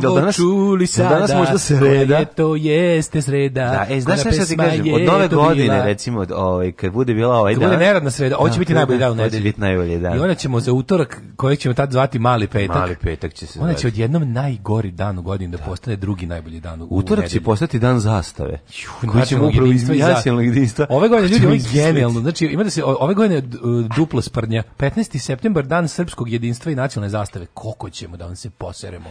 da danas, čuli sada, danas možda sreda. Je to jeste sreda. Da, e, znaš šta ti kažem, od nove godine, recimo, od, ovaj, kad bude bila ovaj dan. Kad bude neradna sreda, ovo će da, biti najbolji da, dan u nedelji. Ovo biti najbolji dan. I onda ćemo za utorak, koji ćemo tad zvati mali petak. Mali petak će se Onda će odjednom najgori dan u godini da, da, postane drugi najbolji dan u Utorak će postati dan zastave. Koji ćemo upravo izmijacijalnog jedinstva. Ove godine, ljudi, ovo je genijalno. Znači, ima da se, ove godine e, duplo sprnja. 15. septembar, dan srpskog jedinstva i nacionalne zastave. Koliko ćemo da vam se poseremo?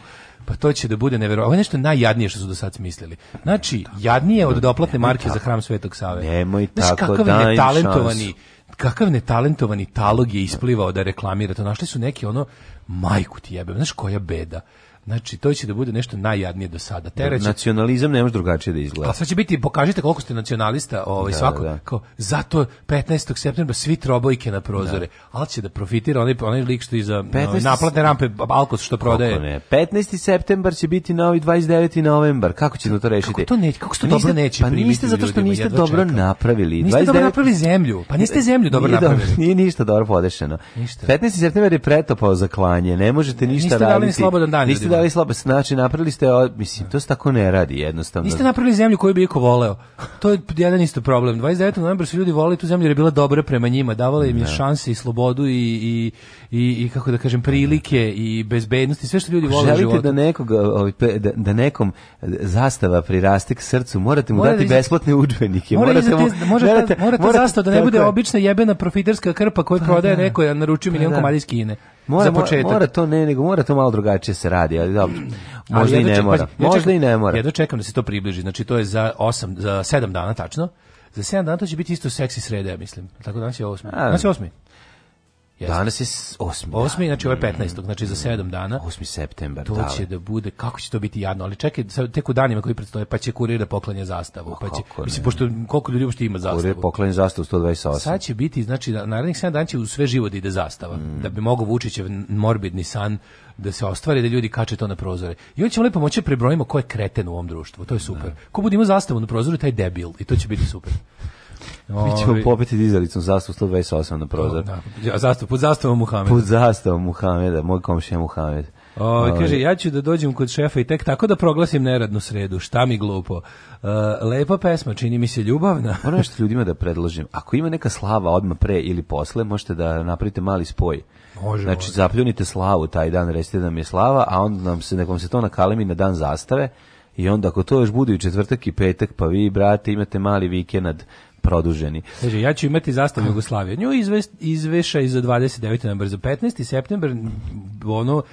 pa to će da bude neverovatno. Ovo je nešto najjadnije što su do sad smislili. Znači, jadnije od doplatne marke za hram Svetog Save. Nemoj znači, tako, kakav netalentovani, kakav netalentovani talog je isplivao da reklamira to. Našli su neki ono, majku ti jebem, znaš koja beda Znači, to će da bude nešto najjadnije do sada. Tereć... Nacionalizam ne može drugačije da izgleda. A sad će biti, pokažite koliko ste nacionalista ovaj, da, svako. Da. Kao, zato 15. septembra svi trobojke na prozore. Da. Ali će da profitira onaj, onaj lik što iza 15... naplatne rampe Alkos što prodaje. Ne? 15. septembar će biti novi 29. novembar. Kako ćemo to rešiti? Kako to ne, kako što pa dobro neće Pa niste zato što ljudima, niste dobro čekam. napravili. Niste 29... dobro napravili zemlju. Pa niste zemlju dobro nije napravili. Dobro, nije ništa dobro podešeno. Ništa. 15. septembar je pretopao za klanje. Ne možete ništa niste raditi. Niste dali slobodan dan. Niste Da. dali slabe znači napravili ste, mislim, to se tako ne radi jednostavno. Niste napravili zemlju koju bi iko voleo. To je jedan isto problem. 29. novembra su ljudi voleli tu zemlju jer je bila dobra prema njima, davala im je da. šanse i slobodu i, i, i, i, kako da kažem, prilike i bezbednosti, sve što ljudi vole Želite u životu. da, nekog, ovaj, da, da nekom zastava priraste k srcu, morate mu Mora dati da iz... besplatne udžbenike. Morate, morate, morate, morate, zastava da ne bude obična jebena profiterska krpa koju pa prodaje neko, ja naručio milion pa komada iz Kine mora, za početak. Mora to ne, nego mora to malo drugačije se radi, ali dobro. Možda ali i ne čekam, mora. Ja možda čekam, i ne mora. Jedno čekam da se to približi. Znači to je za 8 za 7 dana tačno. Za 7 dana to će biti isto seksi sreda, ja mislim. Tako da nas je 8. Nas je 8. Jeste. Danas je 8. 8. znači ovaj 15. znači za 7 dana. 8. septembar, da. To će da bude, kako će to biti jadno, ali čekaj, sa tek u danima koji predstoje, pa će kurir da poklanja zastavu, pa će, ne. mislim, pošto koliko ljudi uopšte ima zastavu. Kurir poklanja zastavu 128. Sad će biti, znači, narednih 7 dana će u sve život da ide zastava, mm. da bi mogao Vučićev morbidni san da se ostvari da ljudi kače to na prozore. I onda ćemo lepo moći da prebrojimo ko je kreten u ovom društvu. To je super. Ne. Da. Ko budimo zastavu na prozoru, taj debil. I to će biti super. Mi ćemo popeti dizalicom zastavu 128 na prozor. Da, da zastav, pod zastavom Muhameda. Pod zastavom Muhameda, moj komšija Muhamed. O, kaže, ja ću da dođem kod šefa i tek tako da proglasim neradnu sredu. Šta mi glupo? Uh, lepa pesma, čini mi se ljubavna. Moram što ljudima da predložim. Ako ima neka slava odma pre ili posle, možete da napravite mali spoj. Može, znači, može. zapljunite slavu taj dan, recite da mi je slava, a onda nam se, nekom se to nakalemi na dan zastave. I onda ako to još bude i četvrtak i petak, pa vi, brate, imate mali vikend produženi. Kaže, ja ću imati zastavu Jugoslavije. Nju izveš, izveša za 29. na brzo 15. septembar ono,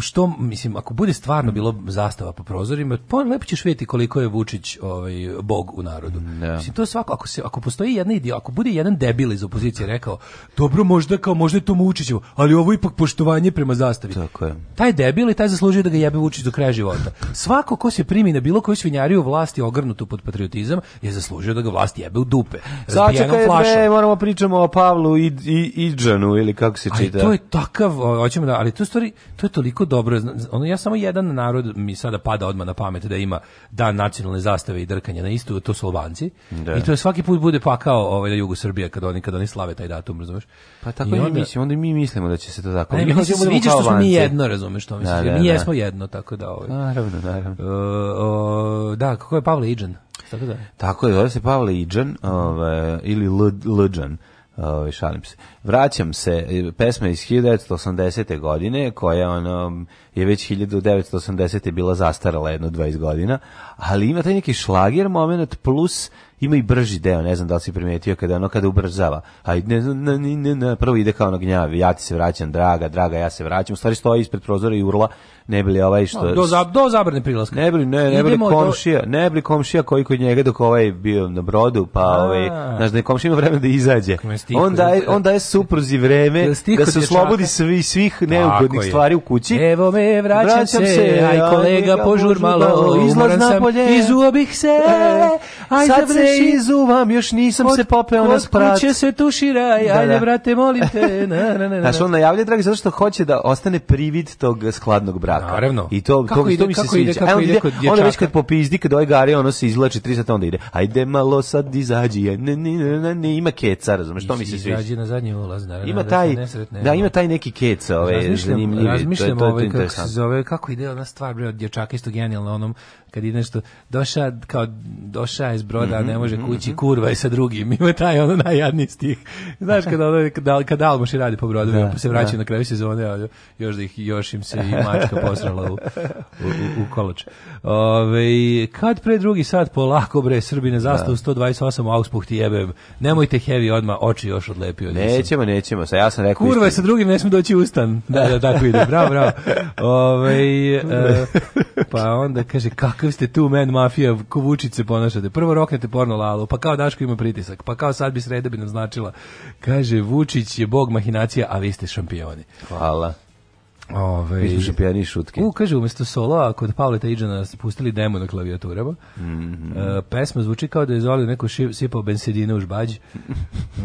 što mislim ako bude stvarno bilo zastava po prozorima pa lepo ćeš vidjeti koliko je Vučić ovaj bog u narodu yeah. Da. mislim to je svako ako se ako postoji jedan ideja ako bude jedan debil iz opozicije rekao dobro možda kao možda je to Vučićevo ali ovo ipak poštovanje prema zastavi tako je taj debil i taj zaslužuje da ga jebe Vučić do kraja života svako ko se primi na bilo koju svinjariju vlasti ogrnutu pod patriotizam je zaslužio da ga vlast jebe u dupe začekaj bre moramo pričamo o Pavlu i i i Idžanu ili kako se čita ali to je takav hoćemo da ali to stvari to je toliko dobro. Ono, ja samo jedan narod mi sada pada odmah na pamet da ima dan nacionalne zastave i drkanja na istu, to su Albanci. Da. I to je svaki put bude pakao ovaj, na jugu Srbije kad oni, kad oni slave taj datum, razumeš? Pa tako I onda, mislim, onda mi mislimo da će se to tako. Ne, mi mislimo, sviđa da da što smo mi jedno, razumeš, to mislim. Da, da, mi da. jesmo jedno, tako da... Ovaj, naravno, naravno. Uh, uh, da, kako je Pavle Iđan? Tako da. Tako je, zove se Pavle Iđan, ovaj, ili Lđan. Ovaj šalim se. Vraćam se e, pesma iz 1980. godine koja ono je već 1980. bila zastarala jedno 20 godina, ali ima taj neki šlager moment plus ima i brži deo, ne znam da li si primetio kada ono kada ubrzava. Aj ne ne, ne, ne, prvo ide kao na gnjavi, ja ti se vraćam, draga, draga, ja se vraćam. U stvari stoji ispred prozora i urla, ne bili ovaj što no, do za, do zabrne prilaska. Ne bili, ne, ne bili komšija, do... ne bili komšija koji kod njega dok ovaj bio na brodu, pa A, ovaj, znaš da je komšija ima vremena da izađe. Onda je onda je supruzi vreme da, da se oslobodi svi svih neugodnih stvari u kući. Evo me vraćam, vraćam se, aj kolega požur malo, izlaz napolje, polje. Izuo bih se. E, aj sad se tuši. vam još nisam kod, se popeo na sprat. Kod kuće se tuši raj, da, da. brate, molim te. Na, na, na, na. Znaš, on najavlja, dragi, zato što hoće da ostane privid tog skladnog braka. Naravno. I to, kako to, ide, to mi se kako sviđa. Ide, kako Ajde, ide, ide već kad popizdi, kad ovaj gari, ono se izlači tri sata, onda ide. Ajde malo sad izađi. Ne, ne, ne, ne, ne, ima keca, razumeš, to mi se sviđa. Izađi na zadnji ulaz, naravno. Ima da taj, da, ima taj neki keca, ovaj, zanimljivi. Razmišljam ovaj, kako se zove, kako ide ona stvar, bre, od dječaka, isto genijalno, onom kad je nešto doša kao doša iz broda, mm -hmm, ne mhm, može mhm, kući, mm -hmm. kurva i sa drugim. Ima taj ono najjadni stih. Znaš kad ono kad, kad Almoš radi po brodu, da, se vraća da. na kraju sezone, ali još da ih još im se i mačka posrala u, u, u, u kolač. Ove, kad pre drugi sat polako bre Srbine zastavu da. 128 auspuh ti jebem. Nemojte heavy odma oči još odlepio. Nećemo, nećemo. Sa ja sam rekao Kurva je sa drugim, ne smem doći ustan. Da, da, tako ide. Bravo, bravo. Ove, e, pa onda kaže kako kakav ste tu men mafija, kovučice se ponašate. Prvo roknete porno lalo, pa kao Daško ima pritisak, pa kao sad bi sreda bi nam značila. Kaže, Vučić je bog mahinacija, a vi ste šampioni. Hvala. Ove, Mi smo šampijani šutke. U, kaže, umjesto sola, kod Pavle Tejđana pustili demo na klavijaturama. Mm -hmm. e, pesma zvuči kao da je Zoli neko šip, sipao bensedine u žbađ. E,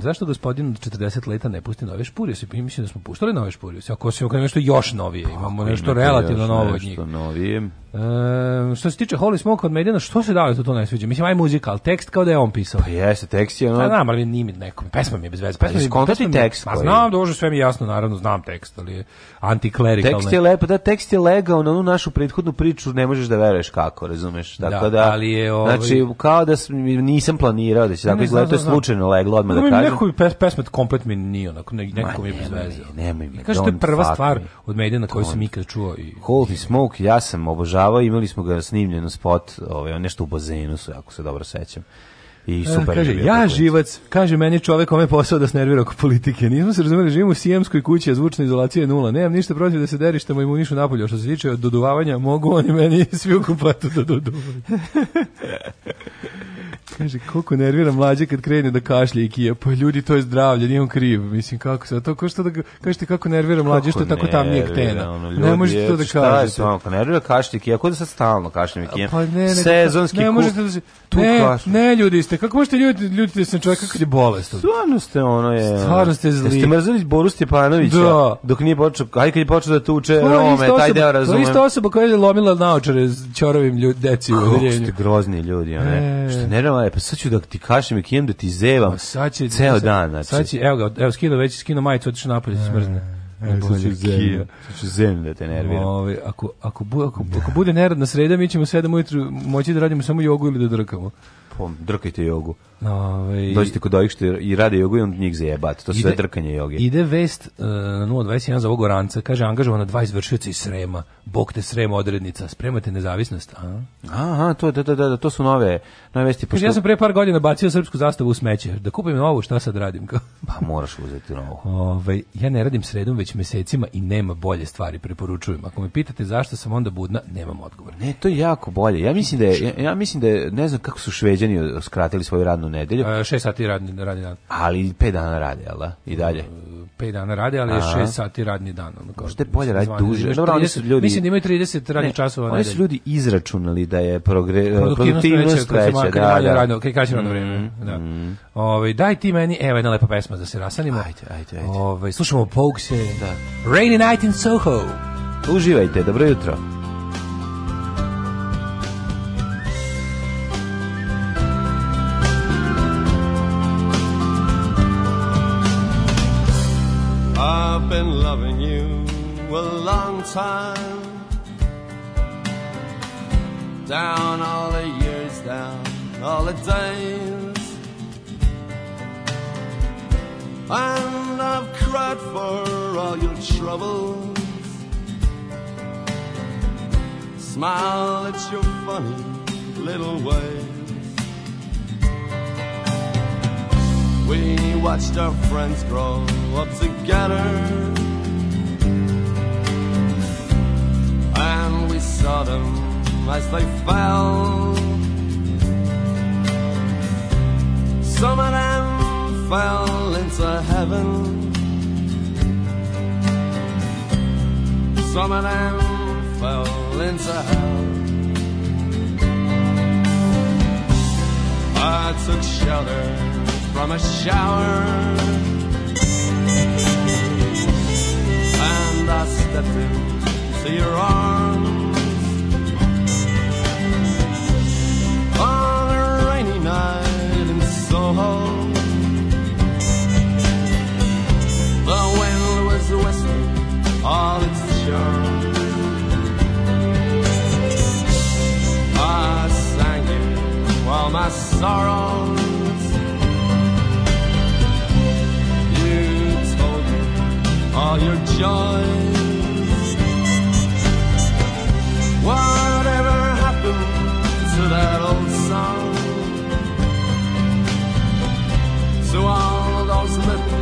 zašto gospodin od 40 leta ne pusti nove špurijuse? Mi mislim da smo puštali nove špurijuse. Ako smo nešto još novije, pa, imamo nešto relativno novo od njih. Novije. E, što se tiče Holy Smoke od Medina, što se dali to da to ne sviđa? Mislim, aj muzika, ali tekst kao da je on pisao. Pa jeste, tekst je pa ono... Pa znam, ali nije mi nekom. Pesma mi je bez veze. Pesma, pesma, pesma mi je... tekst. Pa znam, dože sve mi jasno, naravno, znam tekst, ali je antiklerikalne. Tekst je lepo, da tekst je legao na onu našu prethodnu priču, ne možeš da veruješ kako, razumeš? Da, tako da, da ali je ovaj... znači kao da sam, nisam planirao da će tako izgledati, to je slučajno leglo odmah da kažem. Neko pes, pesmet komplet mi nije onako, ne, nekako mi je bezveze. Nemoj me. Kaže to je prva stvar me. od medija na koju sam ikad čuo i Holy Smoke, ja sam obožavao, imali smo ga snimljeno spot, ovaj nešto u bazenu su, ako se dobro sećam i e, super. kaže, ja živac, kaže meni čovek kome ovaj posao da snervira oko politike. Nismo se razumeli, živimo u sijemskoj kući, a zvučna izolacija je nula. Nemam ništa protiv da se derištemo i mu nišu napolju. Što se tiče od doduvavanja, mogu oni meni svi u kupatu da doduvaju. Kaže, koliko nervira mlađe kad krene da kašlje i kija. Pa ljudi, to je zdravlje, nije on kriv. Mislim, kako se, to ko što da, kažete kako nervira mlađe što je tako tamnije ktena. Ono, ne možete to da kažete. Šta je ono, nervira kašlje i kija, kod da sad stalno kašlje i kijem. Pa ne, ne, Sezonski ne, možete da se, tu ne, ne, ljudi ste, kako možete ljudi, ljudi ste se čovjeka kad je bolest? Stvarno ste ono je. Stvarno ste zli. Jeste mrzeli Boru Stjepanovića da. dok nije počeo, aj kad je počeo da tuče Rome, taj deo razumem. To je isto osoba koja je lomila naočare s ćorovim ljudi, deci u Kako ste grozni ljudi, ne? Što ne je, pa sad ću da ti kažem i kijem da ti zevam pa sad će, ceo sad, dan. Znači. Sad će, evo ga, evo skino već, skino majicu, otišu napolje, se e, smrzne. E, sad ću zemlju da te nerviram. Ove, ako, ako, bu, ako, da. ako bude neradna sreda, mi ćemo 7 ujutru moći da radimo samo jogu ili da drkamo pom, drkajte jogu. Ove, Dođite kod ovih što i rade jogu i on njih zajebate. To ide, sve drkanje joge. Ide vest uh, na 021 za ovog oranca. Kaže, angažovano dva izvršioca iz Srema. Bog te Srema odrednica. Spremate nezavisnost. A? Aha, to, da, da, da, da to su nove, nove vesti. Pošto... Kaže, ja sam pre par godina bacio srpsku zastavu u smeće. Da kupim novu, šta sad radim? pa moraš uzeti novu. Ove, ja ne radim sredom već mesecima i nema bolje stvari, preporučujem. Ako me pitate zašto sam onda budna, nemam odgovor. Ne, to je jako bolje. Ja mislim da je, znači- ja, ja mislim da je, ne znam kako su šveđani meni skratili svoju radnu nedelju. 6 e, sati radni, radni dan. Ali 5 dana rade, jel da? I dalje? 5 e, dana rade, ali 6 sati radni dan. Ono Možete je bolje raditi duže. Imaš, Dobro, oni su ljudi, mislim da imaju 30 radnih časova. na Oni su ljudi izračunali da je progre, produktivnost veća. Da, da. Radno, kaj kaži radno vreme. Mm-hmm. Da. Ove, ovaj, daj ti meni, evo jedna lepa pesma da se rasanimo. Ajde, ajde, ajde. Ove, ovaj, slušamo Pokese. Da. Rainy Night in Soho. Uživajte, dobro jutro. time down all the years, down all the days. And I've cried for all your troubles. Smile at your funny little ways. We watched our friends grow up together. saw them as they fell. Some of them fell into heaven. Some of them fell into hell. I took shelter from a shower. and I stepped into your arms. home. The wind was whistling all its charm. I sang it while my sorrows. You told me all your joys. Whatever happened to that old song? So all those little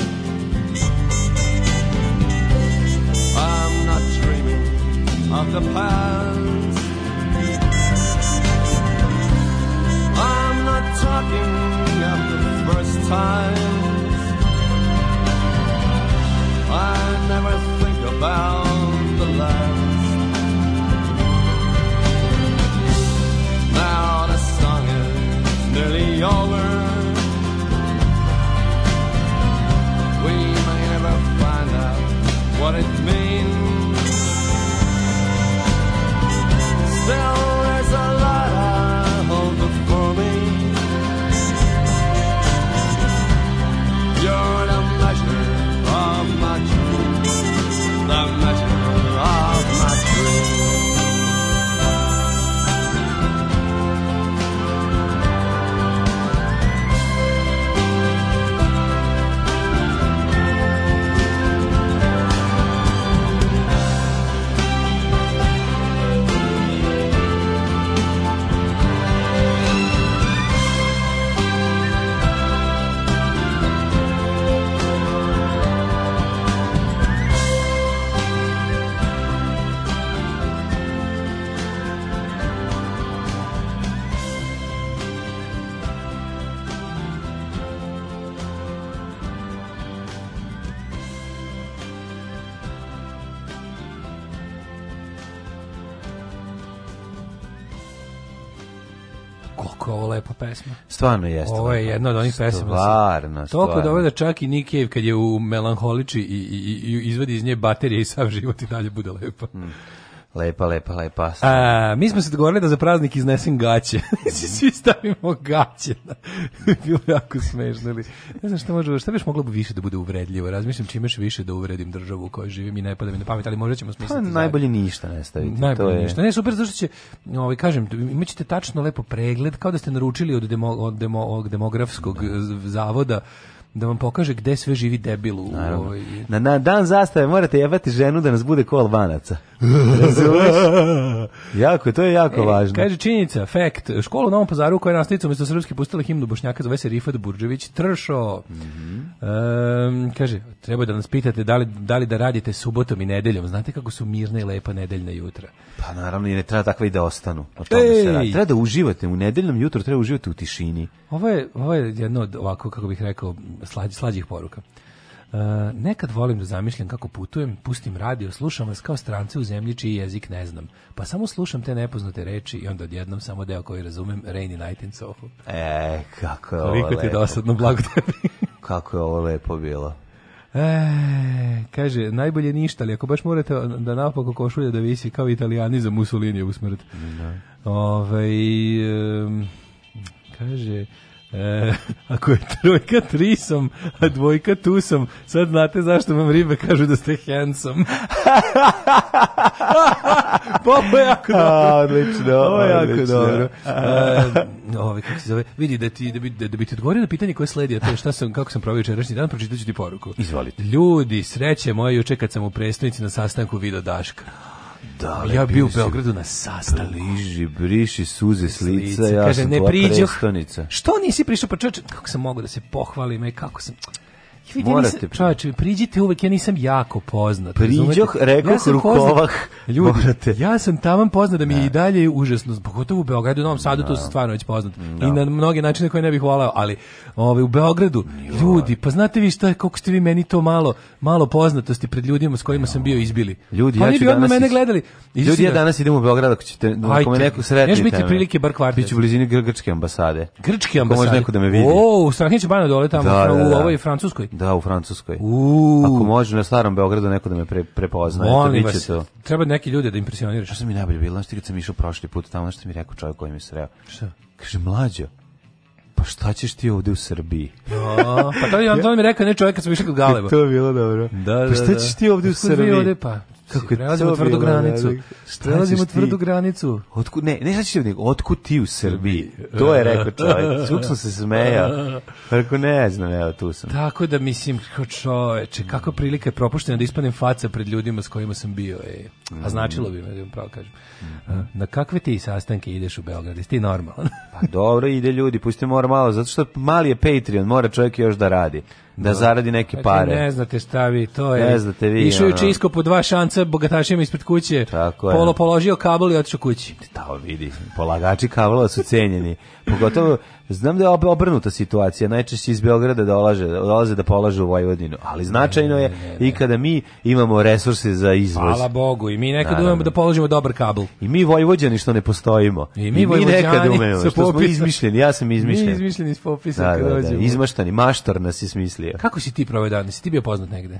I'm not dreaming of the past. I'm not talking of the first times. I never think about the last. Now the song is nearly over. what it means. Still kako ovo lepa pesma. Stvarno jeste. Ovo je jedna od onih pesama. Stvarno, stvarno. Toliko dobro da čak i Nick Cave kad je u melanholiči i, i, i izvadi iz nje baterije i sav život i dalje bude lepa. Mm. Lepa, lepa, lepa. A, mi smo se dogovorili da za praznik iznesem gaće. Svi stavimo gaće. Bilo jako smešno. Ili. Ne znam šta, može, šta biš moglo bi više da bude uvredljivo. Razmišljam čime više da uvredim državu u kojoj živim i ne pada mi na pamet, ali možda ćemo smisliti. Pa, najbolje ništa ne staviti. Najbolje to je... ništa. Ne, super, zašto će, ovaj, kažem, imat ćete tačno lepo pregled, kao da ste naručili od, demo, od, demo, od demografskog eh, zavoda da vam pokaže gde sve živi debilu. Ovaj. Na, na dan zastave morate jebati ženu da nas bude ko albanaca. jako, to je jako e, važno. Kaže činjenica, fact, školu u Novom Pazaru koja je nastavnica umjesto srpski pustila himnu Bošnjaka zove se Rifat Burđević Tršo. Mm -hmm. um, kaže, treba da nas pitate da li, da li da radite subotom i nedeljom. Znate kako su mirna i lepa nedeljna jutra? Pa naravno, i ne treba takve i da ostanu. O tome Ej. se radi. Treba da uživate u nedeljnom jutru, treba uživati u tišini. Ovo je, ovo je jedno od, ovako, kako bih rekao, slađ, slađih poruka. Uh, nekad volim da zamišljam kako putujem, pustim radio, slušam vas kao strance u zemlji čiji jezik ne znam. Pa samo slušam te nepoznate reči i onda odjednom samo deo koji razumem, Rainy Night in Soho. E, kako je Koliko ovo lepo. dosadno, blago tebi. kako je ovo lepo bilo. E, kaže, najbolje ništa, ali ako baš morate da napako košulje da visi kao italijani za Mussolini u smrt. Da. Ove, ovaj, um, kaže, E, ako je trojka trisom, a dvojka tusom, sad znate zašto vam ribe kažu da ste hensom. Popo je jako dobro. A, odlično, Ovo je jako dobro. E, ove, ovaj, kako se zove, vidi da ti, da bi, da, da, bi ti odgovorio na pitanje koje sledi, a to je šta sam, kako sam provio jučerašnji dan, pročitaću ti poruku. Izvolite. Ljudi, sreće moje, juče kad sam u predstavnici na sastanku video Daška. Dale, ja bio u Beogradu na sastanku. Bliži, briši suze s lica, ja Kaže, sam ne tvoja prestonica. Što nisi prišao? Pa čoveče, kako sam mogao da se pohvalim, e, kako sam... Vidite, Morate. Čovječe, priđite uvek, ja nisam jako poznat. Priđoh, rekao ja rukovah. Ljudi, morate. ja sam taman poznat da mi ne. i dalje je užasno, pogotovo u Beogradu, u Novom Sadu, to da. su stvarno već poznat. Ne. I da. na mnoge načine koje ne bih volao, ali ovaj, u Beogradu, ljudi, pa znate vi šta, koliko ste vi meni to malo, malo poznatosti pred ljudima s kojima sam bio izbili. Ljudi, pa ja ću danas... mene gledali. Izisina. Ljudi, ja danas idem u Beograd ako ćete, ako me neko sretnite. Neš biti prilike bar kvartet. Biću u blizini grčke ambasade. Grčke ambasade. Može neko da me vidi. O, u Strahinče Bana dole tamo, da, da, da. u da. ovoj Francuskoj. Da, u Francuskoj. Uuu. Ako može na starom Beogradu neko da me pre, prepoznaje, Molim to biće to. Treba neki ljude da impresioniraš. Što sam mi najbolje bilo, znaš kad sam išao prošli put tamo, znaš što mi rekao čovjek koji mi se sreo. Šta? Kaže, mlađo, pa šta ćeš ti ovde u Srbiji? No, pa to je on mi rekao ne čovjek kad smo išao kod Galeba. to je bilo dobro. Da, da, pa šta da, da. ćeš ti ovde u Srbiji? Ovde, pa? Kako znači, je prelazimo tvrdu bilo, granicu. Da, da, da. Šta prelazimo tvrdu granicu. Otku, ne, ne znači nego otkud ti u Srbiji. To je rekao čovjek. Suk sam se smejao. Pa rekao ne znam, evo tu sam. Tako da mislim kako čoveče, kako mm. prilika je propuštena da ispadnem faca pred ljudima s kojima sam bio, ej. A mm. značilo bi me, da pravo kažem. Mm-hmm. Na kakve ti sastanke ideš u Beograd? Jesi ti normalan? pa dobro, ide ljudi, pusti mora malo, zato što mali je Patreon, mora čovjek još da radi da zaradi neke pare. Znači, pare. Ne znate šta vi, to je. Ne znate vi. Išao je čisko po dva šanca bogatašima ispred kuće. Tako je. Polo položio kabel i otišao kući. Tao vidi, polagači kablova su cenjeni. Pogotovo Znam da je obrnuta situacija, najčešće iz Beograda dolaze, dolaze da polažu u Vojvodinu, ali značajno je ne, ne, ne. i kada mi imamo resurse za izvoz. Hvala Bogu, i mi nekad umemo da položimo dobar kabel. I mi Vojvođani što ne postojimo. I mi, I mi nekad umemo, što smo izmišljeni, ja sam izmišljen. Mi izmišljeni iz popisa. Da, da, da, izmaštani, maštor nas je smislio. Kako si ti proveo dan? Si ti bio poznat negde?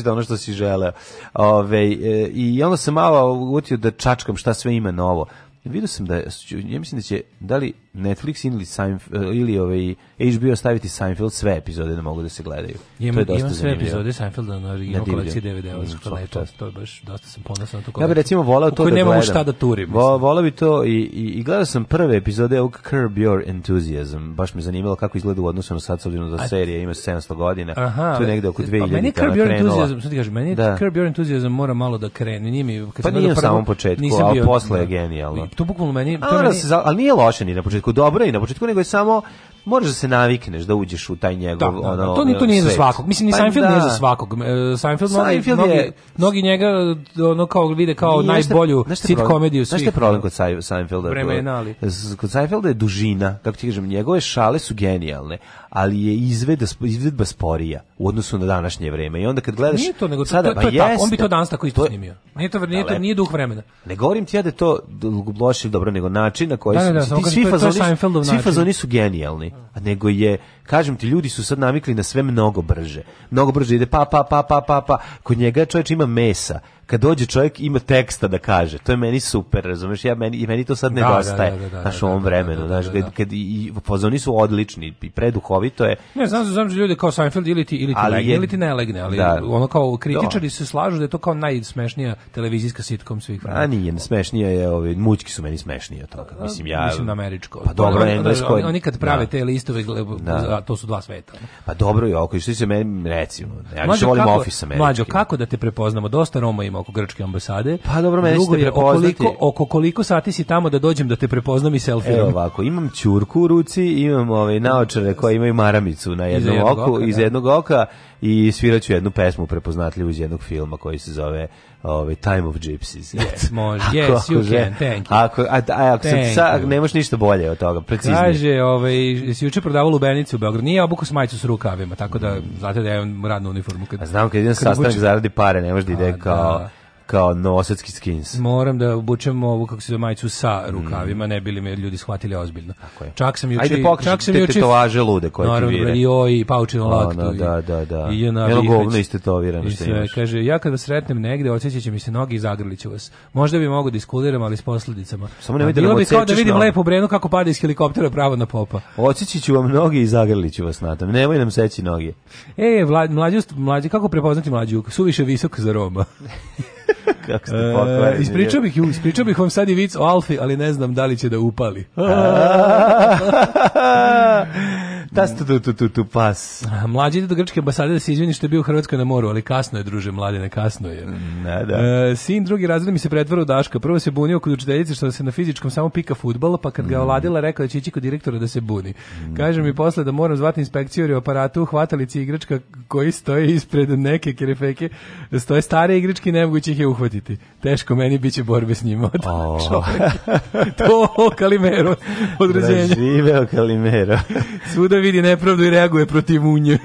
pročita da ono što si želeo. Ove, e, I onda sam malo utio da čačkam šta sve ima novo. Vidio sam da, ja mislim da će, da li Netflix ili, Seinfeld, eh, ili ovaj HBO staviti Seinfeld sve epizode da mogu da se gledaju. Ima, to je dosta imam sve zanimljivo. epizode Seinfelda na, na kolekciji DVD-a mm, to je baš dosta sam ponosan na to kolekciju. Ja bih recimo volao to da gledam. nemamo šta da turim. Vo, volao bi to i, i, i gledao sam prve epizode ovog Curb Your Enthusiasm. Baš me zanimalo kako izgleda u odnosu na sad s obzirom da serija ima 700 godina. Aha, tu negde oko 2000 pa meni Curb Your Enthusiasm, sad ti kažem, meni da. Curb Your Enthusiasm mora malo da krene. Nije mi, kad pa sam nije u samom početku, a posle je da. genijalno. To bukvalno meni... To meni... Ali nije loše ni na početku početku dobra i na početku, nego je samo Možeš da se navikneš da uđeš u taj njegov da, da, da. ono. Da, to to nije svet. za svakog. Mislim ni pa Seinfeld da. nije za svakog. E, Seinfeld, Seinfeld mnogi, je... mnogi njega ono kao vide kao nije, najbolju sitcom komediju svih. Znaš je problem kod Seinfelda? Vremenali. Kod Seinfelda je dužina, kako ti kažem, njegove šale su genijalne, ali je izvedba, izvedba sporija u odnosu na današnje vreme. I onda kad gledaš Nije to nego sada, to, to, to pa je tako, on bi to danas tako isto snimio. Nije to nije to nije duh vremena. Ne govorim ti ja da je to loše dobro nego način na koji da, su, da, ti svi fazoni, svi fazoni su genijalni nego je Kažem ti, ljudi su sad navikli na sve mnogo brže. Mnogo brže ide pa, pa, pa, pa, pa, pa. Kod njega čovječ ima mesa. Kad dođe čovjek ima teksta da kaže. To je meni super, razumeš? Ja, meni, I meni to sad da, nedostaje da, da, da, da naš u da, vremenu. Znaš, kad, kad i, pozoni su odlični i preduhovito je. Ne, znam, znam da ljude kao Seinfeld ili ti, ili ti ali ili ti ne legne, ali ono kao kritičari se slažu da je to kao najsmešnija televizijska sitkom svih vremena. A nije, smešnija je, ovi, mućki su meni smešnije od toga. Mislim, ja... Mislim na američko. Pa dobro, englesko. Oni, kad prave te listove to su dva sveta. Pa dobro je oko, što se meni reci, ja više volim ofis američki. Mlađo, kako da te prepoznamo? Dosta Roma ima oko grčke ambasade. Pa dobro, meni ste prepoznati. Oko koliko, oko koliko sati si tamo da dođem da te prepoznam i selfie? Evo ovako, imam ćurku u ruci, imam ove ovaj, naočare koje imaju maramicu na jednom iz oku, oka, iz da. jednog oka i sviraću jednu pesmu prepoznatljivu iz jednog filma koji se zove ovaj Time of Gypsies. Yes, može. Yes, ako, you can. Thank you. Ako a, da, a ako sam, sa, nemaš ništa bolje od toga, preciznije. Kaže, ovaj se juče prodavao lubenicu u Beogradu. Nije obuku majicu s rukavima, tako da mm. znate da je on radnu uniformu kad. A znam kad jedan sastanak zaradi pare, ne može da ide kao da kao novosadski skins. Moram da obučem ovu kako se zove majicu sa rukavima, mm. ne bili me ljudi shvatili ozbiljno. Tako je. Čak sam juči, Ajde pokaži čak sam juči. juče lude koje naravno, ti vire. Naravno, i ovaj, pauče na laktu. Ono, da, da, da. I je na Melo govno istetovirano što imaš. Kaže, ja kad vas sretnem negde, osjećaće mi se noge i zagrliću vas. Možda bi mogu da iskuliram, ali s posledicama. Samo ne da, da da vidim da bi da vidim lepo brenu kako pada iz helikoptera pravo na popa. Osjećaću vam noge i zagrliću vas na tom. Nemoj nam seći noge. E, mlađost, mlađi, kako prepoznati mlađu? Suviše visok za Roma. Kako ste e, pokvareni. E, ispričao bih, ispričao bih vam sad i vic o Alfi, ali ne znam da li će da upali. Tas tu, tu, tu, tu, pas. Mlađi ide do grčke ambasade da se izvini što je bio u Hrvatskoj na moru, ali kasno je, druže, mladine, kasno je. Ne, da. E, sin drugi razred mi se pretvara u Daška. Prvo se bunio kod učiteljice što se na fizičkom samo pika futbala, pa kad ga mm. oladila rekla da će ići kod direktora da se buni. Mm. Kaže mi posle da moram zvati inspekciju jer je aparatu hvatalici igračka koji stoje ispred neke kerefeke, da stoje stare igračke i nemoguće ih je uhvatiti. Teško meni biće borbe s njima. Oh. to Kalimero određenja. Da živeo Kalimero. Svuda vidi nepravdu i reaguje protiv munje.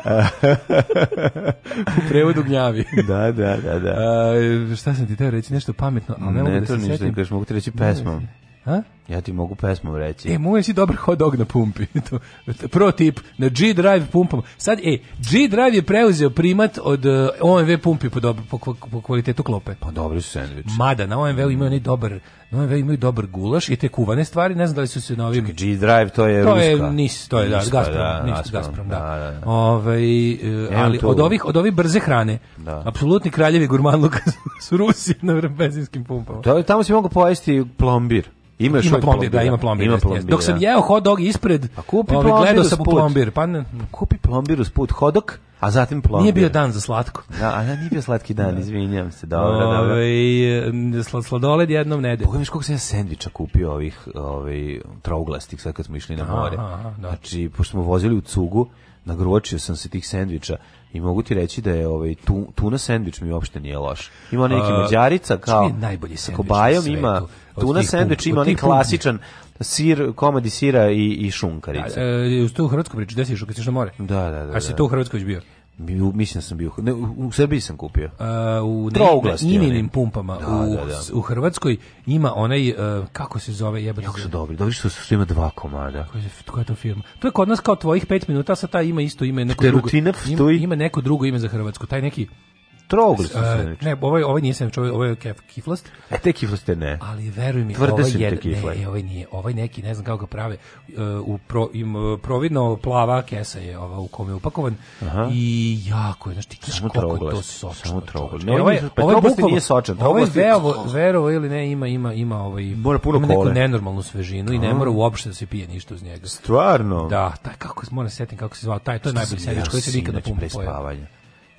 u prevodu gnjavi. da, da, da, da. A, šta sam ti teo reći, nešto pametno, A ne, ne da se ništa, kažeš, mogu ti reći pesmom. A? Ja ti mogu pesmom reći. E, mu si dobar hot dog na pumpi. Pro tip, na G-Drive pumpama. Sad, e, G-Drive je preuzeo primat od uh, e, OMV pumpi po, dobro, po, po, kvalitetu klope. Pa dobri su sandvič. Mada, na OMV imaju oni dobar, na OMV imaju dobar gulaš i te kuvane stvari, ne znam da li su se na ovim... G-Drive, to je to ruska. Je nis, to je, da, pa Gasprom, da, nis, Gazprom, da. da, da. da. Ove, ovaj, uh, ali od ovih, od ovih brze hrane, da. apsolutni kraljevi gurmanluka su Rusi na benzinskim pumpama. To, tamo si mogu pojesti plombir. Ima još plombir, da, ima plombir. Ima plombir Dok sam jeo hodog ispred, a kupi ovaj, gledao sam u plombir. Pa ne, kupi plombir uz put hot a zatim plombir. Nije bio dan za slatko. Da, a da, nije bio slatki dan, da. izvinjam se. Dobro, dobro. I, ovaj, sladoled jednom nedelju. Pogledaj koliko sam ja sendviča kupio ovih ovaj, trouglastih sad kad smo išli na more. Aha, aha, da. Znači, pošto smo vozili u cugu, nagročio sam se tih sendviča i mogu ti reći da je ovaj tu, tuna sendvič mi uopšte nije loš. Ima neki uh, mađarica kao najbolji sa kobajom, ima Tuna sendvič ima onaj klasičan sir, komadi sira i, i šunkarice. Da, e, uz to u Hrvatskoj priču, gde si išao kad siš na more? Da, da, da. A si da. to u Hrvatskoj bio? Bio, mislim da sam bio, ne, u Srbiji sam kupio. Uh, u Trouglasti. Ininim pumpama. Da, u, da, da. u Hrvatskoj ima onaj, uh, kako se zove jebati. Jako su dobri, dobri što, što ima dva komada. Koja je, koja to firma? To je kod nas kao tvojih pet minuta, a sad ta ima isto ime. Neko drugo, ima, ima neko drugo ime za Hrvatsku. Taj neki Trogli e, su se. Ne, ovaj ovaj nije sam čovjek, ovaj je kef, kiflast. E te kifloste ne. Ali veruj mi, Tvrde ovaj je ne, ovaj nije, ovaj neki ne znam kako ga prave. Uh, u pro, im e, providno plava kesa je ova u kome je upakovan Aha. i jako je, znači ti kiš kako to sočno. Samo trogli. Ne, ovaj, ovaj pa ovaj bukvalno nije sočan. Ovaj verovo, verovo ili ne ima ima ima ovaj mora puno ima neku nenormalnu svežinu i ne mora uopšte da se pije ništa uz njega. Stvarno. Da, taj kako se mora setim kako se zvao, taj to je najbolji sebić koji se nikad ne pumpa.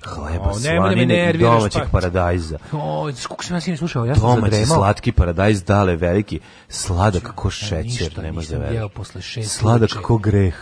Hleba, o, da slanine i domaćeg pa. paradajza. O, kako sam ja sinu slušao, ja sam Domaći zadremao. slatki paradajz, dale veliki, sladak ko šećer, e, ništa, nema za Sladak ko greh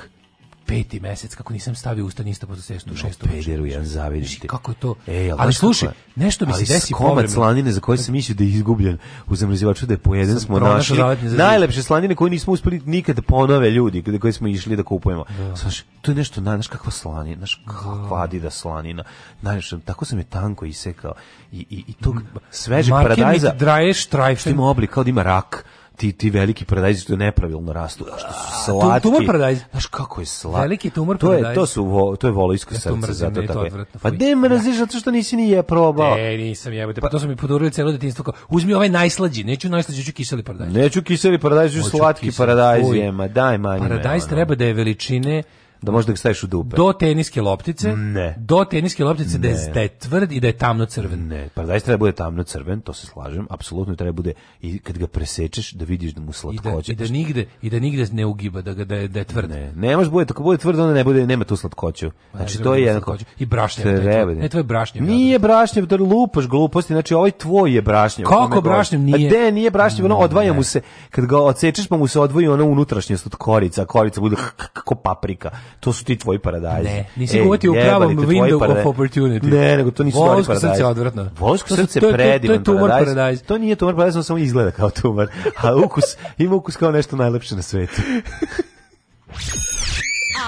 peti mesec kako nisam stavio usta nista posle sestu no, šestu pederu jedan zavidiš kako je to e, ali, ali slušaj nešto mi se desi komad slanine za koje sam mislio da je izgubljen u zamrzivaču da je pojeden smo našli najlepše slanine koje nismo uspeli nikada da ponove ljudi gde koje smo išli da kupujemo da. Slaš, to je nešto znaš kakva slanina znaš kakva da slanina znaš tako sam je tanko isekao i, i, i tog svežeg paradajza draješ trajf što ima oblik kao da ima rak ti ti veliki paradajzi što nepravilno rastu a što su slatki tumor paradajz znaš kako je slatki veliki tumor paradajz to je to su vo, to je voloisko ja srce zato tako pa de mrziš da. zato što nisi ni je probao e nisam jebote pa to su mi podurili celo detinjstvo kao uzmi ovaj najslađi neću najslađi ću kiseli paradajz neću kiseli paradajz ću slatki paradajz jema daj manje paradajz treba da je veličine Da možda ga staviš u dupe. Do teniske loptice? Ne. Do teniske loptice da ne. da je, da je tvrd i da je tamno crven. Ne, paradajz treba bude tamno crven, to se slažem, apsolutno treba bude i kad ga presečeš da vidiš da mu slatkoće. I da, i da nigde i da nigde ne ugiba, da ga da je, da je tvrd. Ne, ne može bude, ako bude tvrd onda ne bude nema tu slatkoću. Pa znači ne, to je da jednako i brašnjev. Ne, to je e, brašnjev. Nije brašnjev, da lupaš gluposti, znači ovaj tvoj je brašnjev. Kako brašnjev nije? A de, nije brašnjev, ono odvaja mu se kad ga odsečeš pa mu se odvoji ona unutrašnjost od korica, korica bude kako paprika to su ti tvoji paradajzi. Ne, nisi govorio da u pravom window paradajz. of opportunity. Ne, nego to nisu tvoji paradajzi. Volsko srce odvratno. Volsko srce to, predivan to, to, to, to paradajz. To nije tumor paradajz, on samo izgleda kao tumor. A ukus, ima ukus kao nešto najlepše na svetu.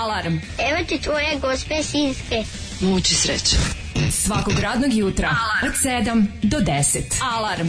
Alarm. Evo ti tvoje gospe sinske. Muči sreće. Svakog radnog jutra Alarm. od 7 do 10. Alarm.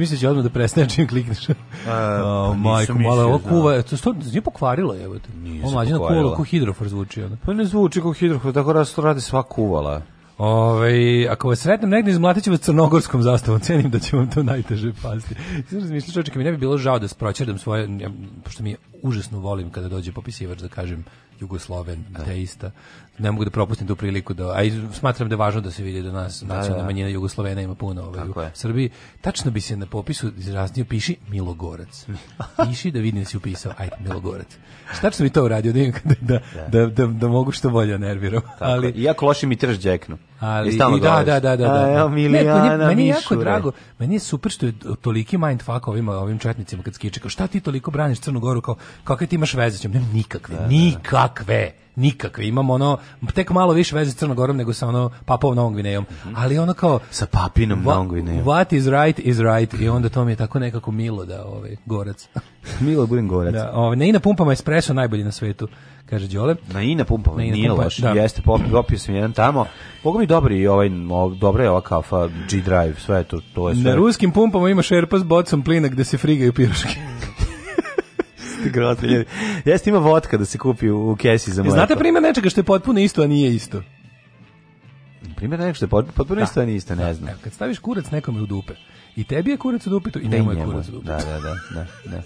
misliš mislio da će odmah da prestane čim klikneš. E, pa majko, malo ovo da. kuva, e, to što nije pokvarilo, evo te. Nije Ovo mlađina kuvala ko hidrofor zvuči. Ono. Pa ne zvuči ko hidrofor, tako raz da to radi sva kuvala. Ove, ako vas sretnem negde izmlatit ću vas crnogorskom zastavom, cenim da će vam to najteže pasti. Sada razmišljam, čovječe, mi ne bi bilo žao da sproćerdam svoje, ja, pošto mi je užasno volim kada dođe popisivač da kažem Jugosloven, ateista. Da. Ne mogu da propustim tu priliku da a smatram da je važno da se vidi da nas da, nacionalna da. manjina Jugoslovena ima puno ovaj, u Srbiji. Tačno bi se na popisu izrasnio piši Milogorac. piši da vidim da si upisao, ajde Milogorac. Šta mi to uradio da, da, da, da, mogu što bolje nerviram. Ali iako loše mi trž đeknu. Ali, i da, da, da, da, da. Evo, Milijana, jako drago, meni je super što je toliki mindfuck ovim, ovim četnicima kad skiče, kao šta ti toliko braniš Crnu Goru, kao kakve ti imaš veze, s ćemo, nikakve, nikakve nikakve. Imamo ono tek malo više veze s Crnom Gorom nego sa ono Papovom Novom Gvinejom. Ali ono kao sa Papinom Novom Gvinejom. What is right is right i onda to mi je tako nekako milo da ovaj Gorac. Milo budem govorac. Da, o, ovaj, na ina pumpama espresso najbolji na svetu, kaže Đole. Na ina pumpama na ina nije pumpa, loš, da. jeste, popio, popio sam jedan tamo. Boga mi dobri ovaj, dobra je ova kafa, G-Drive, sve to, to je sve. Na ruskim pumpama ima šerpa s bocom plina gde se frigaju piroške. Grozni ljudi. Jeste ima votka da se kupi u, kesi za e, mleko. Znate primjer nečega što je potpuno isto, a nije isto? Primjer nečega što je potpuno da. isto, a nije isto, ne da. znam. Evo, kad staviš kurac nekome u dupe, i tebi je kurac u dupetu i njemu je kurac u dupetu. Da, da, da, da. da.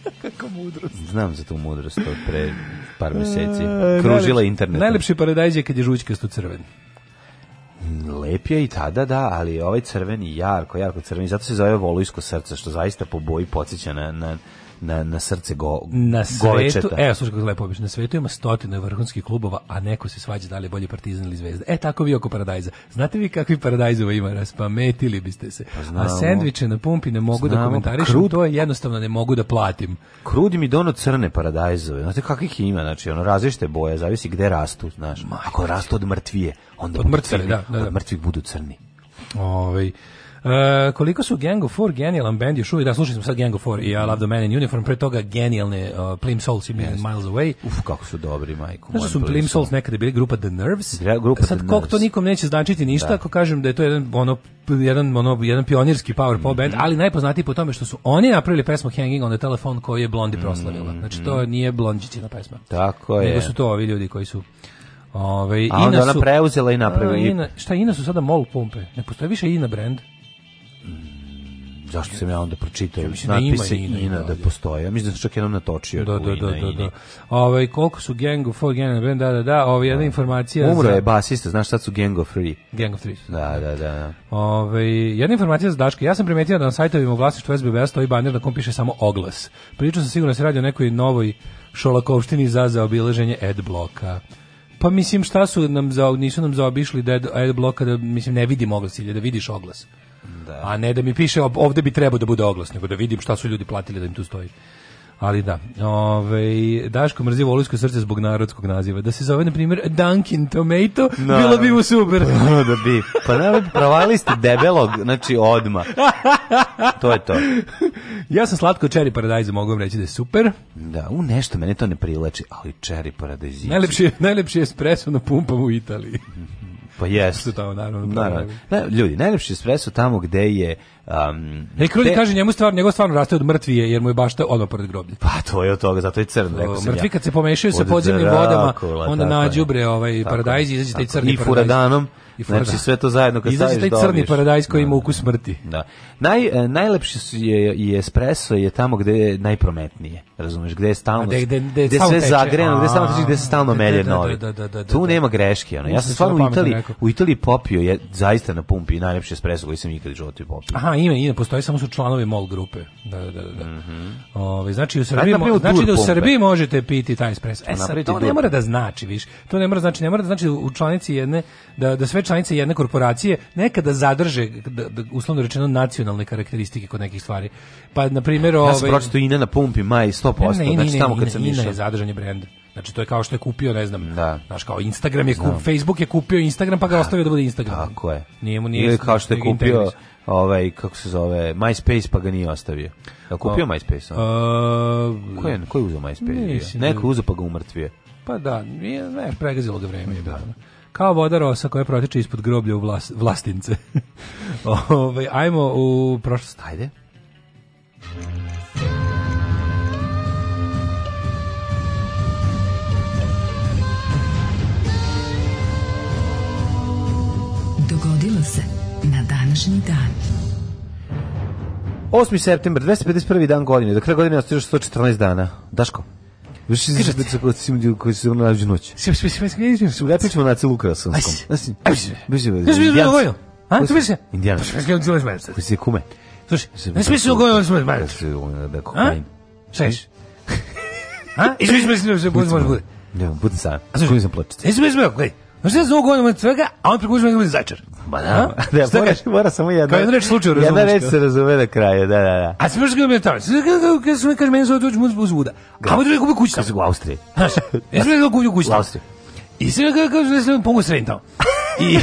Kako mudrost. Znam za tu mudrost od pre par meseci. Kružila internet. Najlepši paradajz je kad je žućkasto crven. Lep je i tada, da, ali ovaj crveni, jarko, jarko crveni, zato se zove Volujsko srce, što zaista po boji podsjeća na, na na, na srce go, na svetu, Evo, slušaj kako lepo obično, na svetu ima stotine vrhunskih klubova, a neko se svađa da li je bolje Partizan ili Zvezda. E, tako vi oko Paradajza. Znate vi kakvi Paradajzova ima? Raspametili biste se. Pa znamo. A sendviče na pumpi ne mogu da Znamo. da komentarišem, Krud... to je jednostavno ne mogu da platim. Krudi mi dono crne Paradajzove. Znate kakvih ima, znači, ono, različite boje, zavisi gde rastu, znaš. Ako rastu od mrtvije, onda od mrtvih, da, da, da. od mrtvih budu crni. Ovaj Uh, koliko su Gang of Four genijalan band još uvijek, da slušali smo sad Gang of Four i I Love the Man in Uniform, pre toga genijalne uh, Plim Souls i yes. Miles Away. Uf, kako su dobri, majko. Znaš da su Plim Souls nekada bili grupa The Nerves? Gra, grupa e sad, koliko to nikom neće značiti ništa, da. ako kažem da je to jedan, ono, jedan, ono, jedan pionirski power pop band, mm -hmm. ali najpoznatiji po tome što su oni napravili pesmu Hanging on the Telephone koju je Blondie mm -hmm. proslavila. Znači, to nije Blondićina pesma. Tako je. Nego su to ovi ljudi koji su Ove, ovaj, a onda Ina ona su, preuzela i napravila. Ina, šta, Ina su sada mol pumpe. Ne postoji više Ina brand. Zašto sam ja onda pročitao ja natpise da ima Ina, Ina da postoje? Ja mislim da sam čak jednom natočio da, da, da, da, da. Ovaj koliko su Gang of Four, Gang of Band, da, da, da, ova jedna informacija Umro je basista, znaš sad su Gang of Three. Gang of Three. Da, da, da. Ovaj jedna informacija za Daška. Ja sam primetio da na sajtovima u vlasništvu SBB stoji baner na kom piše samo oglas. Pričao sam sigurno se radi o nekoj novoj Šolakovštini za zaobilaženje ad bloka. Pa mislim šta su nam za nisu nam zaobišli da ad bloka da mislim ne vidim oglas ili da vidiš oglas da. A ne da mi piše ovde bi trebao da bude oglas, nego da vidim šta su ljudi platili da im tu stoji. Ali da, ovaj Daško mrzi volujsko srce zbog narodskog naziva. Da se zove, na primjer, Dunkin Tomato, no, bilo bi mu super. No, da bi. Pa da, provalili ste debelog, znači odma. To je to. ja sam slatko cherry paradajza, mogu vam reći da je super. Da, u nešto, mene to ne prilači, ali cherry paradajzici. Najlepši, najlepši espresso na pumpama u Italiji. Pa jes. tamo, naravno. naravno. Da, da. Ne, ljudi, najlepši espresso tamo gde je... Um, e, te... kaže, njemu stvar, njegov stvarno raste od mrtvije, jer mu je bašta to pored groblja. Pa to je od toga, zato je crn, rekao sam Mrtvi ja. kad se pomešaju sa podzemnim vodama, onda nađu ovaj paradajz, izađe taj crni paradajz. I furadanom. I fora. Znači sve to zajedno kad staviš taj da crni paradajz koji da. ima ukus smrti. Da. Naj e, najlepši je je espresso je tamo gde je najprometnije. Razumeš, gde je stalno gde, gde, gde, gde sve zagrejano, gde stalno tiče, gde se stalno da, melje novi. Tu nema greške, ono. Ja sam stvarno u Italiji, u Italiji popio je zaista na pumpi najlepši espresso koji sam ikad u životu popio. Aha, ima, ima, postoji samo su članovi mol grupe. Da, da, da, da. Mm -hmm. Ove, ovaj, znači u Srbiji, znači da u Srbiji možete piti taj espresso. E, pa to ne mora da znači, viš. To ne mora znači, ne mora da znači u članici jedne da da sve članice jedne korporacije nekada zadrže da, da, uslovno rečeno nacionalne karakteristike kod nekih stvari. Pa na primjer, ja sam ovaj, pročito Ina na pumpi maj 100%, ne, ne, znači tamo kad se išao. je zadržanje brenda. Znači to je kao što je kupio, ne znam, da. znaš kao Instagram je kupio, Facebook je kupio Instagram pa ga ostavio da bude Instagram. Tako je. Nije mu nije Ili kao što je kupio ovaj kako se zove MySpace pa ga nije ostavio. Da kupio MySpace. Uh, ko je ko je uzeo MySpace? Neko da- uzeo pa ga umrtvio. Pa da, nije, ne, pregazilo ga vreme je bilo. Kao voda rosa koja protiče ispod groblja u vlas, vlastince. Ove, ovaj, ajmo u prošlost. Ajde. Dogodilo se na današnji dan. 8. september, 251. dan godine. Do kraja godine ostaje 114 dana. Daško. Više se zbog toga sim koji se na nađu noć. Sve sve sve sve sve sve lepit ćemo na celu krasonskom. Znači, biže biže. Biže biže gojo. A to biže. Indijanac. Sve je zove smrt. Koji se kume. Slušaj, ne smisli gojo smrt. Da kokain. Šeš. A? Izmislio da se bude. Ne, bude sam. A zašto nisam plačete? Izmislio, gledaj. Znaš da za ovu godinu svega, a on prekuži me zajčar. Ba da, da, da mora, mora samo jedna. Kao jedna reč slučaju razumeš. Jedna reč se razume do kraja, da, da, da. A sve što mi tamo, kada su mi kaže, meni zove dođu muziku uzvuda. A ovo da kupi kuću. Kada su u Austriji. Znaš, ja sam da kupi kuću. U Austriji. I sve kada kaže, da sam pomogu sredin tamo. I...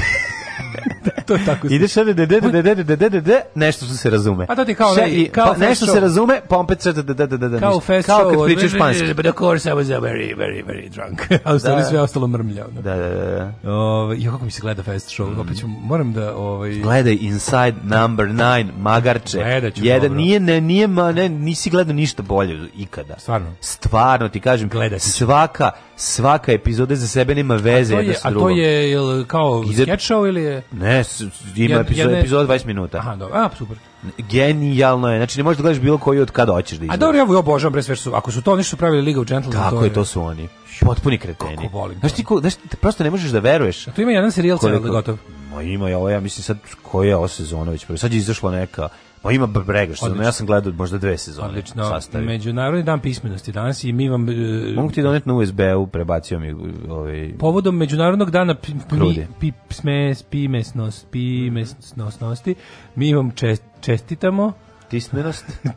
to je tako. Ideš sada de de de de de de de nešto što se razume. A to ti kao, ne, ovaj- kao pa, nešto se razume, pa opet se de da, de da, de da, de. de. Kao fest kao kad pričaš španski. But of course I was very very very drunk. A u stvari sve ostalo mrmlja. Da, da, da. Ovaj kako mi se gleda fest show, mhm. opet ću, moram da ovaj Gledaj Inside Number 9 Magarče. Jedan nije ne nije ne nisi gledao ništa bolje ikada. Stvarno. Stvarno ti kažem, gledaj svaka svaka epizoda za sebe nema veze jedna s drugom. A to je kao sketch show ili je? Ne, Ne, ima jed, epizod, epizod 20 minuta. Aha, dobro. A, super. Genijalno je. Znači ne možeš da gledaš bilo koji od kada hoćeš da izgleda. A dobro, ja ovo obožavam bre sve su. Ako su to oni što su pravili Liga u Gentlemen, Tako to je, to su oni. Potpuni kreteni. Kako volim. Znaš ti, ko, znaš, prosto ne možeš da veruješ. A tu ima jedan serijal celo gotov. Ma ima, ja, ja mislim sad koja je ova sezona već. Sad je izašla neka Pa ima brega, što Odlično. ja sam gledao možda dve sezone. Odlično. Sastavi. Međunarodni dan pismenosti danas i mi vam... E, Mogu ti doneti na USB-u, prebacio mi ovaj... Povodom Međunarodnog dana krudi. pi, pime, pimesnost, pimesnosnosti, mi vam čest, čestitamo... Tisnenost?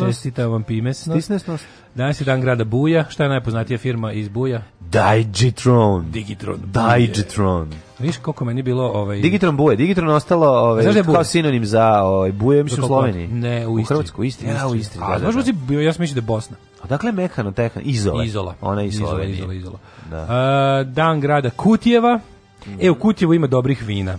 Čestitam vam pimesnost. Stisnesnost. Danas je dan grada Buja. Šta je najpoznatija firma iz Buja? Digitron. Digitron. Digitron. Viš koliko meni bilo ovaj Digitron buje, Digitron ostalo ovaj Znaš da kao sinonim za ovaj buje mislim u Sloveniji. Ne, u, u Hrvatskoj, u Istri, ja, u Istri. A, da, da, da. da. da. bio, ja sam mislim da Bosna. A dakle Mekano, Tehan, Izola. Izola. Ona je iz Izola, Izola. Da. Uh, dan grada Kutjeva. Mm. E, u Kutjevu ima dobrih vina.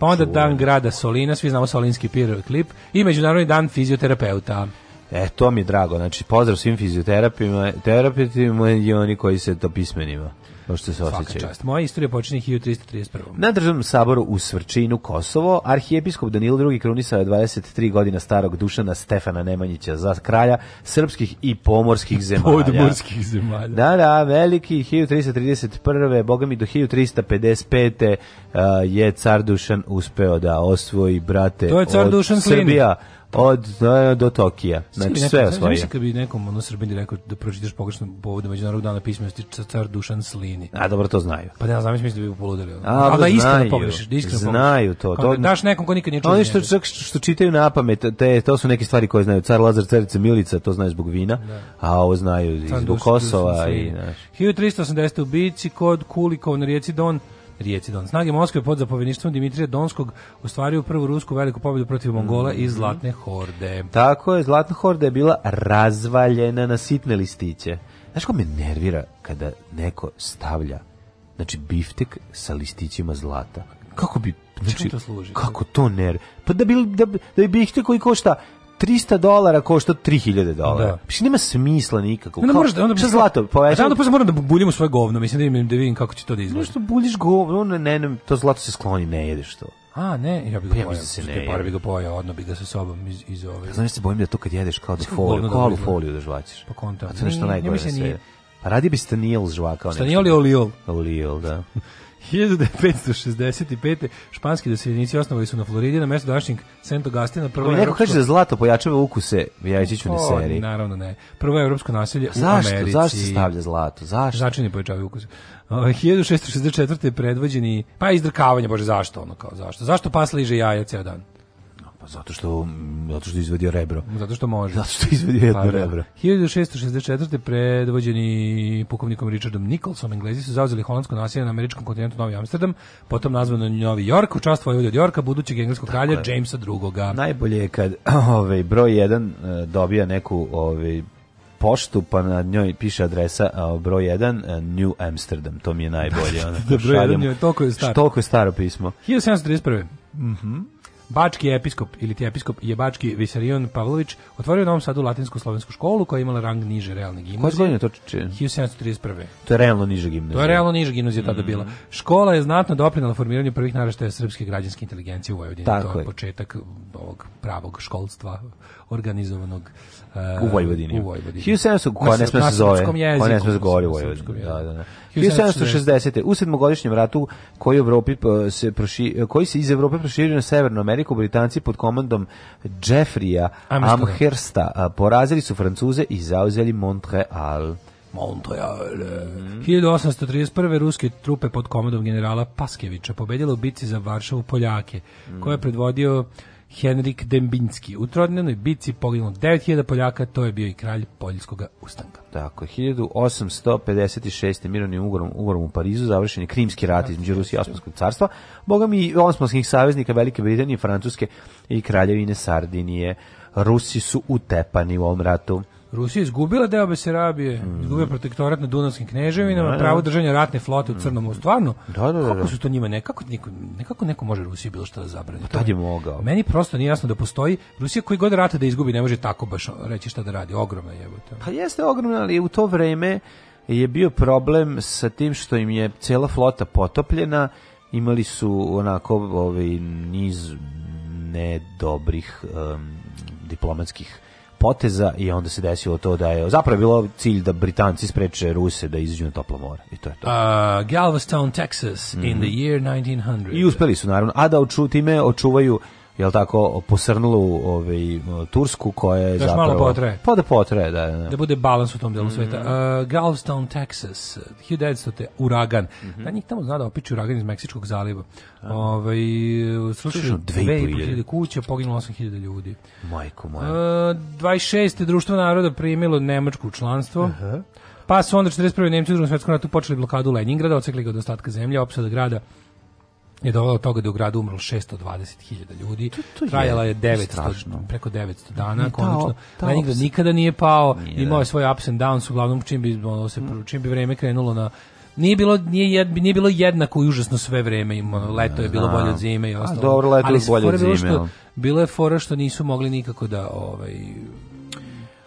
Pa onda Čujem. dan grada Solina, svi znamo Solinski pir klip i Međunarodni dan fizioterapeuta. E, to mi je drago, znači pozdrav svim fizioterapijima, terapeutima i oni koji se to pismenima kao što se osjećaju. Čast. Moja istorija počinje 1331. Na državnom saboru u Svrčinu, Kosovo, arhijepiskop Danilo II. krunisao je 23 godina starog Dušana Stefana Nemanjića za kralja srpskih i pomorskih zemalja. Podmorskih zemalja. Da, da, veliki 1331. Boga mi do 1355. Uh, je car Dušan uspeo da osvoji brate to je car Dušan Srbija od da, do Tokija. Znači sve osvojio. Znači kad bi nekom ono Srbini rekao da pročitaš pogrešno povode međunarodnog dana pismenosti car Dušan Slini. A dobro to znaju. Pa da, znam, mislim da bi poludeli. A, da, da iskreno pogrešiš, da iskreno Znaju to. to daš nekom ko nikad nije čuo. Oni što, što čitaju na pamet, te, to su neke stvari koje znaju. Car Lazar, carica Milica, to znaju zbog vina, da. a ovo znaju zbog Kosova. i, 1380. u Bici kod Kulikov na rijeci Don rijeci Don. Snage Moskve pod zapovjedništvom Dimitrija Donskog ostvario prvu rusku veliku pobjedu protiv Mongola mm -hmm. i Zlatne horde. Tako je, Zlatna horda je bila razvaljena na sitne listiće. Znaš ko me nervira kada neko stavlja znači biftek sa listićima zlata? Kako bi znači, to služi? Kako to ner? Pa da bi da, da bi biftek koji košta 300 dolara košta 3000 dolara. Da. Mislim, nema smisla nikakvog. Ne, možda, onda bi zlato povećao. Onda pa moram da buljimo svoje govno, mislim da im da vidim kako će to da izgleda. Nešto buljiš govno, ne, ne, ne, to zlato se skloni, ne jedeš to. A, ne, ja bih ga pojao. Ja ne, par bih ga pojao, odno bih ga sa sobom iz, iz ove. Pa Znam, se bojim da to kad jedeš kao da foliju, kao da foliju da žvaćeš. Pa konta. A to nešto najgore na sve. Pa radi bi stanijel žvakao. Stanijel je oliol. Oliol, da. 1565. španski doseljenici osnovali su na Floridi na mesto današnjeg St. Augustina. Prvo Ali neko kaže da zlato pojačava ukuse jajićiću na seriji. Naravno ne. Prvo evropsko naselje zašto, u Americi. Zašto se stavlja zlato? Zašto? Znači ne pojačavaju ukuse. 1664. predvođeni, pa izdrkavanje, bože, zašto ono kao, zašto? Zašto pas liže jaja ceo dan? zato što zato što izvedio rebro. Zato što može. Zato što izvedio jedno pa, da. rebro. 1664. predvođeni pukovnikom Richardom Nicholsom Englezi su zauzeli holandsko naselje na američkom kontinentu Novi Amsterdam, potom nazvano Novi York, u čast vojvode od Yorka, budućeg engleskog kralja dakle, Jamesa II. Najbolje je kad ovaj broj 1 eh, dobija neku ovaj poštu, pa na njoj piše adresa eh, broj 1 eh, New Amsterdam, to mi je najbolje. Ono, da, broj 1 je je staro. Toliko je staro pismo. 1731. Mhm. Mm Bački episkop ili ti episkop je Bački Visarion Pavlović otvorio u Novom Sadu latinsku slovensku školu koja je imala rang niže realne gimnazije. Koje godine to če? 1731. To je realno niže gimnazije. To je realno niža gimnazija tada mm bila. Škola je znatno doprinala formiranju prvih naraštaja srpske građanske inteligencije u Vojvodini. Tako to je, je, početak ovog pravog školstva organizovanog u Vojvodini. U Vojvodini. 1700, pa koja pa ne sme se zove, koja ne sme se govori u Vojvodini. Da, da, da. 1760. U sedmogodišnjem ratu koji, Evropi pa, se proši, koji se iz Evrope proširio na Severnu Ameriku, Britanci pod komandom Jeffrija da? Amhersta porazili su Francuze i zauzeli Montreal. Montreal. Mm. Mm-hmm. 1831. ruske trupe pod komandom generala Paskevića pobedile u bici za Varšavu Poljake, mm. koje je predvodio Henrik Dembinski. U trodnevnoj bitci poginulo 9000 Poljaka, to je bio i kralj poljskog ustanka. Tako, 1856. mirovnim ugorom, ugorom u Parizu završen je Krimski rat između Rusije i Osmanskog carstva, bogami i osmanskih saveznika Velike Britanije, Francuske i kraljevine Sardinije. Rusi su utepani u ovom ratu. Rusija izgubila deo Besarabije, mm. izgubila protektorat na Dunavskim kneževinama, da, da. pravo držanja ratne flote u Crnom moru. Stvarno, da, da, da kako da. su to njima, nekako, neko, nekako neko može Rusiji bilo šta da zabrani. Pa tad je mogao. Meni prosto nije jasno da postoji. Rusija koji god rata da izgubi ne može tako baš reći šta da radi. Ogromna je. Pa jeste ogromna, ali u to vreme je bio problem sa tim što im je cela flota potopljena, imali su onako ovaj, niz nedobrih um, diplomatskih poteza i onda se desilo to da je zapravo bilo cilj da Britanci spreče Ruse da izađu na toplo more i to je to. Uh, Galveston, Texas mm -hmm. in mhm. the year 1900. I uspeli su naravno, a da oču, time očuvaju jel tako, posrnulu ovaj, Tursku koja je Daš zapravo... malo potraje. Pa da potraje, da, da, da. Da bude balans u tom delu mm -hmm. sveta. Uh, Galveston, Texas, 1900. uragan. Mm -hmm. Da njih tamo zna da opiči uragan iz Meksičkog zaliva. Ovaj, slušaju 2000 kuća, poginulo 8000 ljudi. Majko moja. Uh, 26. društvo naroda primilo nemačko članstvo. Uh -huh. Pa su onda 41. Nemci u drugom svjetskom ratu počeli blokadu Leningrada, odsekli ga od ostatka zemlje, opsada grada je dovela do toga da u gradu umrlo 620.000 ljudi. To, to Trajala je 900, strašno. preko 900 dana, nije konačno. Ta, ta ups... nikada nije pao, nije, imao je da. svoj ups and downs, uglavnom čim bi, ono, se, mm. čim bi vreme krenulo na nije bilo nije, jed, nije bilo jednako i užasno sve vreme im ono, leto je da, bilo Znam. Da. bolje od zime i ostalo. A dobro leto je bolje od zime. Što, bilo je fora što nisu mogli nikako da ovaj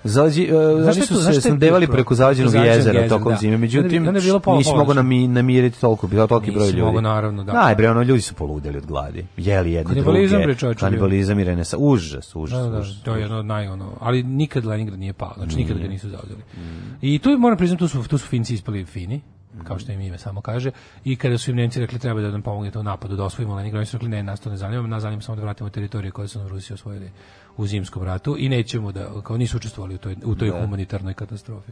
Zađi, uh, oni su se snadevali preko zađenog jezera tokom da. zime, međutim, onda je bilo pola, nisi mogao nami, namiriti toliko, bilo toliki broj ljudi. Mogu, naravno, da. Najbre, ono, ljudi su poludeli od gladi, jeli jedni kanibalizam, druge, bre, kanibalizam i renesa, užas, užas, da, da, užas. To je jedno od naj, ono, ali nikad Leningrad nije pao, znači nikad ga nisu zauzeli. Mm. I tu, moram priznati, tu su, tu su Finci ispali fini, kao što im ime samo kaže i kada su im Nemci rekli treba da nam pomognete u napadu da osvojimo Leningrad, oni su rekli ne, nas to ne zanima, nas zanima samo da vratimo teritorije koje su nam Rusi osvojili u zimskom ratu i nećemo da, kao nisu učestvovali u toj, u toj da. humanitarnoj katastrofi.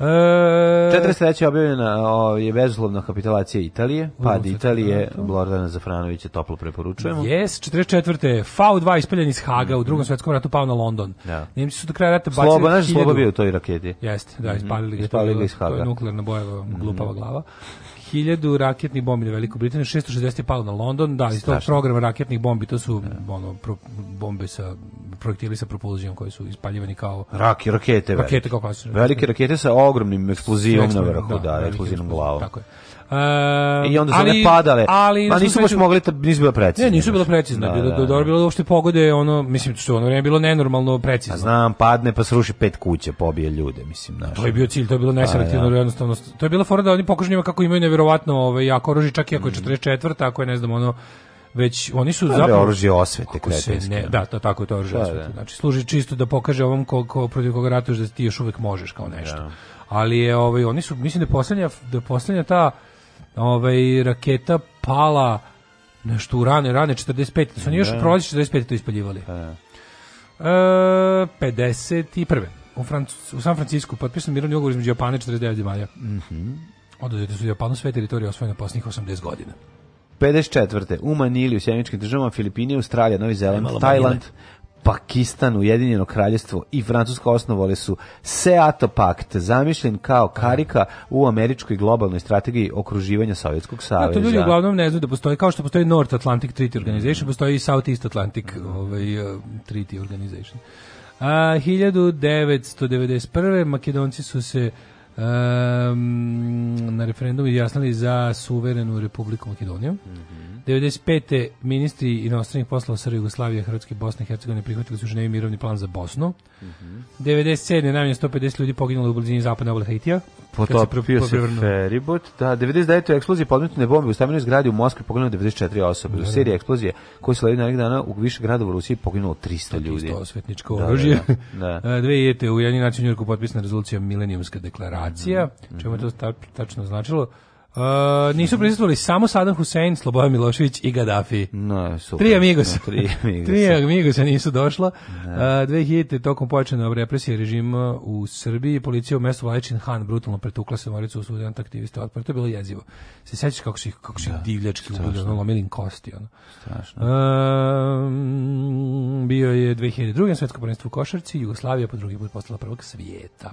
E... 43. objavljena o, ovaj, je bezuslovna kapitulacija Italije, pad Italije, Blordana Zafranovića toplo preporučujemo. Jes, 44. V2 ispaljen iz Haga u drugom mhm. svetskom ratu pao na London. Da. Nemci su do kraja rata bacili Sloba, naš Sloba bio u toj raketi. Jeste, da, mhm. ispalili, mm ispalili, ispalili iz Haga. To je nuklearna bojeva, glupava mm glava. 1000 raketnih bombi na Veliku Britaniju, 660 je palo na London, da, iz tog programa raketnih bombi, to su ja. Da. ono, pro, bombe sa projektili sa propulzijom koji su ispaljivani kao Raki, rakete, rakete velike. kao klasične. Velike rakete sa ogromnim eksplozivom na vrhu, da, da, da eksplozivnom glavom. Tako je. Uh, I onda su ali, one padale. Ali, Ma nisu baš mogli, nisu bilo precizno. Ne, nisu bilo precizno. Da, bilo, da, da. dobro, bilo uopšte pogode, ono, mislim, što ono vrijeme bilo nenormalno precizno. A pa znam, padne pa sruši pet kuće, pobije ljude, mislim. Naš. To je bio cilj, to je bilo pa neselektivno, da. jednostavno. To je bila fora da oni pokažu njima kako imaju nevjerovatno ovaj, jako oružje, čak i ako je 44, mhm. ako je, ne znam, ono, već oni su za oružje osvete kretenske. Ne, da, to tako je to oružje da, osvete. Da. Znači služi čisto da pokaže ovom ko, ko protiv koga ratuješ da ti još uvek možeš kao nešto. Da. Ali je ovaj oni su mislim da poslednja da poslednja ta ovaj, raketa pala nešto u rane, rane 45, su oni još u da. prolazi 45 to ispaljivali. Pa da. E, 51. U, Franc u San Francisku potpisan mirovni ugovor između Japana i 49 maja. Mm -hmm. Oduzete su Japanu sve teritorije osvojene posljednjih 80 godina. 54. U Manili, u Sjemičkim državama, Filipini, Australija, Novi Zeland, Tajland, Pakistan, Ujedinjeno kraljestvo i Francuska osnovali su SEATO pakt, zamišljen kao karika u američkoj globalnoj strategiji okruživanja Sovjetskog saveza. Da, to ljudi uglavnom ne znaju da postoji, kao što postoji North Atlantic Treaty Organization, postoji i South East Atlantic mhm. ovaj, eh, Treaty Organization. A 1991. Makedonci su se um, na referendumu izjasnili za suverenu Republiku Makedoniju. Mm -hmm. 95. ministri inostranih poslova Srbije, Jugoslavije, Hrvatske, Bosne i Hercegovine prihvatili su Ženevi mirovni plan za Bosnu. Mm -hmm. 97. najmanje 150 ljudi poginulo u blizini zapadne obale Haitija. Potopio pa se, se feribot. Da, 99. eksplozije podmetne bombe u stambenoj zgradi u Moskvi poginulo 94 osobe. Da, da. U da. seriji eksplozije koje se narednih dana u više grada u Rusiji poginulo 300 ljudi. 300 osvetničko da, da, oružje. Da, da, da. Dve u jedni način Njurku potpisana rezolucija Milenijumska deklaracija, mm -hmm. čemu je to mhm. tačno značilo. Uh, nisu mhm. prisustvovali samo Saddam Hussein, Slobodan Milošević i Gaddafi. No, super. Tri amigos. No, tri amigos. tri amigosa nisu došla. No. Da. Uh, 2000. tokom počene represije režima u Srbiji, policija u mestu Vladičin Han brutalno pretukla se moricu u studenta aktivista otpora. To je bilo jezivo. Se sećaš kako su ih, kako su ih da, divljački ubili, ono, lomili im kosti. Ono. Strašno. Uh, bio je 2002. svetsko prvenstvo u Košarci, Jugoslavija po drugi put postala prvog svijeta.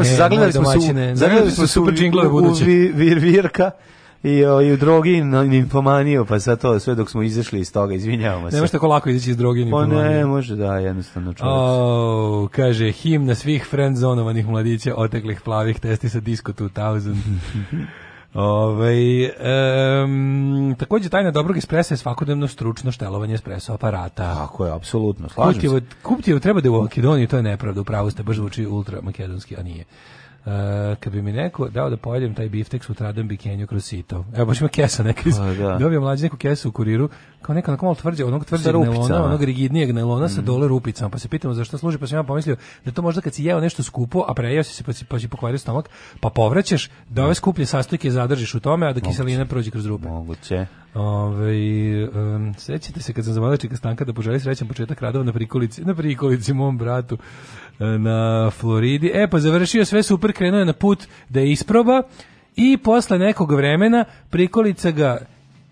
izvinjavam se, zagledali smo se, zagledali smo super džinglove buduće. U vir, virka i, o, i u drogi infomaniju, pa sad to sve dok smo izašli iz toga, izvinjavamo se. Ne može tako lako izaći iz drogi infomaniju. Pa ne, može da, jednostavno čovjek. Oh, kaže, himna svih friendzonovanih mladića, oteklih plavih testi sa Disco 2000. Ove, ovaj, um, takođe tajna dobrog espresa je svakodnevno stručno štelovanje espresso aparata. Tako je, apsolutno. Slažem kuptijevo, se. Kuptijevo treba da u Makedoniji, to je nepravda, u ste, baš zvuči ultra makedonski, a nije. Uh, kad bi mi neko dao da pojedem taj biftek sutradan bi Kenju kroz sito. Evo baš ima kesa neka. Iz, A, pa, da. Dobio mlađi neku kesu u kuriru, kao neka onako malo tvrđe, onog tvrđeg nelona, onog rigidnijeg nelona mm. sa mhm. dole rupicama. Pa se pitamo zašto služi, pa sam ja pomislio da to možda kad si jeo nešto skupo, a prejeo si se pa si, pa si pokvario stomak, pa povraćaš, da ove mhm. skuplje sastojke zadržiš u tome, a da kiselina prođe kroz rupe. Moguće. Ove, ovaj, um, sećate se kad sam zavodila Stanka da poželi srećan početak radova na prikolici, na prikolici mom bratu na Floridi. E, pa završio sve super, krenuo je na put da je isproba i posle nekog vremena prikolica ga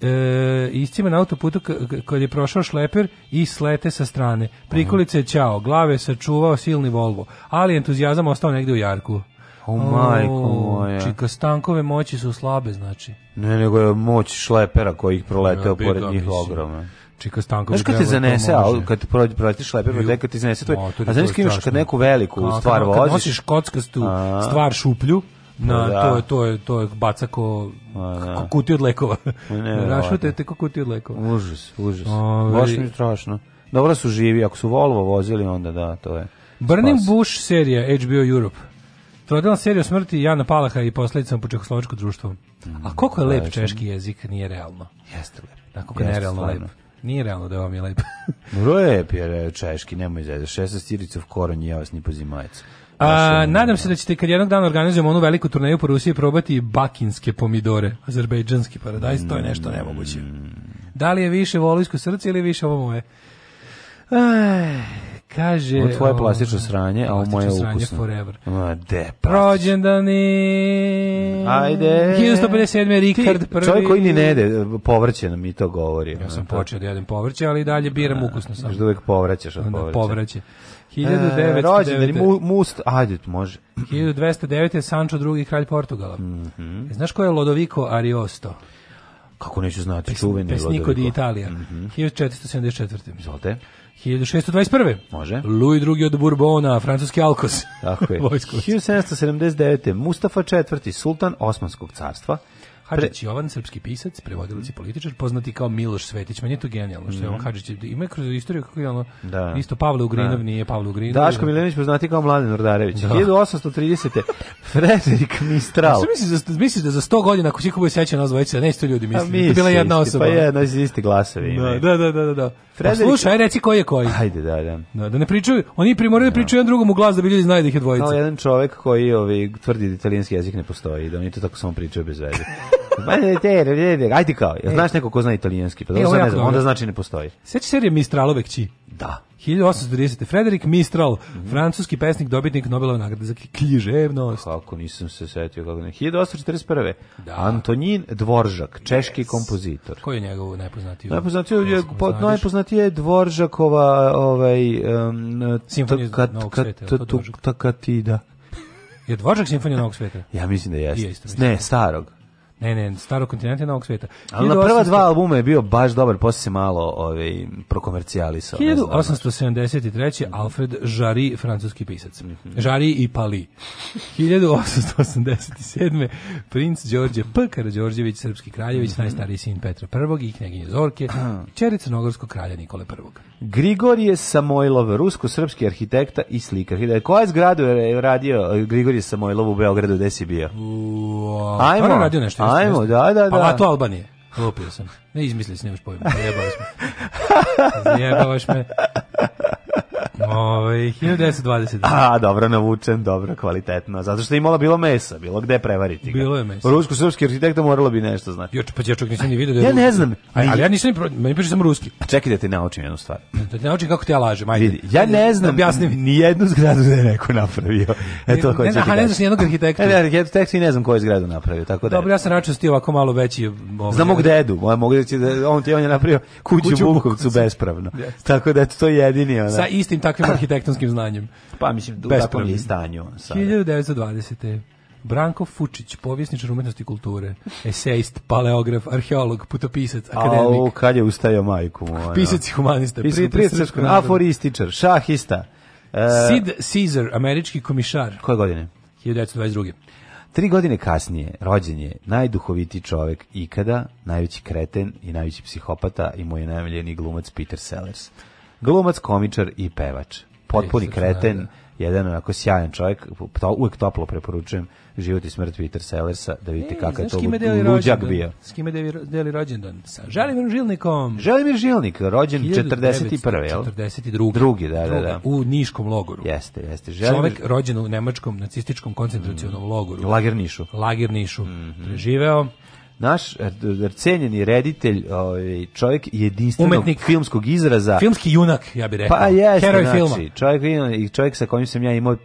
e, iscima na autoputu kad je prošao šleper i slete sa strane. Prikolica je ćao, glave sačuvao silni Volvo, ali entuzijazam ostao negde u jarku. O, oh, majko moja. Čika Stankove moći su slabe, znači. Ne, nego je moć šlepera koji ih proleteo ja, pored njih da, ogromna. Čika Stanković. Znaš kad te zanese, a kad prođe proletiš lepe prode, pa kad ti zanese tvoj, a znaš imaš kad neku veliku a, stvar voziš. Kad nosiš kockastu a, stvar šuplju, na pa da. to je to je to je baca ko, pa da. ko kutiju od lekova. Našao te te kutiju od lekova. Užas, užas. Baš mi strašno. Dobro su živi, ako su Volvo vozili onda da, to je. Burning spas. Bush serija HBO Europe. Trodelna serija o smrti Jana Palaha i posledicama po čehoslovačko društvo. Mm, A koliko je lep da, da. češki jezik, nije realno. Jeste lep. Tako je nerealno lep. Nije realno da vam je lepo. Lep je e, češki, nemoj izgleda. 16 siricov koronj, ja vas ni pozimajac. A, nadam se da ćete kad jednog dana organizujemo onu veliku turneju po Rusiji probati bakinske pomidore, azerbejdžanski paradajz, to je nešto mm. nemoguće. Da li je više volojsko srce ili više ovo moje? Aj. Kaže, u tvoje plastično sranje, a u moje ukusno. forever. Ma, de, pa. Rođendani. Ajde. 1957. Richard prvi. Čovjek koji ni ne jede povrće nam i to govori. Ja sam počeo da jedem povrće, ali dalje biram ukusno sam. Još da uvek povraćaš od povrća. Povraće. 1909. E, rođen, mu, must, ajde, može. 1209. je Sancho II. kralj Portugala. Mm -hmm. Znaš ko je Lodovico Ariosto? Kako neću znati, Pes, čuveni Pesniko Lodovico. Pesniko di Italija. Mm -hmm. 1474. Izvolite. 1621. Može. Louis II od Bourbona, francuski Alkos. Tako je. 1779. Mustafa IV, sultan Osmanskog carstva, Hadžić Jovan, srpski pisac, prevodilac i političar, poznati kao Miloš Svetić. Meni je to genijalno što je on Hadžić. Ima kroz istoriju kako je ono, da. isto Pavle Ugrinov da. nije Pavle Ugrinov. Daško Milenić poznati kao Mladen Ordarević. Da. 1830. Frederik Mistral. Misliš da, misliš da za 100 godina ako će bude sećan nas dvojica, neće to ljudi misliti. Misli, to je bila jedna osoba. Pa jedna iz isti glasovi. Da, da, da, da, da. Frederik... slušaj, reci koji je koji. Ajde, da, da. Da, da ne pričaju, oni primoraju da pričaju jedan drugom u glas da bi ljudi znali da ih je dvojica. Kao jedan čovek koji ovi tvrdi da italijanski jezik ne postoji, da oni to tako samo pričaju bez veze. Pa ne, te, ajde kao. Ja e. znaš neko ko zna italijanski, pa dobro, e, ne znam, onda znači ne postoji. Seća serije Mistralovek Kći? Da. 1830. Frederik Mistral, mm -hmm. francuski pesnik, dobitnik Nobelove nagrade za književnost. Kako nisam se setio kako ne. 1841. Da. Antonin Dvoržak, češki yes. kompozitor. Koji je njegov najpoznatiji? Najpoznatiji je po, pa, najpoznatiji je Dvoržakova ovaj um, Simfonija novog sveta. Takatida. Je Dvoržak Simfonija novog sveta? Ja mislim da jeste. Ne, starog. Ne, ne, staro kontinente novog sveta. Ali na prva dva albuma je bio baš dobar, posle se malo ovaj, prokomercijalisao. 1873. Mhm. Alfred Jari, francuski pisac. Mm -hmm. Jarry i Pali. 1887. princ Đorđe P. Karadžorđević, srpski kraljević, mm -hmm. najstariji sin Petra I i knjeginje Zorke, čerica crnogorskog kralja Nikole I. Grigorije Samojlov, rusko-srpski arhitekta i slikar. Koja zgradu je radio Grigorije Samojlov u Beogradu, gde si bio? U, Ajmo. radio nešto Ajmo, da, da, pa, da. Palatu Albanije. Lupio sam. Ne izmislili se, nemaš pojma. Zajebali smo. Zajebavaš me. Ove, ovaj, 1920. A, dobro navučen, dobro, kvalitetno. Zato što je imala bilo mesa, bilo gde prevariti ga. Bilo je mesa. Rusko-srpski arhitekta moralo bi nešto znati. Jo, pa ja čak nisam ni vidio da je Ja ne znam. Aj, ali ja nisam, meni piše samo ruski. A pa čekaj da ti naučim jednu stvar. Da ti naučim kako te ja lažem, ajde. ja ne da znam, objasni mi. Ni jednu zgradu da je neko napravio. E to hoće ti. Ne, ne, ne znaš ni jednog arhitekta. E, ne, arhitekta ne znam koju je zgradu napravio, tako da. Dobro, ja sam računao da ti ovako malo veći. Ovaj, znam mog ovaj. dedu, moj ovaj, mogu reći da on ti on je napravio kuću, kuću Bukovcu bespravno. Tako da to je jedini ona. Sa istim takvim arhitektonskim znanjem. Pa mislim, u takvom je stanju. Sada. 1920. Branko Fučić, povjesničar umetnosti kulture, esejist, paleograf, arheolog, putopisac, akademik. A kad je ustao majku mu. Pisac i humanista. Pisac i aforističar, šahista. Uh, Sid Caesar, američki komišar. Koje godine? 1922. Tri godine kasnije rođen je najduhovitiji čovjek ikada, najveći kreten i najveći psihopata i moj najmiljeni glumac Peter Sellers glumac, komičar i pevač. Potpuni e, kreten, da. jedan onako sjajan čovjek, to, uvek toplo preporučujem život i smrt Peter Sellersa, da vidite e, kakav je to luđak bio. S kime deli rođendan? Sa Želimir Žilnikom. Želimir Žilnik, rođen 41. 42. Drugi, da, da, da. U Niškom logoru. Jeste, jeste. Želimir... Čovjek rođen u nemačkom nacističkom koncentracionom mm. logoru. Lager Nišu. Lager Nišu. Mm -hmm. Preživeo naš e, cenjeni reditelj, ovaj čovjek jedinstvenog Umetnik. filmskog izraza. Filmski junak, ja bih rekao. Pa jeste, Heroj znači, filma. Čovjek, čovjek sa kojim sam ja imao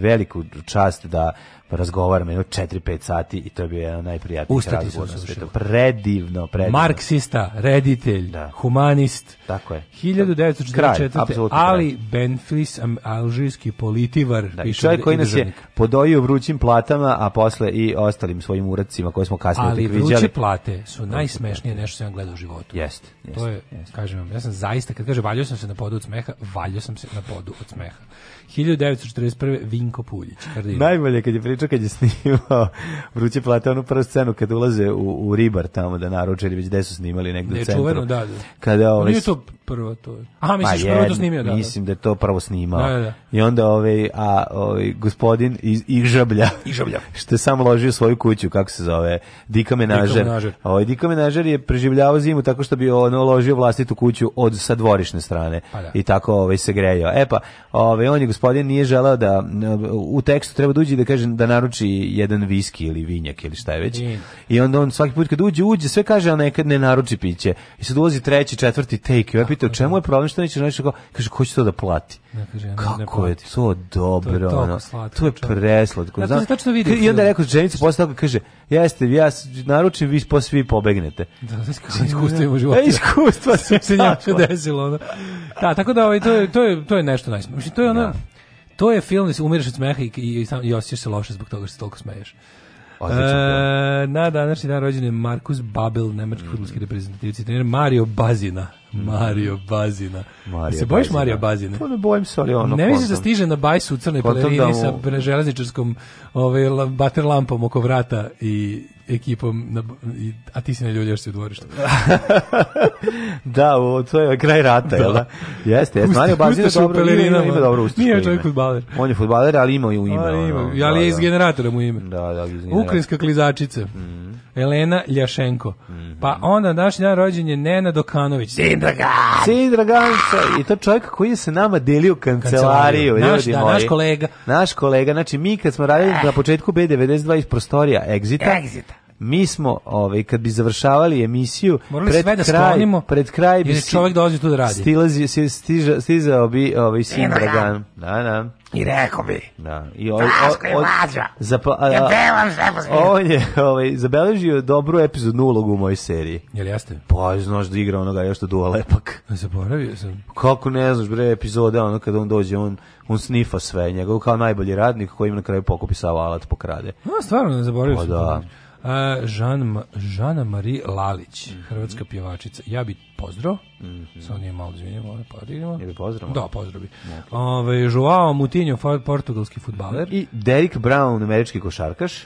veliku čast da razgovaramo jedno 4-5 sati i to je bio jedan najprijatniji Ustati razgovor na svetu. Predivno, predivno. Marksista, reditelj, da. humanist. Tako je. 1944. Kraj, ali Benflis, alžirski politivar. Da, piše čovjek koji nas je podojio vrućim platama, a posle i ostalim svojim uracima koje smo kasnije ali Ali vruće plate su najsmešnije nešto sam gledao u životu. Jeste. Jest, to je, jest. kažem vam, ja sam zaista, kad kaže valjao sam se na podu od smeha, valjao sam se na podu od smeha. 1941. Vinko Puljić. Kardinal. Najbolje kad je pričao kad je snimao Vruće plate onu prvu scenu kad ulaze u, u ribar tamo da naruče ili već gde su snimali negde u centru. Čuveno, da, da. Kada ovaj... Nije to prvo to. Aha, misliš pa prvo to snimio, da, da. Mislim da je to prvo snimao. Da, da. da. I onda ovaj, a, ovaj, gospodin iz Ižablja, Ižablja. što je sam ložio svoju kuću, kako se zove, Dika Menažer. Dika Menažer. Ovaj, Dika Menažer je preživljavao zimu tako što bi ono ložio vlastitu kuću od sa dvorišne strane. Pa, da. I tako ovaj, se grejao. E pa, ovaj, on je gospodin gospodin nije želeo da u tekstu treba da uđe da kaže da naruči jedan viski ili vinjak ili šta je već. I, onda on svaki put kad uđe, uđe, sve kaže, a nekad ne naruči piće. I sad ulazi treći, četvrti take. I ja ovaj pitao, čemu je problem što neće naći? Kaže, ko će to da plati? Ne, kaže, ja Kako je to dobro. To je, ono, slatko, to je preslatko. Da, to tačno vidi. I onda je rekao, ženica posle toga kaže, jeste, ja naručim, vi posle svi pobegnete. Da, da znači kako iskustvo ima života. E, iskustva se, se njako desilo. Ono. Da, tako da ovaj, to, je, to, je, to je nešto najsmešnije. To je ono, da To je film gdje umireš od smeha i, i, i osjećaš se loše zbog toga što se toliko smeješ. E, na današnji dan rođen je Markus Babel, nemački mm. futbolski reprezentativci trener Mario Bazina. Mm. Mario Bazina. Mario se bojiš Mario Bazina? Pa ne bojim se, ali ono... Ne misliš da stiže na bajsu u crnoj da pelerini da mu... sa železničarskom ovaj, bater lampom oko vrata i, ekipom, na, a ti si na ljudi još u dvorištu. da, o, to je kraj rata, jel da? da? Jeste, jeste. Mario Bazin je dobro, ima, ima dobro ustičko Nije čovjek futbaler. On je futbaler, ali ima i u ime. Ali, ima, ono, ali da, je da. iz generatora mu ime. Da, da, iz Ukrajinska klizačica. Mm. Elena Ljašenko. Mm -hmm. Pa onda naš dan rođen je Nena Dokanović. Sindragan! Sindragan! I to čovjek koji je se nama delio kancelariju. kancelariju. Naš, da, moji. naš kolega. Naš kolega. Znači, mi kad smo radili na početku B92 iz prostorija Exita, Exit mi smo, ovaj, kad bi završavali emisiju, Morali pred, sve da kraj, sklonimo, pred kraj bi čovjek dolazi tu da radi. Stilazi, si, stiža, stizao bi ovaj, sin da. Dragan. Da, da. I rekao bi. Da. I ovaj, Daško je mlađa. Zapa, a, ja pevam On je ovaj, zabeležio dobru epizodnu ulogu u mojoj seriji. Jel jeste? Pa, znaš da igra onoga još to duva lepak. Zaboravio sam. Kako ne znaš, bre, epizode, ono kada on dođe, on, on snifa sve, njegov kao najbolji radnik koji im na kraju pokupi sav alat pokrade. No, stvarno ne zaboravio pa, sam. Da. Uh, Jean, Žana Marie Lalić, mm -hmm. hrvatska pjevačica. Ja bi pozdrav, mm -hmm. samo nije malo izvinjamo, ali pa idemo. Ili pozdrav? Da, pozdrav bi. Okay. Ove, Joao Moutinho, portugalski futbaler. Mm -hmm. I Derek Brown, američki košarkaš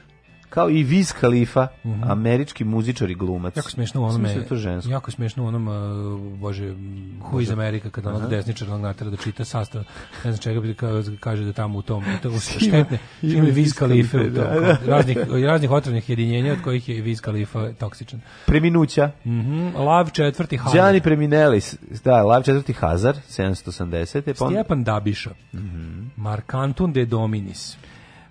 kao i Wiz Khalifa, mm -hmm. američki muzičar i glumac. Jako smiješno u onom, da jako smiješno u onom, uh, bože, Who bože. is America, kada onog desničar onog natara da čita sastav, ne znam čega, bi kaže da tamo u tom, to u štetne, ima Wiz Khalifa, u da, tom, da, raznih, raznih otrovnih jedinjenja, od kojih je i Wiz Khalifa toksičan. Preminuća. Mm -hmm. Lav četvrti Hazar. Gianni Preminelis, da, Lav četvrti Hazar, 780. Pon... Pa Stjepan Dabiša, mm -hmm. Markantun de Dominis,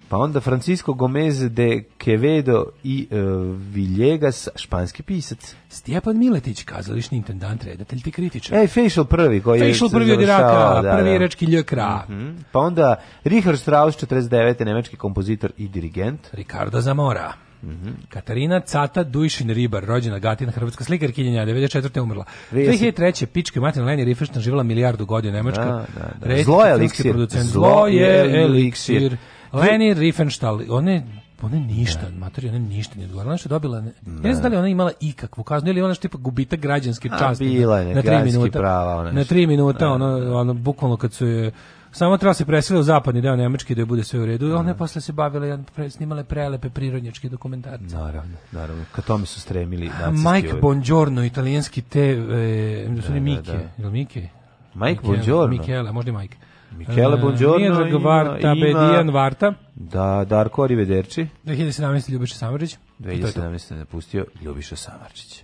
Pa onda Francisco Gomez de Quevedo i uh, Villegas, španski pisac. Stjepan Miletić, kazališni intendant, redatelj te kritičar. E, Facial prvi koji Facial je... Facial prvi od Iraka, da, da, prvi irački ljekra. Mm -hmm. Pa onda Richard Strauss, 49. nemački kompozitor i dirigent. Ricardo Zamora. Mm -hmm. Katarina Cata Dujšin Ribar, rođena Gatina, hrvatska slikar, 1994. umrla. 2003. Pičke Matin Leni Rifašna živjela milijardu godina Nemačka. Da, da, da. Zlo je eliksir. Zlo je eliksir. Leni Riefenstahl, one one ništa, da. materija, one ništa nije odgovorila. Ona je dobila, ne, ne da. znam da li ona imala ikakvu kaznu ili ona što tipa gubitak građanske časti. A, bila je, na, tri minuta, prava ona. Na tri minuta, da. ono, ono, bukvalno kad su je, samo treba se preselio u zapadni deo Nemačke da je bude sve u redu. Ona je da. posle se bavila i snimala prelepe prirodnjačke dokumentarce. Naravno, naravno. Ka tome su stremili nacisti. Mike ovaj. Bongiorno, italijanski te, e, da, da, Mike, da, Mike? Mike? Mike Bongiorno? Michele, možda i Mike. Michele e, Bongiorno Nije Varta, ima, Bedijan Varta. Da, Darko Arrivederci. 2017. Ljubiša Samarčić. 2017. je napustio Ljubiša Samarčić.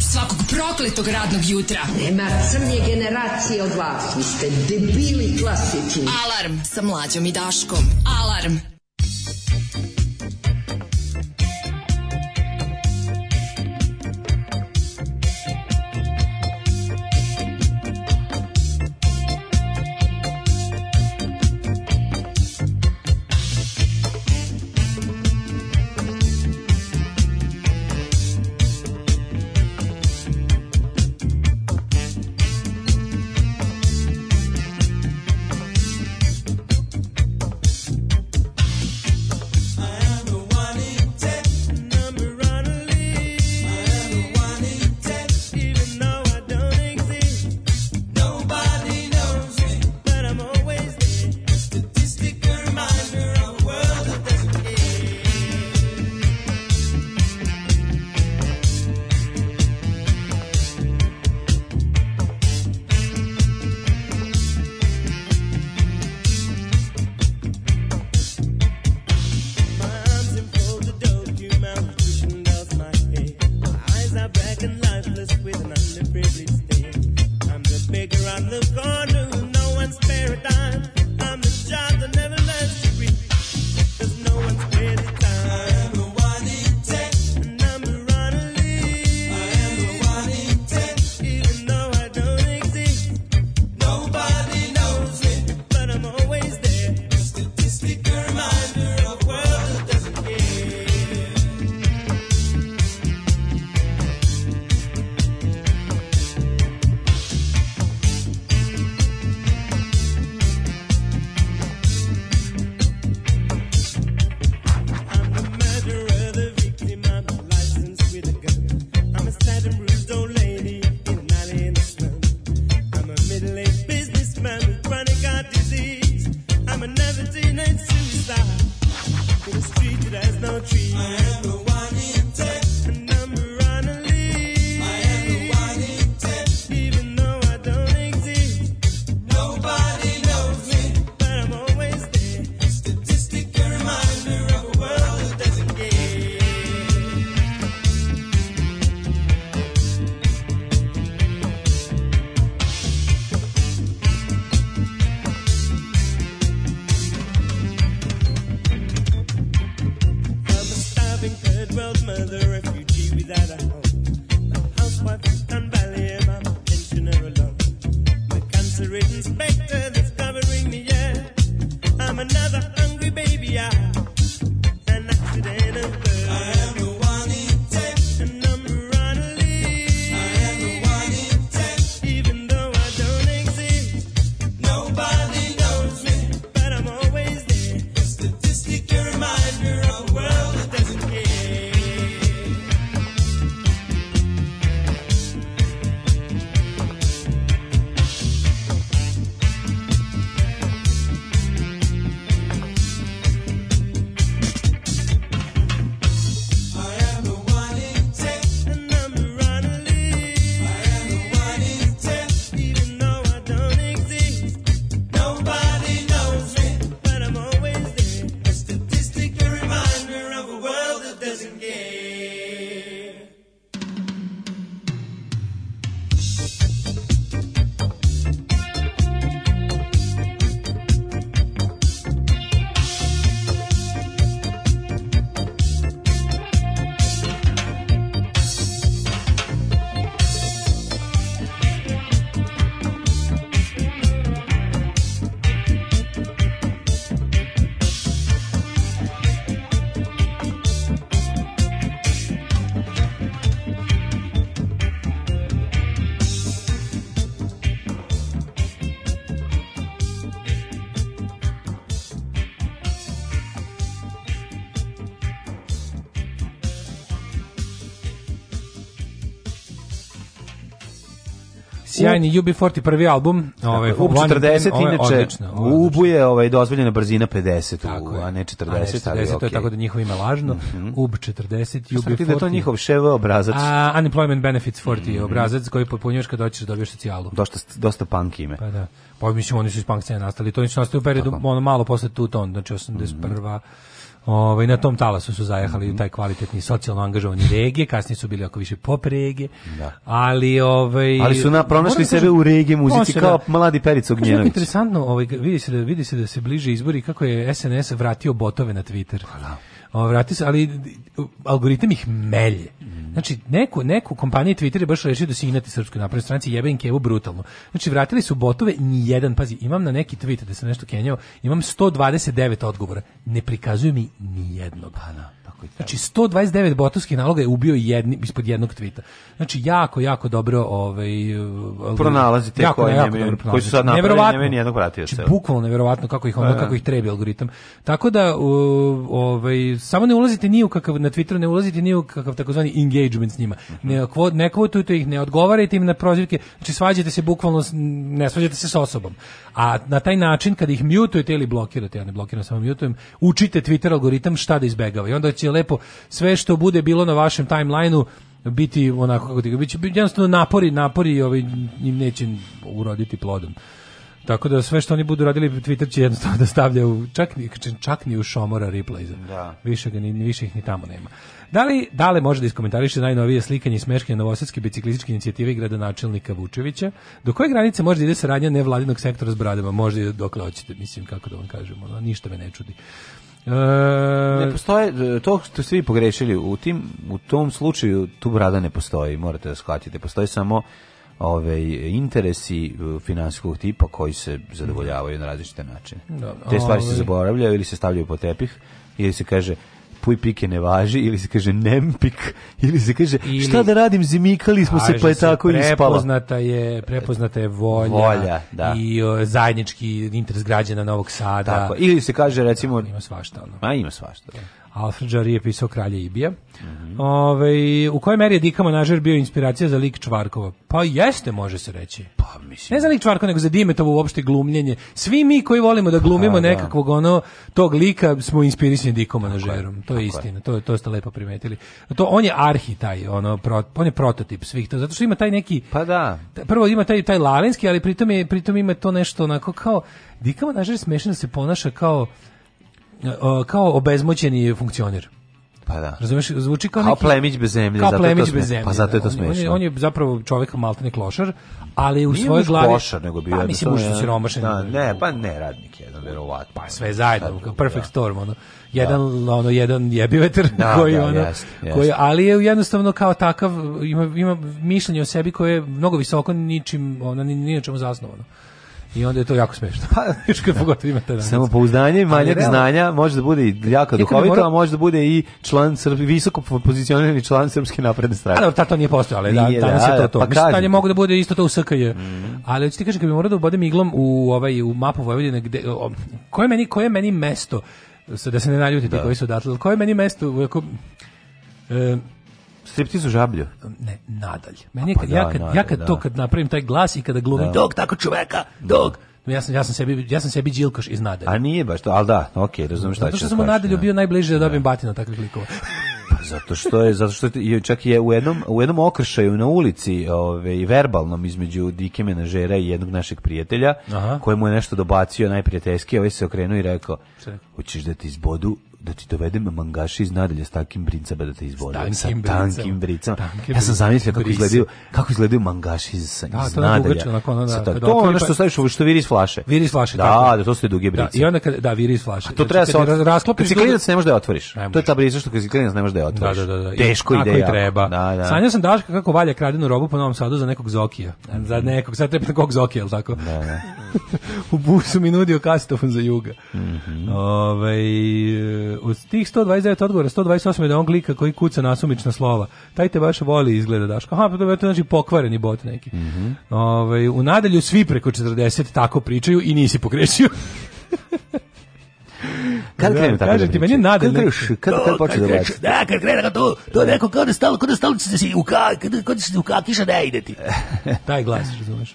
Svakog prokletog radnog jutra. Nema crnje generacije od vas. Vi ste debili klasici. Alarm sa mlađom i Daškom. Alarm. Sjajni UB40 prvi album, ovaj u 40 ovaj, inače odlično, ovaj, ubuje ovaj dozvoljena brzina 50, tako u, a ne 40, a ne 40 ali, to je tako da njihovo ime lažno. Mm -hmm. UB 40 UB40. Da to njihov šev obrazac. A, unemployment benefits 40 mm -hmm. obrazac koji potpunjuješ kad hoćeš da dobiješ socijalu. Dosta dosta punk ime. Pa da. Pa mislim oni su iz punk scene nastali, to oni su nastali u periodu ono malo posle Tuton, znači 81. Mm -hmm. Ovaj na tom talasu su zajehali mm -hmm. taj kvalitetni socijalno angažovani regije, kasnije su bili ako više pop regije. Da. Ali ovaj Ali su na pronašli sebe u regije muzici se, da- kao mladi Perica Ognjenović. Interesantno, ovaj vidi se da vidi se da se bliže izbori kako je SNS vratio botove na Twitter. Hvala. Pa da. ovaj, Vrati se, ali algoritam ih melje. Znači, neku, neku kompanija Twitter je baš rešio da se inati Srpskoj naprednoj stranci jebe im kevu brutalno. Znači, vratili su botove ni jedan, pazi, imam na neki tweet da sam nešto kenjao, imam 129 odgovora. Ne prikazuju mi ni jednog. Pa, da. Tako je, znači 129 botovskih naloga je ubio jedni, ispod jednog tvita. Znači jako jako dobro ovaj pronalazite te jako, koje, jako koji su sad napravili, ne jednog vratio znači, Bukvalno neverovatno kako ih onda da, da, kako ih trebi algoritam. Tako da ovaj samo ne ulazite ni u kakav na Twitteru ne ulazite ni u kakav takozvani engagement s njima. Mhm. Ne Ne kvotujte ih, ne odgovarajte im na prozivke. Znači svađate se bukvalno ne svađate se sa osobom. A na taj način kad ih mutujete ili blokirate, ja ne blokiram, samo mutujem, učite Twitter algoritam šta da izbegava. I onda će lepo sve što bude bilo na vašem timelineu biti onako kako ti biće jednostavno napori napori i ovaj im neće uroditi plodom. Tako da sve što oni budu radili Twitter će jednostavno da stavlja u čak, čak ni u šomora replay. Da. Više ga ni više ih ni tamo nema. Da li Dale može da iskomentariše najnovije slikanje i smeškanje Novosadske biciklističke inicijative i gradonačelnika Vučevića? Do koje granice može da ide saradnja nevladinog sektora s bradama? Može da dokle hoćete, mislim, kako da vam kažemo. No, ništa me ne čudi. E, ne postoje, e, to što ste vi pogrešili, u, tim, u tom slučaju tu brada ne postoji, morate da shvatite, postoji samo ove interesi e, finansijskog tipa koji se zadovoljavaju na različite načine. Da, Te stvari se zaboravljaju ili se stavljaju po tepih ili se kaže puj pike ne važi, ili se kaže nempik, ili se kaže ili, šta da radim, zimikali smo se pa je tako i Prepoznata je, prepoznata je volja, volja da. i o, zajednički interes građana Novog Sada. Tako, ili se kaže recimo... Da, ima svašta. Ono. Ma ima svašta. Da. Alfred Jarry je pisao Kralje Ibija. Mm -hmm. Ove, ovaj, u kojoj meri je Dika Manažer bio inspiracija za lik Čvarkova? Pa jeste, može se reći. Pa, mislim. Ne za lik Čvarkova, nego za Dimetovo uopšte glumljenje. Svi mi koji volimo da glumimo A, da. nekakvog ono, tog lika smo inspirisani Dikom Manažerom. To je Tako istina, je. to, to ste lepo primetili. To, on je arhi taj, ono, pro, on je prototip svih to, zato što ima taj neki... Pa da. Prvo ima taj, taj lalinski, ali pritom, je, pritom ima to nešto onako kao... Dika Manažer smešno da se ponaša kao kao obezmoćeni funkcioner. Pa da. Razumeš, zvuči kao, kao neki, plemić bez zemlje, kao plemić bez zemlje. Pa zato je da. to smešno. On je, on je zapravo čovjek maltene klošar, ali u Nije svojoj glavi košar, nego bio. Pa mislim muško siromašan. Da, ne, pa ne radnik jedan verovatno. Pa sve zajedno, sad, perfect da. storm ono. Da. Jedan da. ono jedan jebi da, koji da, ono jest, jest. koji ali je jednostavno kao takav ima ima mišljenje o sebi koje je mnogo visoko ničim ona ni, ni na čemu zasnovano. I onda je to jako smešno. Pa, još kad pogotovo imate Samo pouzdanje i manjak znanja može da bude i jako duhovito, a može da bude i član visoko pozicionirani član srpske napredne strane. Ali tad to nije postojalo, ali da, nije, danas da, je to da, to. Pa Mislim, tad mogu da bude isto to u SKJ. Mm. Ali hoćete kažem kad bi morao da ubodem iglom u ovaj u mapu Vojvodine gde o, koje meni koje meni mesto da se ne naljutite da. koji su odatle, koje meni mesto ako, e, striptiz u žablju? Ne, nadalj. Meni pa kad, da, ja kad, nadalj, ja kad da. to kad napravim taj glas i kada glumim da. dog tako čoveka, dog, da. ja sam, ja sam sebi ja sam sebi džilkoš iz nadalja. A nije baš to, al da, okej, okay, razumem šta ćeš. Zato što da sam u nadalju bio najbliže da dobijem batina takvih likova. Pa zato što je zato što je čak je u jednom u jednom okršaju na ulici, ovaj verbalnom između Dike menadžera i jednog našeg prijatelja, Aha. kojemu je nešto dobacio najprijateljski, ovaj se okrenuo i rekao: "Hoćeš da ti izbodu da ti dovedem mangaši iz nadalje s takim brincama da te izbolim. Tankim sa tankim bricama. Ja sam zamislio kako izgledaju, kako izgledaju mangaši iz, da, iz nadalje. Da, to je da, To je ono što staviš, što viri iz flaše. Viri iz flaše, da. Tako. Da, to su te duge da, brice. Da, I onda kad, da, viri iz flaše. A to znači, treba se od... rasklopiš. Kad ne možeš da je otvoriš. To je ta brica što kad si ne možeš da je otvoriš. Da, da, da. da. Teško ide. Tako i treba. Da, da. Sanja sam Daška kako valja kradenu robu po Novom Sadu za nekog Zokija. Za mhm. nekog, sad treba nekog Zokija, al tako? Da, da. U busu mi nudio kastofon za juga. Mhm. Ovaj E, od tih 129 odgovora, 128 je da on glika koji kuca nasumična slova. Taj te baš voli izgleda, Daško. Aha, pa to znači pokvareni bot neki. Mm -hmm. Ove, ovaj, u nadalju svi preko 40 tako pričaju i nisi pogrešio. Kad krenu tako da ti meni nade. Kad kreš, kad kad počne da baci. Da, kad krene to, to je neko kad da je stalo, kad je stalo se si u ka, kad kad je u ka kiša ne ide ti. Taj glas, razumeš?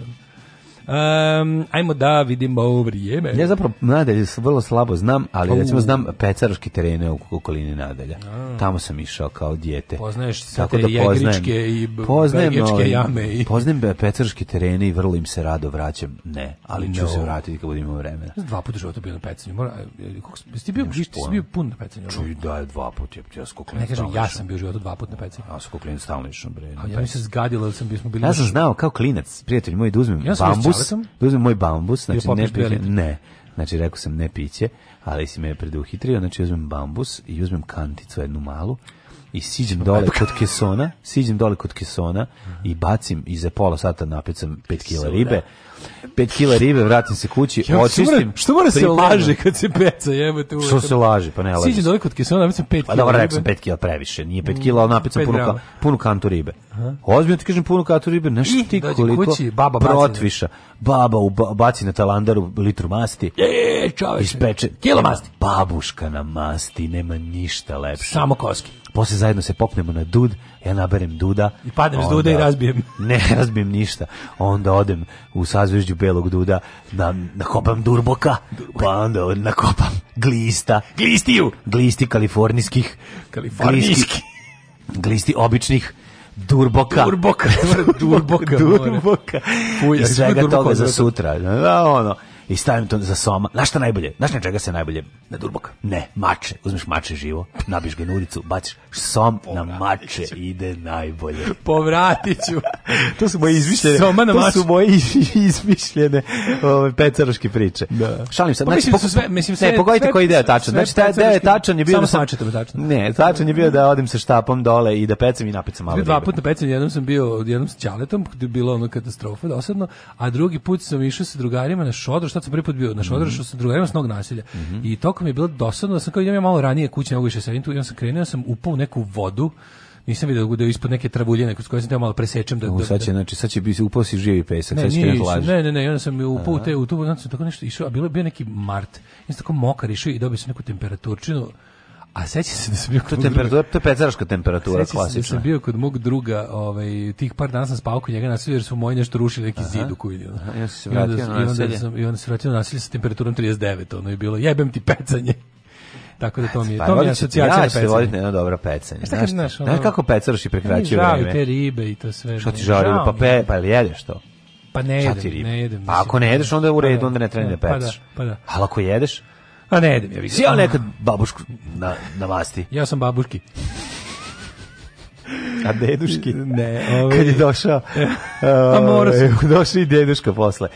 Um, ajmo da vidimo vrijeme. Ja zapravo nadalje vrlo slabo znam, ali uh. recimo znam pecaroške terene u okolini nadalja. Tamo sam išao kao dijete. Poznaješ sve Tako te da poznajem, i poznajem, ovaj, jame. I... Poznajem pecaroške terene i vrlo im se rado vraćam. Ne, ali no. ću se vratiti kad budemo vremena. Dva puta života bio na pecanju. Mora, kako, ti bio, ti bio pun na pecanju? Čuj, da, dva puta. Ja, ja, ne kažem, ja sam bio životu dva puta na pecanju. Ja sam kao klinac stalno Ja mi se zgadilo, jer da sam bio, smo bili... Ja sam znao kao klinac, prijatelj moj, da uzmem ja bambus bambus, da uzmem moj bambus, znači ne, piće, ne, znači rekao sam ne piće, ali si me preduhitrio, znači uzmem bambus i uzmem kanticu jednu malu, i siđem dole kod kesona, siđem dole kod kesona i bacim i za pola sata napecam 5 kg ribe. 5 da. kg ribe, vratim se kući, ja, očistim. Što mora, se laže kad se peca, jebote uvek. Što se laže, pa ne laže. Siđem dole kod kesona, napecam 5 kg. Pa dobro, rekao sam 5 kg previše, nije 5 kg, al napecam punu, ka, punu kantu ribe. Ozbiljno ti kažem punu kantu ribe, nešto ti koliko kući, baba protviša. Baba baci na talandaru litru masti. E, čoveče. Ispeče. Kilo masti. Babuška na masti, nema ništa lepše. Samo koski. Posle zajedno se popnemo na dud, ja naberem duda. I padem onda, s duda i razbijem. Ne, razbijem ništa. Onda odem u sazvežđu belog duda, na, nakopam durboka, pa onda nakopam glista. Glistiju! Glisti kalifornijskih. Kalifornijskih. Glisti, običnih. Durboka. Durboka. Durboka. Durboka. Fuj, I svega toga za sutra. Da, ono i stavim to za soma. Znaš šta najbolje? Znaš na čega se najbolje? Na durbok. Ne, mače. Uzmeš mače živo, nabiš ga na ulicu, baciš som Povratit na mače ću. ide najbolje. Povratit ću. to su moje izmišljene. Soma na to mače. su moje izmišljene ove, pecaroške priče. Da. Šalim se. Pa, znači, mislim, da sve, mislim, sve, ne, pogodite koji deo tačan. Znači, taj deo tačan je bio... Samo da sam, mačetom, tačno. Ne, tačan je bio da odim sa štapom dole i da pecam i napecam malo. Dva puta pecam, jednom sam bio, jednom sa ćaletom, gde je bilo ono katastrofa dosadno, a drugi put sam išao sa drugarima na šodro, sad sam prvi put bio, znaš, mm -hmm. odrašao sa drugarima s nasilja. Mm -hmm. I tokom je bilo dosadno da sam kao idem ja malo ranije kući, ne mogu više sedim tu, i onda sam krenuo, sam upao u neku vodu, nisam video da je ispod neke travuljene kroz koje sam teo malo presečem da, da, sad će da- znači sad će biti upao si živi pesak ne, sad će ne ne ne ne onda sam upao u te u tu znači tako nešto išao a bilo je bio neki mart ja tako mokar išao i dobio sam neku temperaturčinu a sećam se da sam bio kod to je temperatura, to je pecaraška temperatura sećam klasična. Se da sam bio kod mog druga, ovaj tih par dana sam spavao kod njega na jer su moji nešto rušili neki Aha. zid u kući. Ja sam se vratio na nasilje. I onda sam i onda se vratio na nasilje sa temperaturom 39, ono je bilo jebem ti pecanje. Tako da to mi je, pa to mi je asocijacija ja na pecanje. Ja se voditi na jedno dobro pecanje. Šta znaš, znaš, ono, znaš kako pecaraši prekraćuju vreme? Žali te ribe i to sve. Šta ti žali? Pa, pe, pa jedeš to? Pa ne jedem, ne jedem. Pa ako ne jedeš, onda je u pa redu, da, onda ne treni da pecaš. Da pa da, pa da. Ali ako jedeš, A ne idem, ja bih. Si ja nekad babušku na, na vlasti? Ja sam babuški. A deduški? Ne. Ovaj... Kad je došao... A mora se. Došao i deduška posle.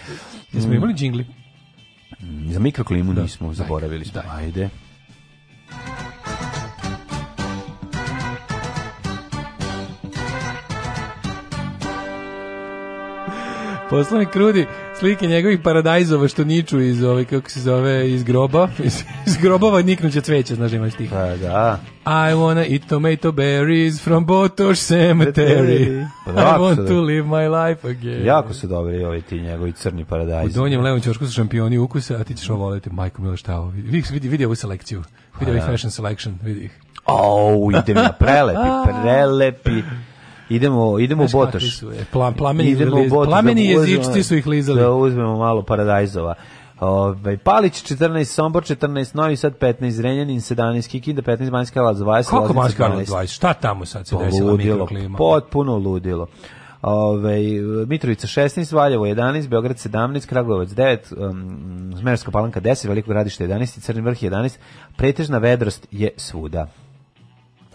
Jesmo mm. imali džingli? Za mikroklimu da. nismo, zaboravili smo. Daj. Ajde. Poslovnik krudi slike njegovih paradajzova što niču iz ove ovaj, kako se zove iz groba, iz, iz grobova niknuće cveće, znaš da imaš tih. Pa da. I wanna eat tomato berries from Botoš cemetery. Pa, I want to live my life again. Jako su dobri ovi ti njegovi crni paradajzi. U donjem levom ćošku su šampioni ukusa, a ti ćeš ovo voliti, majko milo šta ovo. Vidi, vidi, vidi ovu selekciju. Vidi pa ovu da. fashion selection, vidi ih. Oh, idem na prelepi, prelepi idemo, idemo Botoš. E, plan je, plameni idemo Botoš, da plameni da jezičci su ih lizali. Da uzmemo malo paradajzova. Ovaj Palić 14, Sombor 14, Novi Sad 15, Zrenjanin 17, Kikinda 15, Banjska Laza 20, Kako Banjska Laza 20? Šta tamo sad se pa desila mikroklima? Potpuno ludilo. Ovaj Mitrovica 16, Valjevo 11, Beograd 17, Kragujevac 9, um, Zmerska palanka 10, Veliko gradište 11, Crni vrh 11, pretežna vedrost je svuda.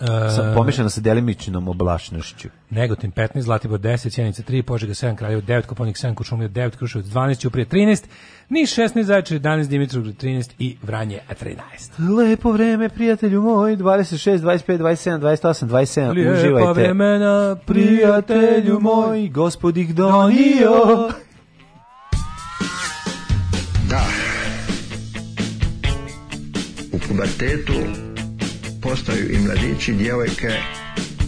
Uh, sa pomešano sa delimičnom oblašnošću. Negotin 15, Zlatibor 10, Sjenica 3, Požega 7, Kraljevo 9, Koponik 7, Kušumlija 9, Kruševac 12, Ćuprije 13, Niš 16, Zaječar 11, Dimitrov 13 i Vranje 13. Lepo vreme, prijatelju moj, 26, 25, 27, 28, 27, Lijepa uživajte. Lepa vremena, prijatelju moj, gospod ih donio. Da. U pubertetu postaju i mladići djevojke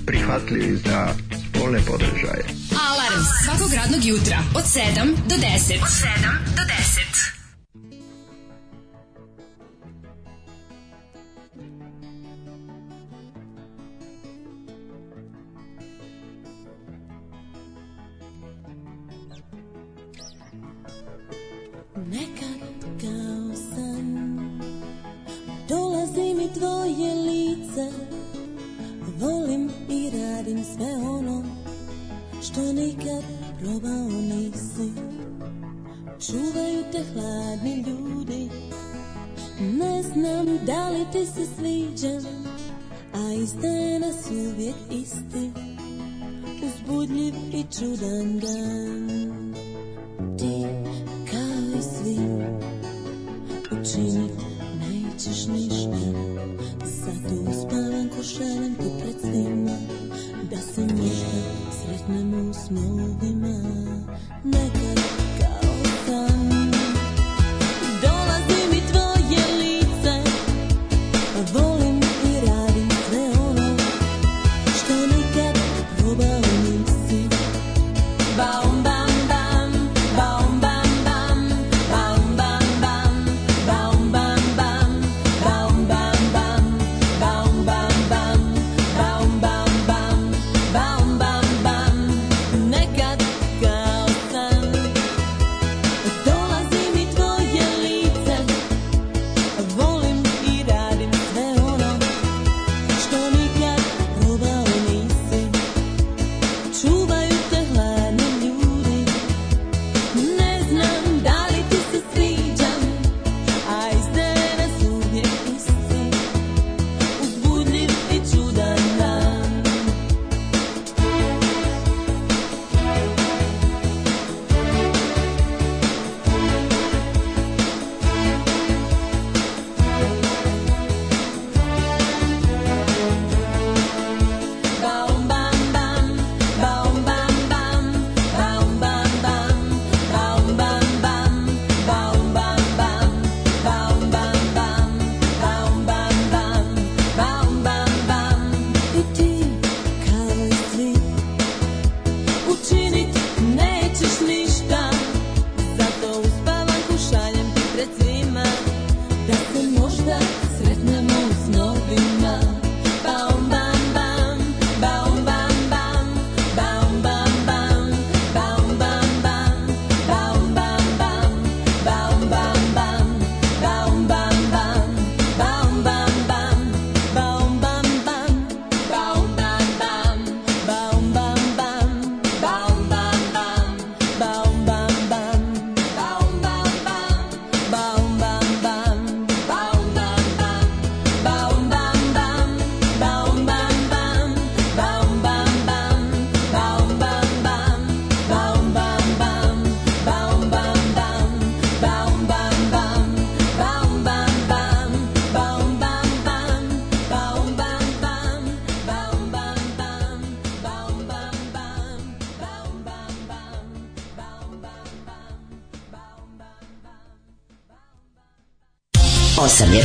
prihvatljivi za spolne podržaje. Alarm svakog radnog jutra od 7 do 10. Od 7 do 10. Nekad kao san Dolazi mi tvoje radim sve ono što nikad probao nisi Čuvaju te hladni ljudi Ne znam da li ti se sviđam A istaje nas uvijek isti Uzbudljiv i čudan dan Ti kao i svi Učiniti nećeš ništa Zato uspavam ko šelem tu pred svima Da se možda sretnemo u snovima Nekad kao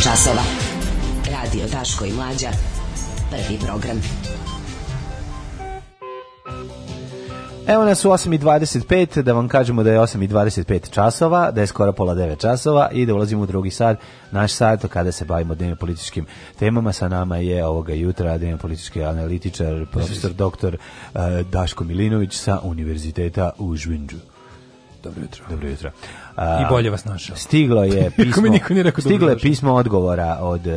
časova. Radio Daško i Mlađa. Prvi program. Evo nas u 8.25, da vam kažemo da je 8.25 časova, da je skoro pola 9 časova i da ulazimo u drugi sad, naš sad to kada se bavimo dnevno političkim temama. Sa nama je ovoga jutra dnevno politički analitičar, profesor, doktor e, Daško Milinović sa Univerziteta u Žvinđu. Dobro jutro. Dobro jutro. I bolje vas našao. Stiglo je pismo, da stiglo je pismo odgovora od um,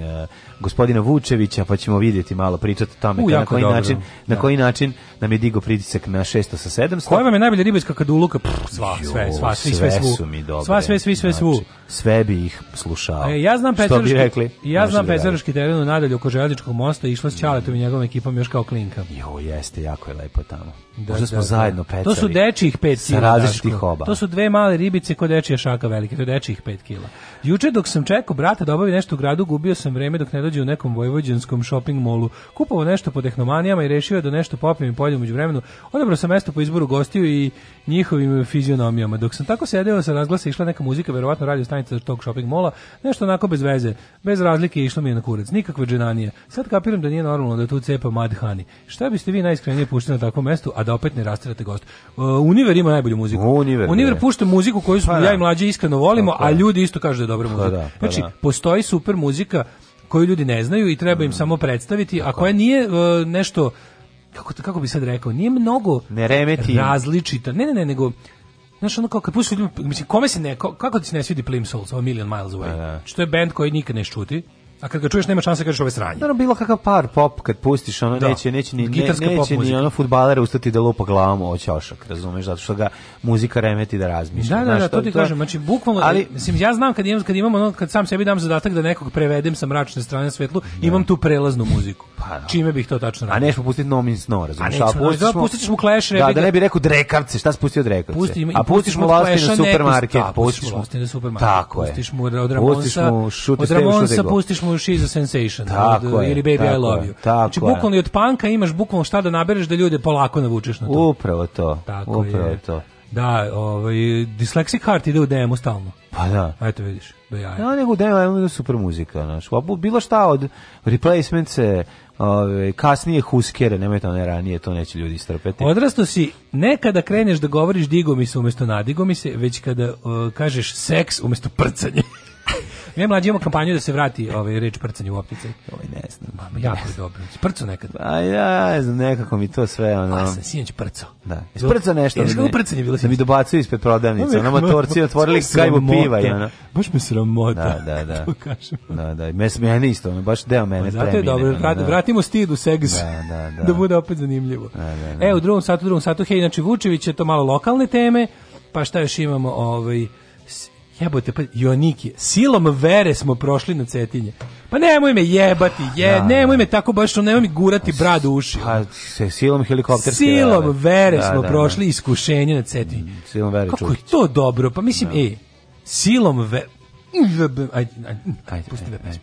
e, gospodina Vučevića, pa ćemo videti malo pričati o tome U, na koji dobro. način na da. koji način nam je digo pritisak na 600 sa 700. Koja vam je najbolja riba iskaka do luka? Pff, sva, jo, sve, sva, svi, sve, sve Su mi dobre. Sva, sve, svi, sve, znači, sve bi ih slušao. E, ja znam Pecaroški, rekli, ja znam da Pecaroški teren u nadalju oko Željezničkog mosta išla s Ćaletom i njegovom ekipom još kao klinka. Jo, jeste, jako je lepo tamo. Da, Možda smo da, da. zajedno pecali. To su dečih pet sa različitih oba. To su dve male ribe Kupice kod dečija šaka velike, to je dečijih 5 kg. Juče dok sam čekao brata da obavi nešto u gradu, gubio sam vreme dok ne dođe u nekom vojvođanskom shopping molu. Kupovao nešto po tehnomanijama i rešio je da nešto popijem i pojedem među vremenu. Odabrao sam mesto po izboru gostiju i njihovim fizionomijama. Dok sam tako sedeo sa razglasa išla neka muzika, verovatno radio stanica tog shopping mola, nešto onako bez veze. Bez razlike išlo mi je na kurac. Nikakve dženanije. Sad kapiram da nije normalno da tu cepa Madhani. Šta biste vi najiskrenije puštali na takvom mestu, a da opet ne rasterate gost? Uh, Univer ima najbolju muziku. Univer, Univer pušta muziku koju pa smo pa, ja i mlađi iskreno volimo, okay. a ljudi isto kažu da dobrom pa muziku. Da, pa znači, da. postoji super muzika koju ljudi ne znaju i treba im mm. samo predstaviti, a koja nije uh, nešto kako kako bi sad rekao, nije mnogo ne remeti različita. Ne, ne, ne, nego Znaš, ono kao kad pustiš ljudima, mislim, kome se ne, kako ti se ne svidi Plim Souls, o Million Miles Away? Pa da. Što je band koji nikad ne ščuti, A kad ga čuješ nema šanse da kažeš ove sranje. Naravno bilo kakav par pop kad pustiš ono da. neće neće ni ne, neće ni ono fudbalere ustati da lupa glavom o ćošak, razumeš, zato što ga muzika remeti da razmišlja. Da, da, da, to ti kažem, znači bukvalno ali mislim ja znam kad imam kad imamo ono kad sam sebi dam zadatak da nekog prevedem sa mračne strane svetlu, da. imam tu prelaznu muziku. Pa, da. Čime bih to tačno radio? A nećemo pustiti Nomin Snow, razumeš? A, a pustiš da, mu, pustiš mu Clash, da, da ne bi rekao Drekavce, šta si pustio Drekavce? Pusti, a pustiš mu Lastin na supermarket, pustiš mu Lastin na supermarket. Da, pustiš mu od Ramonsa, pustiš mu pesmu She's a Sensation tako od, je, ili Baby tako I Love You. Tako znači, bukvalno od panka imaš bukvalno šta da nabereš da ljude polako navučeš na to. Upravo to. Tako upravo je. to. Da, ovaj, Dyslexic Heart ide u DM-u stalno. Pa da. eto vidiš, do jaja. Ja, nego u DM-u je super muzika. Znaš. Pa bilo šta od replacement se Ove, kasnije huskere, nemojte one ranije, to neće ljudi strpeti. Odrasto si, ne kada kreneš da govoriš digo mi se umjesto nadigo mi se, već kada uh, kažeš seks umesto prcanje. Ja mlađi imamo kampanju da se vrati ovaj reč prcanje u optici. Ovaj ne znam. Mama, jako ne dobro. Prco nekad. A pa, ja ne znam, nekako mi to sve ono. A sam sinoć prco. Da. Isprco nešto. Jesi prcanje bilo? Da mi dobacuju ispred prodavnice. Ono motorci otvorili gajbu piva i ono. Baš me ramota. Da, da, da. To kažem. Da, da. Mes mene isto, ono baš deo mene premine. Pa, zato je dobro. Da. Vratimo stid u seks. Da, da, da. Da bude opet zanimljivo. Da, da, e, u drugom satu, drugom satu, hej, znači Vučević je to malo lokalne teme. Pa šta još imamo, ovaj Jebote, pa Joniki, silom vere smo prošli na Cetinje. Pa nemoj me jebati, je, da, da. nemoj me tako baš, nemoj mi gurati brad u uši. Pa se silom helikopterske Silom vere, da, smo da, prošli da. iskušenje na Cetinje. Mm, silom vere Kako čučić. je to dobro? Pa mislim, da. ej, silom ve Ajde, ajde, ajde, pusti me pesmu.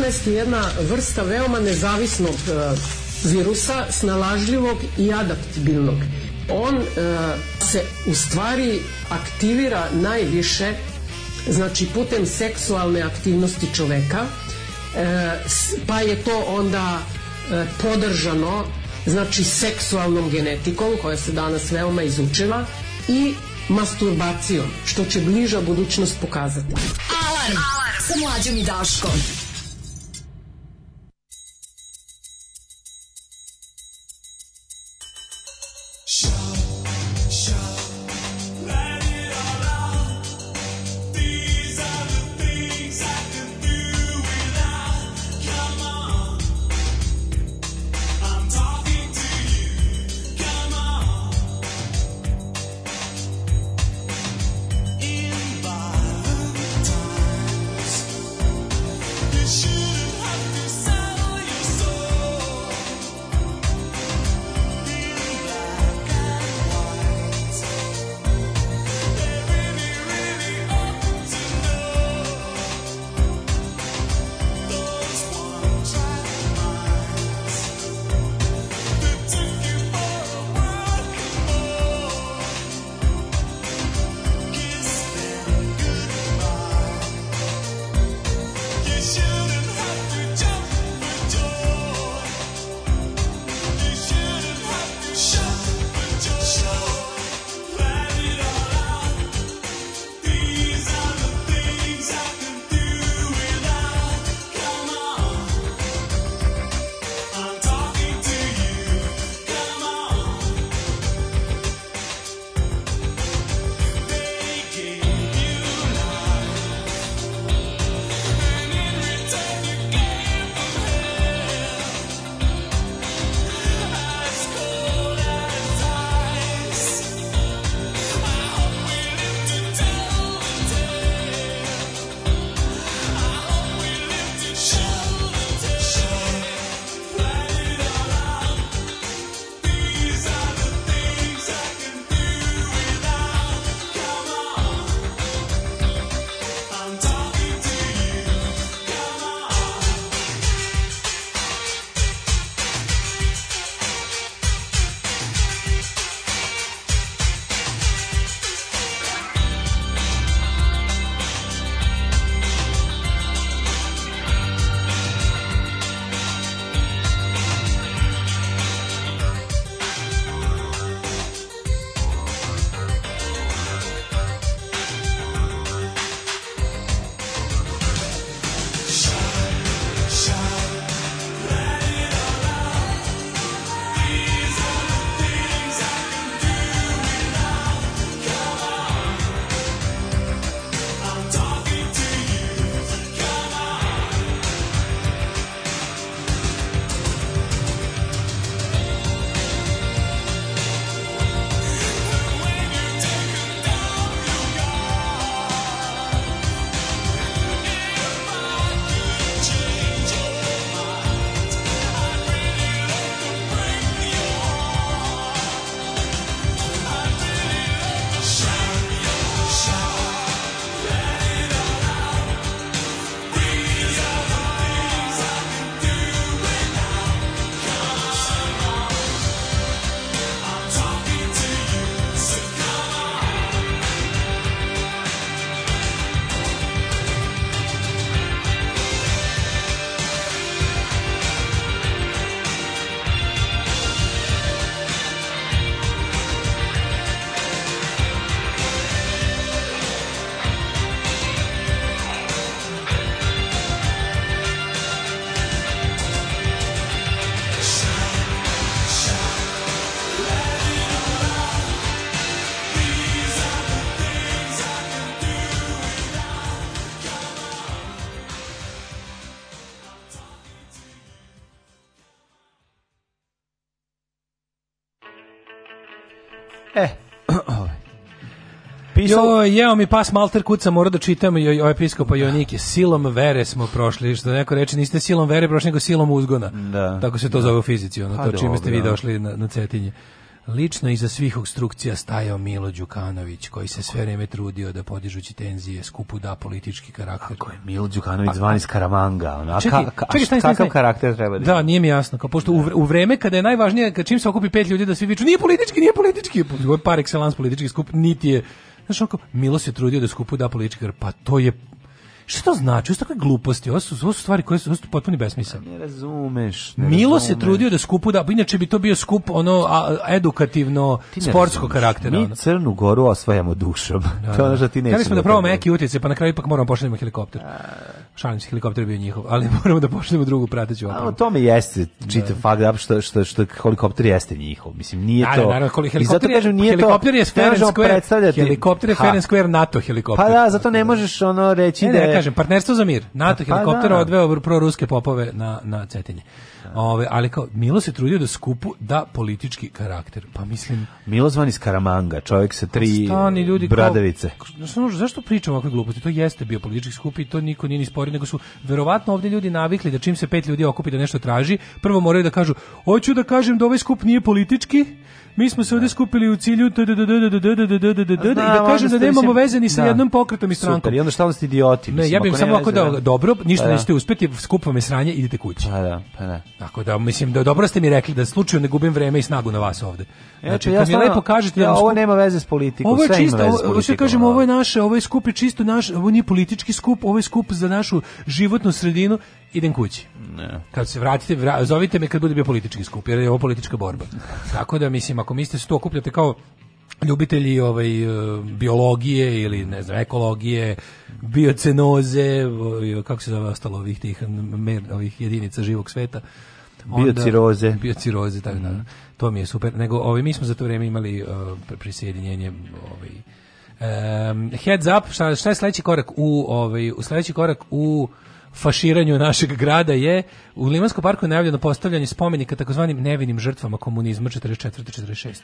19 je jedna vrsta veoma nezavisnog e, virusa, snalažljivog i adaptibilnog. On e, se u stvari aktivira najviše znači putem seksualne aktivnosti čoveka, e, pa je to onda podržano znači seksualnom genetikom koja se danas veoma izučila i masturbacijom, što će bliža budućnost pokazati. Alarm, Alarm. sa mlađom i Daškom. napisao... Jo, jeo mi pas malter kuca, mora da čitam joj, ovaj episkopa Jonike. Silom vere smo prošli, što neko reče, niste silom vere prošli, nego silom uzgona. Da. Tako se to da. zove u fizici, ono, pa to čime ste vi da. došli na, na cetinje. Lično iza svih obstrukcija stajao Milo Đukanović, koji se sve vreme trudio da podižući tenzije skupu da politički karakter. Kako je Milo Đukanović zvan iz Karamanga? Ono, čekaj, čekaj, stani, kakav karakter treba da Da, nije mi jasno. Kao, pošto u, u vreme kada je najvažnije, kad čim se okupi pet ljudi da svi viču, nije politički, nije politički, ovo pa, je par excellence politički skup, niti je Znaš, onako, Milo se trudio da skupu da političkar, pa to je Šta to znači? Ovo gluposti, ovo su, ovo su stvari koje su, su potpuno besmislene. Ne razumeš. Ne Milo razumeš. se trudio da skupu, da, pa inače bi to bio skup ono a, edukativno sportsko karaktera. Mi ono. Crnu Goru osvajamo dušom. Da, to da. ono što ti nećemo. Hteli smo da, da probamo eki utice, pa na kraju ipak moramo da pošaljemo helikopter. Šalim se, helikopter je bio njihov, ali moramo da pošaljemo drugu prateću opremu. A, to mi jeste čitav da. fakt, što, što, što helikopter jeste njihov. Mislim, nije to... Naravno, naravno, helikopter, kažem, nije helikopter to, je Fair Square, helikopter je Fair Square NATO helikopter. Pa da, zato ne možeš ono reći da je kažem, partnerstvo za mir. NATO pa, helikoptera da. odveo ruske popove na, na cetinje. Ove, ali kao, Milo se trudio da skupu da politički karakter. Pa mislim... Milo zvani Skaramanga, čovjek sa tri pa stani, ljudi, bradavice. Kao, zašto pričam ovakve gluposti? To jeste bio politički skup i to niko nije ni spori, nego su verovatno ovdje ljudi navikli da čim se pet ljudi okupi da nešto traži, prvo moraju da kažu, hoću da kažem da ovaj skup nije politički, Mi smo se ovde skupili u cilju da kažem da nemamo veze ni sa jednom pokretom i strankom. I onda šta ste idioti? Ne, ja bih samo ako da dobro, ništa nećete uspeti, skupo me sranje, idite kući. Pa da, pa da. Tako da mislim da dobro ste mi rekli da slučajno ne gubim vreme i snagu na vas ovde. Znači, kad mi lepo kažete da ovo nema veze s politikom, sve ima veze s politikom. kažemo, ovo je naše, ovo je skup je čisto naš, ovo nije politički skup, ovo je skup za našu životnu sredinu idem kući. Ne. Kad se vratite, vra, zovite me kad bude bio politički skup, jer je ovo politička borba. Tako da, mislim, ako mi ste da se to okupljate kao ljubitelji ovaj, e, biologije ili ne znam, ekologije, biocenoze, ovaj, kako se zove ostalo ovih tih mer, ovih jedinica živog sveta, Onda, biociroze. Biociroze, tako da. Mhm. To mi je super. Nego, ovaj, mi smo za to vreme imali uh, e, prisjedinjenje ovaj, um, heads up, šta, šta je sledeći korak u, ovaj, u sledeći korak u faširanju našeg grada je u Limanskom parku je najavljeno postavljanje spomenika takozvanim nevinim žrtvama komunizma 44. 46.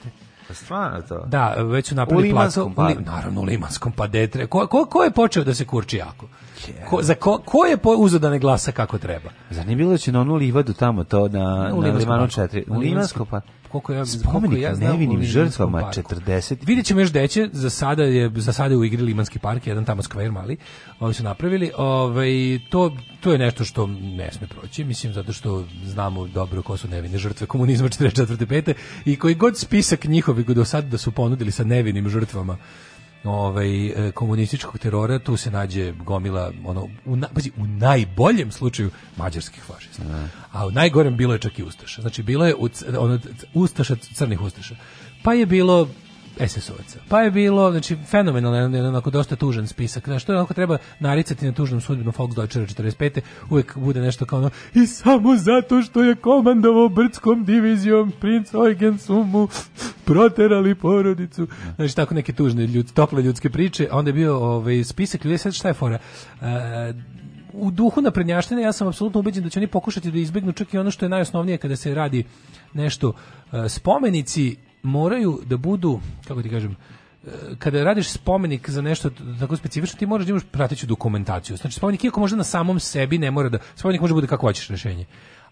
Pa stvarno to? Da, već su napravili placu. U Limanskom parku? Naravno, u Limanskom, pa detre. Ko, ko, ko je počeo da se kurči jako? Ko, za ko, ko je po, uzo da ne glasa kako treba? Zar nije bilo da će na onu livadu tamo to na, u na Limanu 4? U Limansko pa koliko ja spomenika ja znam, nevinim žrtvama 40. Vidjet ćemo još deće, za sada je za sada je u igri Limanski park, jedan tamo skver mali, oni su napravili, ovaj, to, to je nešto što ne sme proći, mislim, zato što znamo dobro ko su nevine žrtve komunizma 44. 5. i koji god spisak njihovi do sada da su ponudili sa nevinim žrtvama ovaj e, komunističkog terora tu se nađe gomila ono u na, pazi, u najboljem slučaju mađarskih fašista. Ne. A u najgorem bilo je čak i ustaša. Znači bilo je ono, ustaša crnih ustaša. Pa je bilo SS-ovaca. Pa je bilo, znači, fenomenalno jedan, onako dosta tužan spisak. Znaš, to je onako treba naricati na tužnom sudbinu Volksdeutschera 45. Uvijek bude nešto kao ono, i samo zato što je komandovao brdskom divizijom princ Eugen Sumu proterali porodicu. Znači, tako neke tužne, ljud, tople ljudske priče. Onda je bio ovaj, spisak ljudi, sad šta je fora? Uh, u duhu naprednjaštine ja sam apsolutno ubeđen da će oni pokušati da izbegnu čak i ono što je najosnovnije kada se radi nešto e, spomenici moraju da budu, kako ti kažem, e, kada radiš spomenik za nešto tako specifično, ti moraš da imaš prateću dokumentaciju. Znači, spomenik iako možda na samom sebi ne mora da... Spomenik može da bude kako hoćeš rešenje.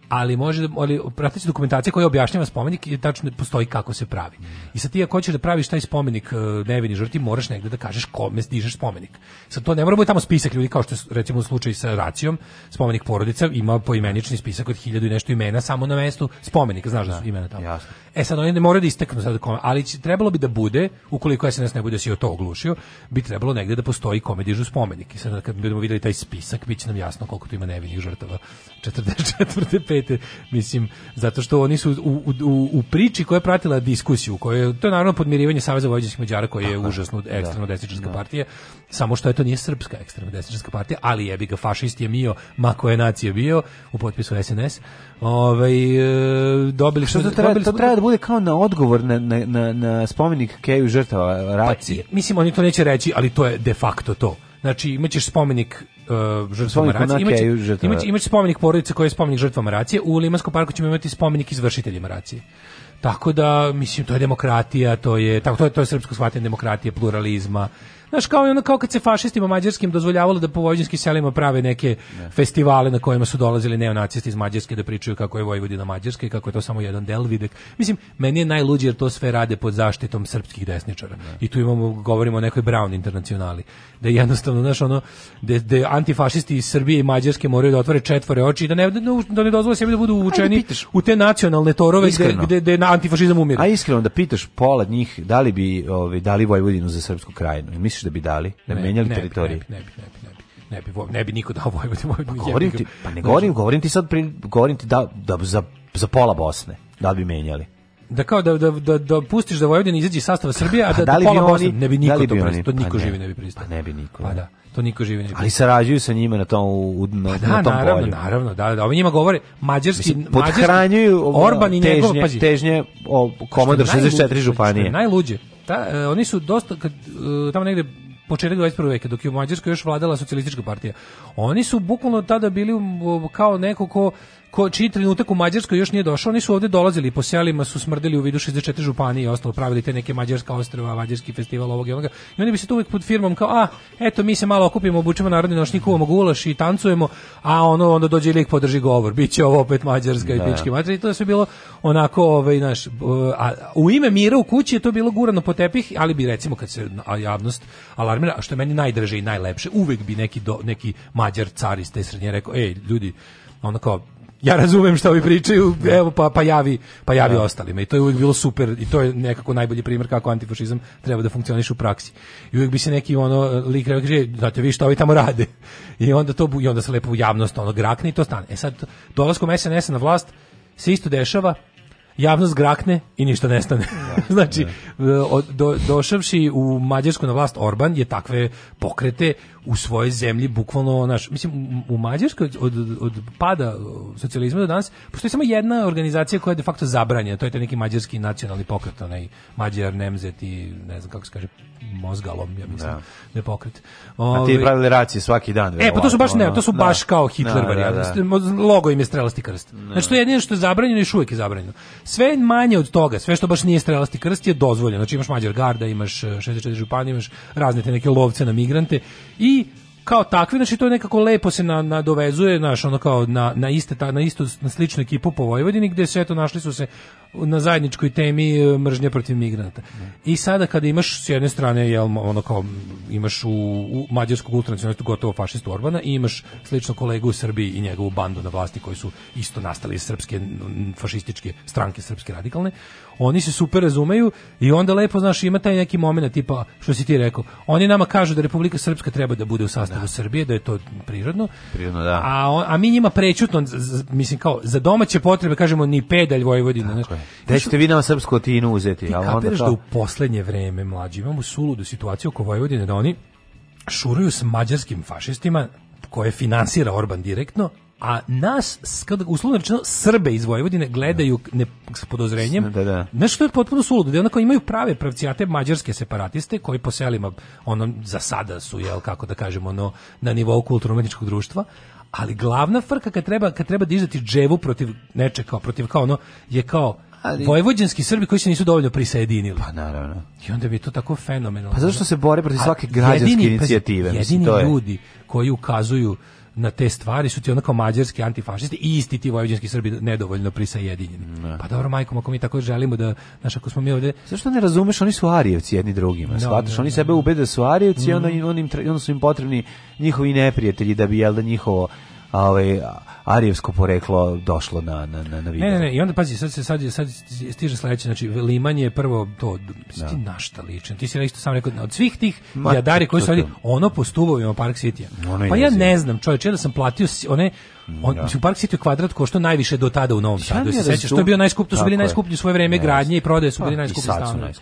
Ali može da, ali prateća dokumentacija koja objašnjava spomenik i tačno da postoji kako se pravi. I sa ti ako hoćeš da praviš taj spomenik e, nevini žrtvi, moraš negde da kažeš kome dižeš spomenik. Sa to ne mora biti tamo spisak ljudi kao što je recimo u slučaju sa racijom, spomenik porodica ima poimenični spisak od hiljadu i nešto imena samo na mestu spomenika, znaš da, da su imena tamo. Jasno. E sad oni ne moraju da istaknu sad kome, ali će, trebalo bi da bude, ukoliko SNS ne bude si i o to oglušio, bi trebalo negde da postoji kome dižu spomenik. I sad kad budemo videli taj spisak, bit će nam jasno koliko tu ima nevinih žrtava 44. 5. Mislim, zato što oni su u, u, u, priči koja je pratila diskusiju, koja je, to je naravno podmirivanje Saveza vojvođanskih Mađara koja je Aha, užasno da. ekstremno desničarska da. partija, samo što je to nije srpska ekstremno desničarska partija, ali je bi ga fašist je mio, ma koje nacije bio, u potpisu SNS. Ovaj e, dobili što, što to treba, to treba da bude kao na odgovor na, na, na, na spomenik Keju žrtava racije. Pa, mislim, oni to neće reći, ali to je de facto to. Znači, imaćeš spomenik uh, žrtvama racije. Imaće, imaće, imaće spomenik porodice koji je spomenik žrtvama racije. U Limanskom parku ćemo imati spomenik izvršiteljima racije. Tako da, mislim, to je demokratija, to je, tako, to je, to je srpsko shvatanje demokratije, pluralizma, Znaš, kao, ono, kao kad se fašistima mađarskim dozvoljavalo da po vojvođanskim selima prave neke ne. festivale na kojima su dolazili neonacisti iz Mađarske da pričaju kako je Vojvodina Mađarska i kako je to samo jedan del videk. Mislim, meni je najluđe jer to sve rade pod zaštitom srpskih desničara. Ne. I tu imamo, govorimo o nekoj Brown internacionali. Da jednostavno, znaš, ono, da, da antifašisti iz Srbije i Mađarske moraju da otvore četvore oči i da ne, da, da ne dozvole sebi da budu uvučeni u te nacionalne torove gde, gde, na antifašizam umire. A iskreno da pitaš pola njih da li bi, ovaj, dali Vojvodinu za srpsku krajinu. Misliš da bi dali, da menjali teritorije? Ne, ne, ne, ne, ne ne bi ne bi niko dao Vojvodinu. Pa govorim ti, pa ne govorim, znači, govorim ti sad pri, govorim ti da, da za, za pola Bosne da bi menjali. Da kao da da da, da pustiš da Vojvodina izađe iz sastava Srbije, a da, pa, da, da li pola bi Bosne ne bi da niko da bi to pristao, pa niko ne, živi ne bi pristao. Pa ne bi niko. Pa da. da to niko živi ne bi. Ali sarađuju sa njima na tom u, pa na, pa da, na tom naravno, polju. naravno, da, da, ovi njima govore mađarski, mađarski Orban i njegov težnje, njegov, pazi. težnje o komandor 64 županije. Najluđe, ta, e, oni su dosta, kad, e, tamo negde početak 21. veka, dok je u Mađarskoj još vladala socijalistička partija. Oni su bukvalno tada bili kao neko ko ko, čiji trenutak u Mađarskoj još nije došao, oni su ovde dolazili po selima, su smrdili u vidu 64 županije i ostalo, pravili te neke Mađarska ostrva, Mađarski festival ovog i onoga. I oni bi se tu uvijek pod firmom kao, a, eto, mi se malo okupimo, obučemo narodni nošnji, kuvamo gulaš i tancujemo, a ono, onda dođe lik podrži govor, bit će ovo opet Mađarska da. i pički Mađarska. I to je sve bilo onako, ovaj, naš, a, u ime mira u kući je to bilo gurano po tepih, ali bi recimo kad se javnost alarmira, što je meni najdraže i najlepše, uvek bi neki, do, neki Mađar car iz te srednje rekao, ej, ljudi, onako, ja razumem šta ovi pričaju, da. evo pa pa javi, pa javi da. ostalima. I to je uvijek bilo super i to je nekako najbolji primjer kako antifašizam treba da funkcioniše u praksi. I uvijek bi se neki ono lik kaže, znate vi što ovi tamo rade. I onda to i onda se lepo u javnost ono grakne i to stane. E sad dolaskom SNS na vlast se isto dešava, javnost grakne i ništa nestane. Da, znači, da. e, do, došavši u Mađarsku na vlast Orban je takve pokrete u svojoj zemlji bukvalno naš mislim u Mađarskoj od, od, pada socijalizma do danas postoji samo jedna organizacija koja je de facto zabranjena to je taj neki mađarski nacionalni pokret onaj Mađar Nemzet i ne znam kako se kaže mozgalom, ja mislim, da. ne da pokret. Ove, A ti ovaj- pravili racije svaki dan. E, pa to su baš ne, to su baš da. kao Hitler da, varijante. Logo im je strelasti krst. Da. Znači to je jedino što je zabranjeno i šuvek je zabranjeno. Sve manje od toga, sve što baš nije strelasti krst je dozvoljeno. Znači imaš Mađar Garda, imaš 64 e, županije, imaš razne te neke lovce na migrante i kao takvi, znači to je nekako lepo se na, nadovezuje, znaš, ono kao na, na, iste, ta, na, istu, na sličnu ekipu po Vojvodini, gde se, eto, našli su se na zajedničkoj temi e, mržnje protiv migranata. I sada kada imaš s jedne strane jel ono kao imaš u, u mađarsku ultranacionalistu gotovo fašistu Orbana i imaš slično kolegu u Srbiji i njegovu bandu na vlasti koji su isto nastali iz srpske fašističke stranke srpske radikalne. Oni se super razumeju i onda lepo znaš ima taj neki momenat tipa što si ti rekao. Oni nama kažu da Republika Srpska treba da bude u sastavu da. Srbije, da je to prirodno. Prirodno, da. A, on, a mi njima prećutno, z, z, mislim kao, za domaće potrebe kažemo ni pedalj Vojvodina. Tako Da ćete vi nam srpsku otinu uzeti. Ti kapiraš to... da u poslednje vreme, mlađi, imamo suludu situaciju oko Vojvodine, da oni šuruju s mađarskim fašistima, koje finansira Orban direktno, a nas, kada uslovno rečeno, Srbe iz Vojvodine gledaju ne, s podozrenjem, da, da. nešto je potpuno suludo, da onako imaju prave pravcijate mađarske separatiste koji po selima, ono, za sada su, jel, kako da kažemo, ono, na nivou kulturno-umetničkog društva, ali glavna frka kad treba, kad treba dižati dževu protiv nečega, protiv kao ono, je kao, ali... Vojvođanski Srbi koji se nisu dovoljno prisjedinili. Pa naravno. I onda bi to tako fenomenalno. Pa zašto se bore protiv svake građanske jedini, inicijative? Pa, jedini to je... ljudi koji ukazuju na te stvari su ti onako mađarski antifašisti i isti ti vojvođanski Srbi nedovoljno prisajedinjeni. Ne. Da. Pa dobro, majko, ako mi tako želimo da, znaš, ako smo mi ovde... Zašto ne razumeš, oni su arijevci jedni drugima, no, da, shvataš, no, da, no, oni sebe ubede su arijevci mm. i onda, on mhm. im, onda su im potrebni njihovi neprijatelji da bi, jel da, njihovo... Ovaj, arijevsko poreklo došlo na na na, na video. Ne, ne, ne, i onda pazi, sad se sad, sad stiže sledeće, znači Liman je prvo to da. ti našta ličan. Ti si isto sam rekao od svih tih Ma, jadari koji su ali ono po stubovima Park City. Pa ja ne znam, čoveče, da sam platio one on ja. Da. u Park City kvadrat košta najviše do tada u Novom ja Sadu. Se sećaš, što je bio najskuplji, su bili najskuplji u svoje vreme gradnje i prodaje su pa, bili najskuplji stanovi.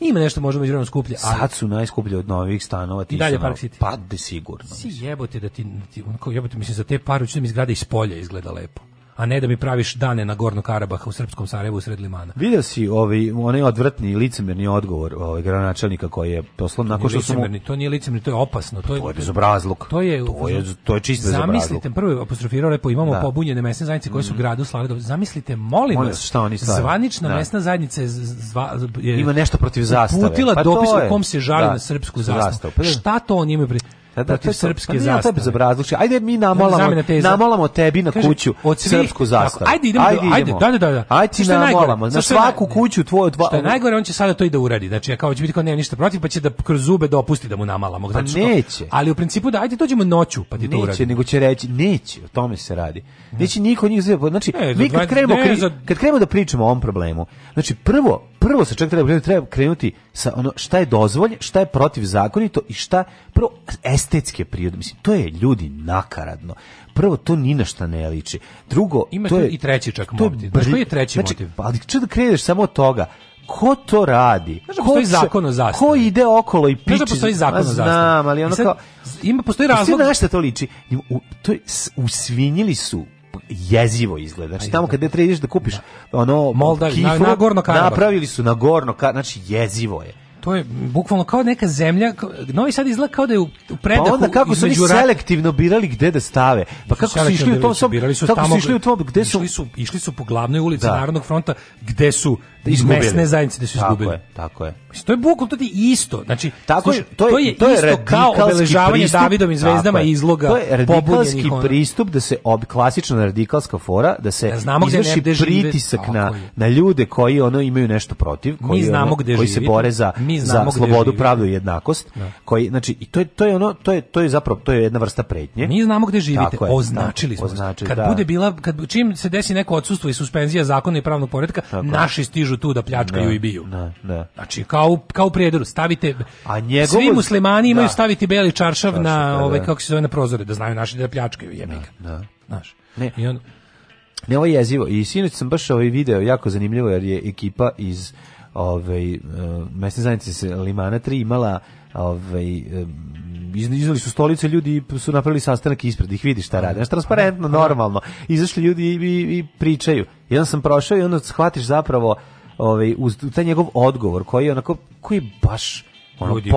Ima nešto možda međuvremenu skuplje, ali sad su najskuplji od novih stanova, ti dalje Park City. Pa sigurno. Si jebote da ti, ti onako jebote mislim za te pare učini da mi zgrade ispod polje izgleda lepo a ne da mi praviš dane na Gorno Karabaha u Srpskom Sarajevu usred Limana. Vidio si ovaj, onaj odvrtni licemerni odgovor ovaj, gradonačelnika koji je poslan nakon što su mu... To nije licemerni, to je opasno. To je, to je bezobrazluk. To je, to je, to je čist bezobrazluk. Zamislite, prvo je apostrofirao lepo, imamo da. pobunjene mesne zajednice koje su mm. gradu slali. Do... Zamislite, molim vas, šta oni stavaju? zvanična da. mesna zajednica zva, je, Ima nešto protiv zastave. Putila pa dopis u kom se žali da. na srpsku zastavu. Pa da. šta to oni imaju? Pri... Da, da, to srpske pa zastave. Ja bezobrazlučje. Ajde mi namolamo, namolamo tebi na kuću od svih, srpsku zastavu. Ajde idemo, ajde, idemo. ajde, da, da, da. Ajde ti namolamo, na svaku kuću tvoju dva. Šta je najgore, on će sada to i da uradi. Znači, ja kao će biti kao nema ništa protiv, pa će da kroz zube dopusti da mu namalamo. Znači, pa neće. ali u principu da, ajde dođemo noću, pa ti to uradi. Neće, nego će reći, neće, o tome se radi. Neće niko njih zove. Pa, znači, mi kad krenemo, kad krenemo da pričamo o ovom problemu, znači prvo prvo se čak treba krenuti, treba krenuti sa ono šta je dozvolje, šta je protivzakonito i šta prvo estetske prirode. Mislim to je ljudi nakaradno. Prvo to ni na šta ne liči. Drugo, ima to je, i treći čak motiv. Br... Znači, je treći znači, motiv? Ali čudo da kreneš samo od toga ko to radi? Znaš, da ko da postoji zakon o zastavi. Ko ide okolo i piči? Znaš, postoji zakon o zastavi. Znam, ali ono sad, kao... Ima, postoji razlog... Postoji na šta to liči. U, to je, usvinjili su jezivo izgleda. Znači tamo da. kad treba ideš da kupiš da. ono Moldavi, kifru, na, na napravili su na gorno, ka, znači jezivo je. To je bukvalno kao neka zemlja, Novi Sad izgleda kao da je u predaku. Pa onda kako su oni selektivno birali gde da stave. Pa kako su išli u tom, birali su kako tamo, su išli u tom, gde su išli su išli su po glavnoj ulici da. Narodnog fronta gde su Da iz mesne zajednice da su izgubili. Tako je, tako je. Mislim, to je bukvalno to je isto. Znači, tako je, to je, to je isto kao obeležavanje Davidom i zvezdama izloga To je pristup da se ob, klasična radikalska fora da se da znamo izvrši gde pritisak na, na ljude koji ono imaju nešto protiv, koji, mi znamo ono, gde koji se bore za, za slobodu, pravdu i jednakost. Da. Koji, znači, i to je, to je ono, to je, to je zapravo, to je jedna vrsta pretnje. Mi znamo gde živite, je, da. označili smo. kad da. bude bila, kad, čim se desi neko odsustvo i suspenzija zakona i pravnog poredka, naši stižu stižu tu da pljačkaju ne, da, i biju. Ne, da, ne. Da. Znači, kao, kao u prijedoru, stavite... A njegovo... Svi muslimani imaju da. staviti beli čaršav, čaršav na, ovaj, kako se zove, na prozore, da znaju naši da pljačkaju, jebika. Da, Znaš. Ne. I on... Ne, ovo je jezivo. I sinoć sam baš ovaj video jako zanimljivo, jer je ekipa iz ovaj, e, mesne zajednice Limana 3 imala ovaj, e, iznizali su stolice, ljudi su napravili sastanak ispred, ih vidi šta rade. Znači, transparentno, normalno. Izašli ljudi i, i, i pričaju. Jedan sam prošao i onda shvatiš zapravo ovaj uz taj njegov odgovor koji je onako koji je baš ono Ljudi,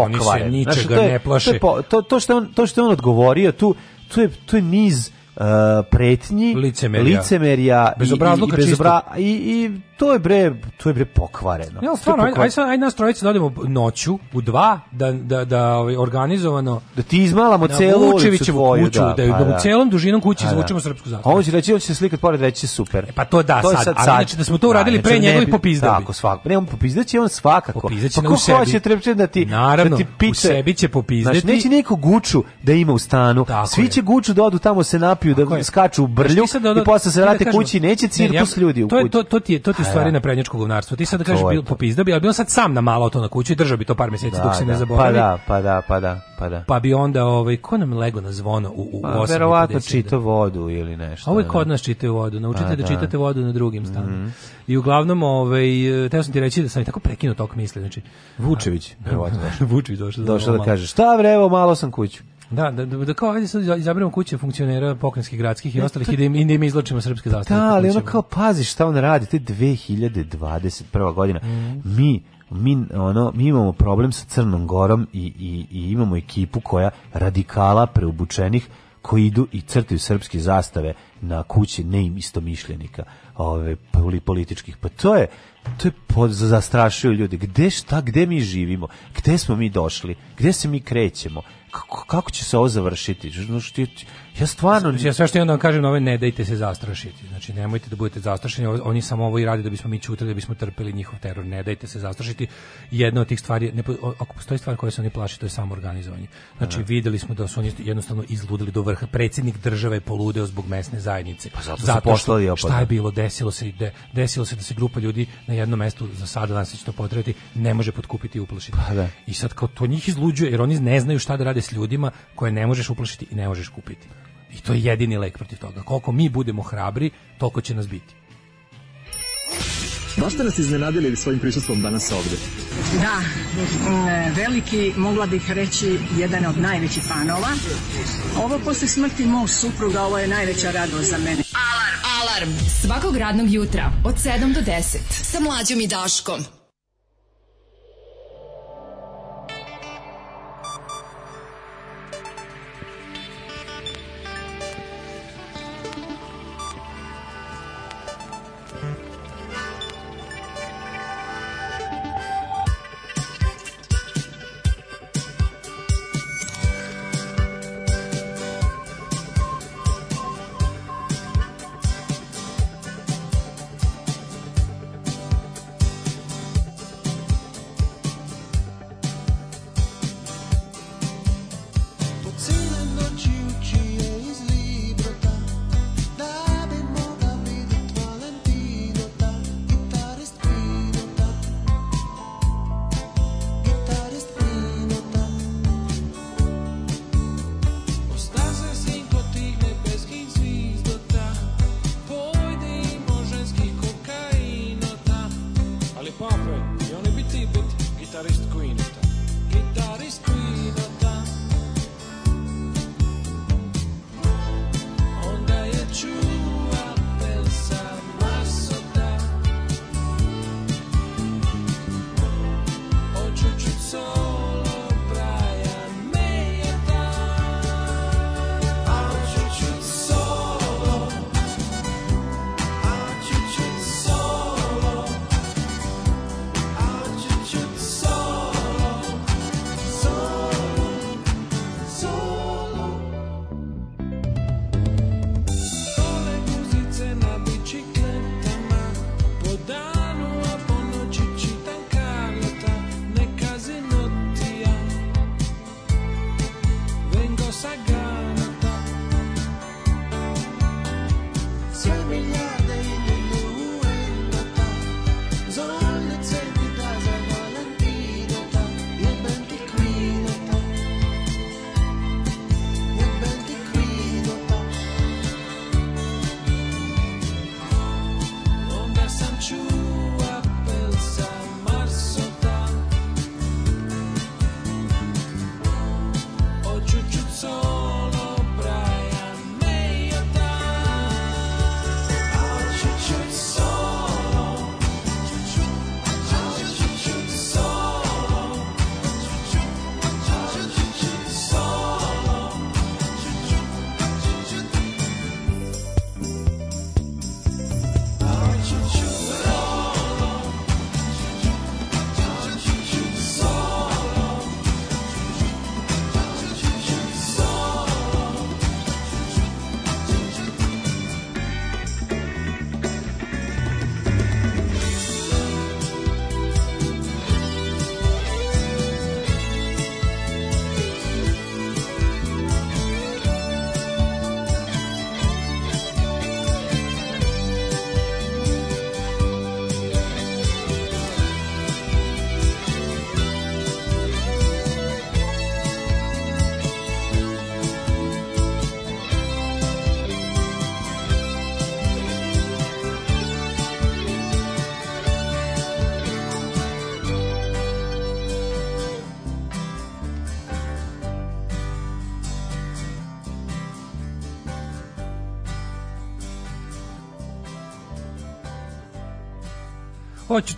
ničega znači, to je, ne plaši To, to, to, što on, to što on odgovorio, tu, tu, je, tu je niz uh, pretnji, licemerja, licemerija bezobrazluka i, i, bezobra, i, i to je bre, to je bre pokvareno. Ja, stvarno, pokvareno. aj, aj, sad, aj nas trojica da odemo noću u dva, da, da, da ovaj, organizovano... Da ti izmalamo celu ulicu tvoju. Kuću, da, da, da pa, da, da, celom dužinom kući pa da. izvučemo srpsku zastavu. A on će reći, on će se slikat pored, reći će super. E pa to da, to sad, sad, sad, ali znači da smo to uradili da, pre njegovih popizda. Tako, svakako. Ne, on popizdaće on svakako. Popizdaće pa, na u sebi. Hoće, treba da ti, da Naravno, da ti piče, u sebi će popizdati. Znači, neće niko guču da ima u stanu. Svi će guču da odu tamo se napiju, da skaču u brlju i posle se vrate kući, neće cirkus ljudi u kući. To ti je, to stvari da, da. na prednjačko govnarstvo. Ti sad da kažeš bil popizda bi, ali bi on sad sam na malo to na kuću i držao bi to par meseci da, dok se ne da. pa zaboravi. Pa da, pa da, pa da, pa da. Pa bi onda ovaj ko nam lego na zvono u u pa, verovatno čita vodu ili nešto. Ovaj kod nas čitaju vodu. Naučite pa, da, da čitate vodu na drugim mhm. stanovima. Mm -hmm. I uglavnom ovaj teo sam ti reći da sam i tako prekinuo tok misli, znači Vučević, verovatno. Vučević došao. Došao da kaže: "Šta bre, evo malo sam kuću." Da, da, da, da kao ajde sad izaberemo kuće funkcionera pokrajinskih gradskih i e, ostalih to... i da im, i da im izločimo srpske zastave. Da, ali ono kao pazi šta on radi, to 2021. godina. Mm. Mi mi, ono, mi imamo problem sa Crnom Gorom i, i, i imamo ekipu koja radikala preobučenih koji idu i crtaju srpske zastave na kući ne istomišljenika ove, političkih. Pa to je, to je zastrašio ljude Gde šta, gde mi živimo? Gde smo mi došli? Gde se mi krećemo? kako će se ovo završiti? Znači, ja stvarno... Ja sve što ja da vam kažem na ove, ne dajte se zastrašiti. Znači, nemojte da budete zastrašeni, oni samo ovo i rade da bismo mi čutili, da bismo trpeli njihov teror. Ne dajte se zastrašiti. Jedna od tih stvari, ne, ako postoji stvar koja se oni plaši, to je samo organizovanje. Znači, Aha. Da. videli smo da su oni jednostavno izludili do vrha. Predsjednik države je poludeo zbog mesne zajednice. Pa zato, zato što, je Šta je bilo? Desilo se, de, desilo se da se grupa ljudi na jednom mestu za sada danas će to potrebiti, ne može potkupiti i uplašiti. Pa, da. I sad kao to njih izluđuje, jer oni ne znaju šta da rade s ljudima koje ne možeš uplašiti i ne možeš kupiti. I to je jedini lek protiv toga. Koliko mi budemo hrabri, toliko će nas biti. Baš ste nas iznenadili svojim prisustvom danas ovde? Da, veliki, mogla bih reći, jedan od najvećih fanova. Ovo posle smrti mog supruga, ovo je najveća radost za mene. Alarm! Alarm! Svakog radnog jutra od 7 do 10 sa mlađom i Daškom.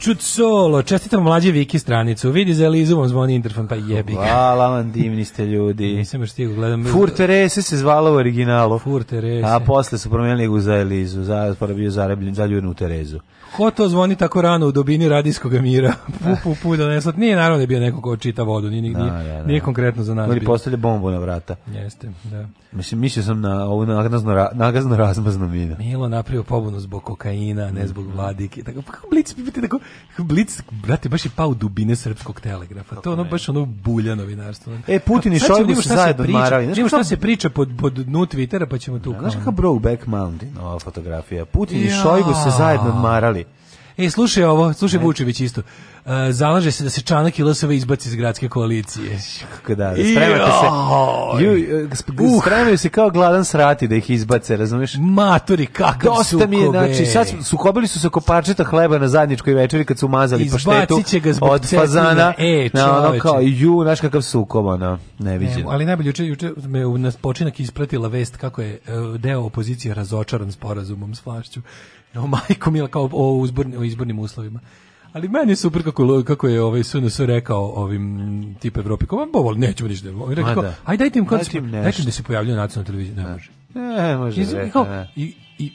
Čut solo, čestitam mlađe Viki stranicu. Vidi za Elizu vam zvoni interfon, pa jebi ga. Hvala vam, divni ste ljudi. Nisam još stigu, gledam. Fur Terese se zvala u originalu. Fur Terese. A posle su promenili ga za Elizu, za, para bio zarebljen, za u Terezu. Ko to zvoni tako rano u dobini radijskog mira? Pu, pu, pu, donesla. Da nije naravno da je bio neko ko čita vodu, nije, da, nije, da, da, da. nije konkretno za nas. Ili postavlja bombu na vrata. Jeste, da. Mislim, mislio sam na ovu nagazno, nagazno razmazno mina. Milo napravio pobunu zbog kokaina, ne zbog vladike. Tako, pa kako blici biti tako Blic, brate, baš je pao u dubine srpskog telegrafa. Kako to ono baš ono bulja novinarstvo. E, Putin i Šojgu se zajedno odmarali. Znaš šta, šta se priča pod, pod nu Twittera, pa ćemo tu. Da, znaš kakav Brokeback Mountain, ova fotografija. Putin ja. i Šojgu se zajedno odmarali. E, slušaj ovo, slušaj Vučević isto. E, zalaže se da se Čanak i LSV izbaci iz gradske koalicije. Kako da, spremate se. Ju, e, uh, spremaju se kao gladan srati da ih izbace, razumiješ? Maturi, kakav Dosta sukobe. mi je, znači, sad sukobili su se oko parčeta hleba na zajedničkoj večeri kad su umazali paštetu ga zbog od fazana. E, na, ono kao, ju, znaš kakav sukob, ono, neviđeno. E, ali najbolje, juče, juče me u nas počinak ispratila vest kako je e, deo opozicije razočaran sporazumom s vlašću. No, majko mila, kao o, uzborni, o izbornim uslovima. Ali meni je super kako, kako je ovaj SNS rekao ovim tip Evropi, kao, bovol, nećemo ništa. Rekao, da. aj dajte im, kao pa, dajte im dajte da se pojavljaju na nacionalnoj televiziji. Ne, ne da. može. Ne, može. I, da, kao, ne. Da. i, i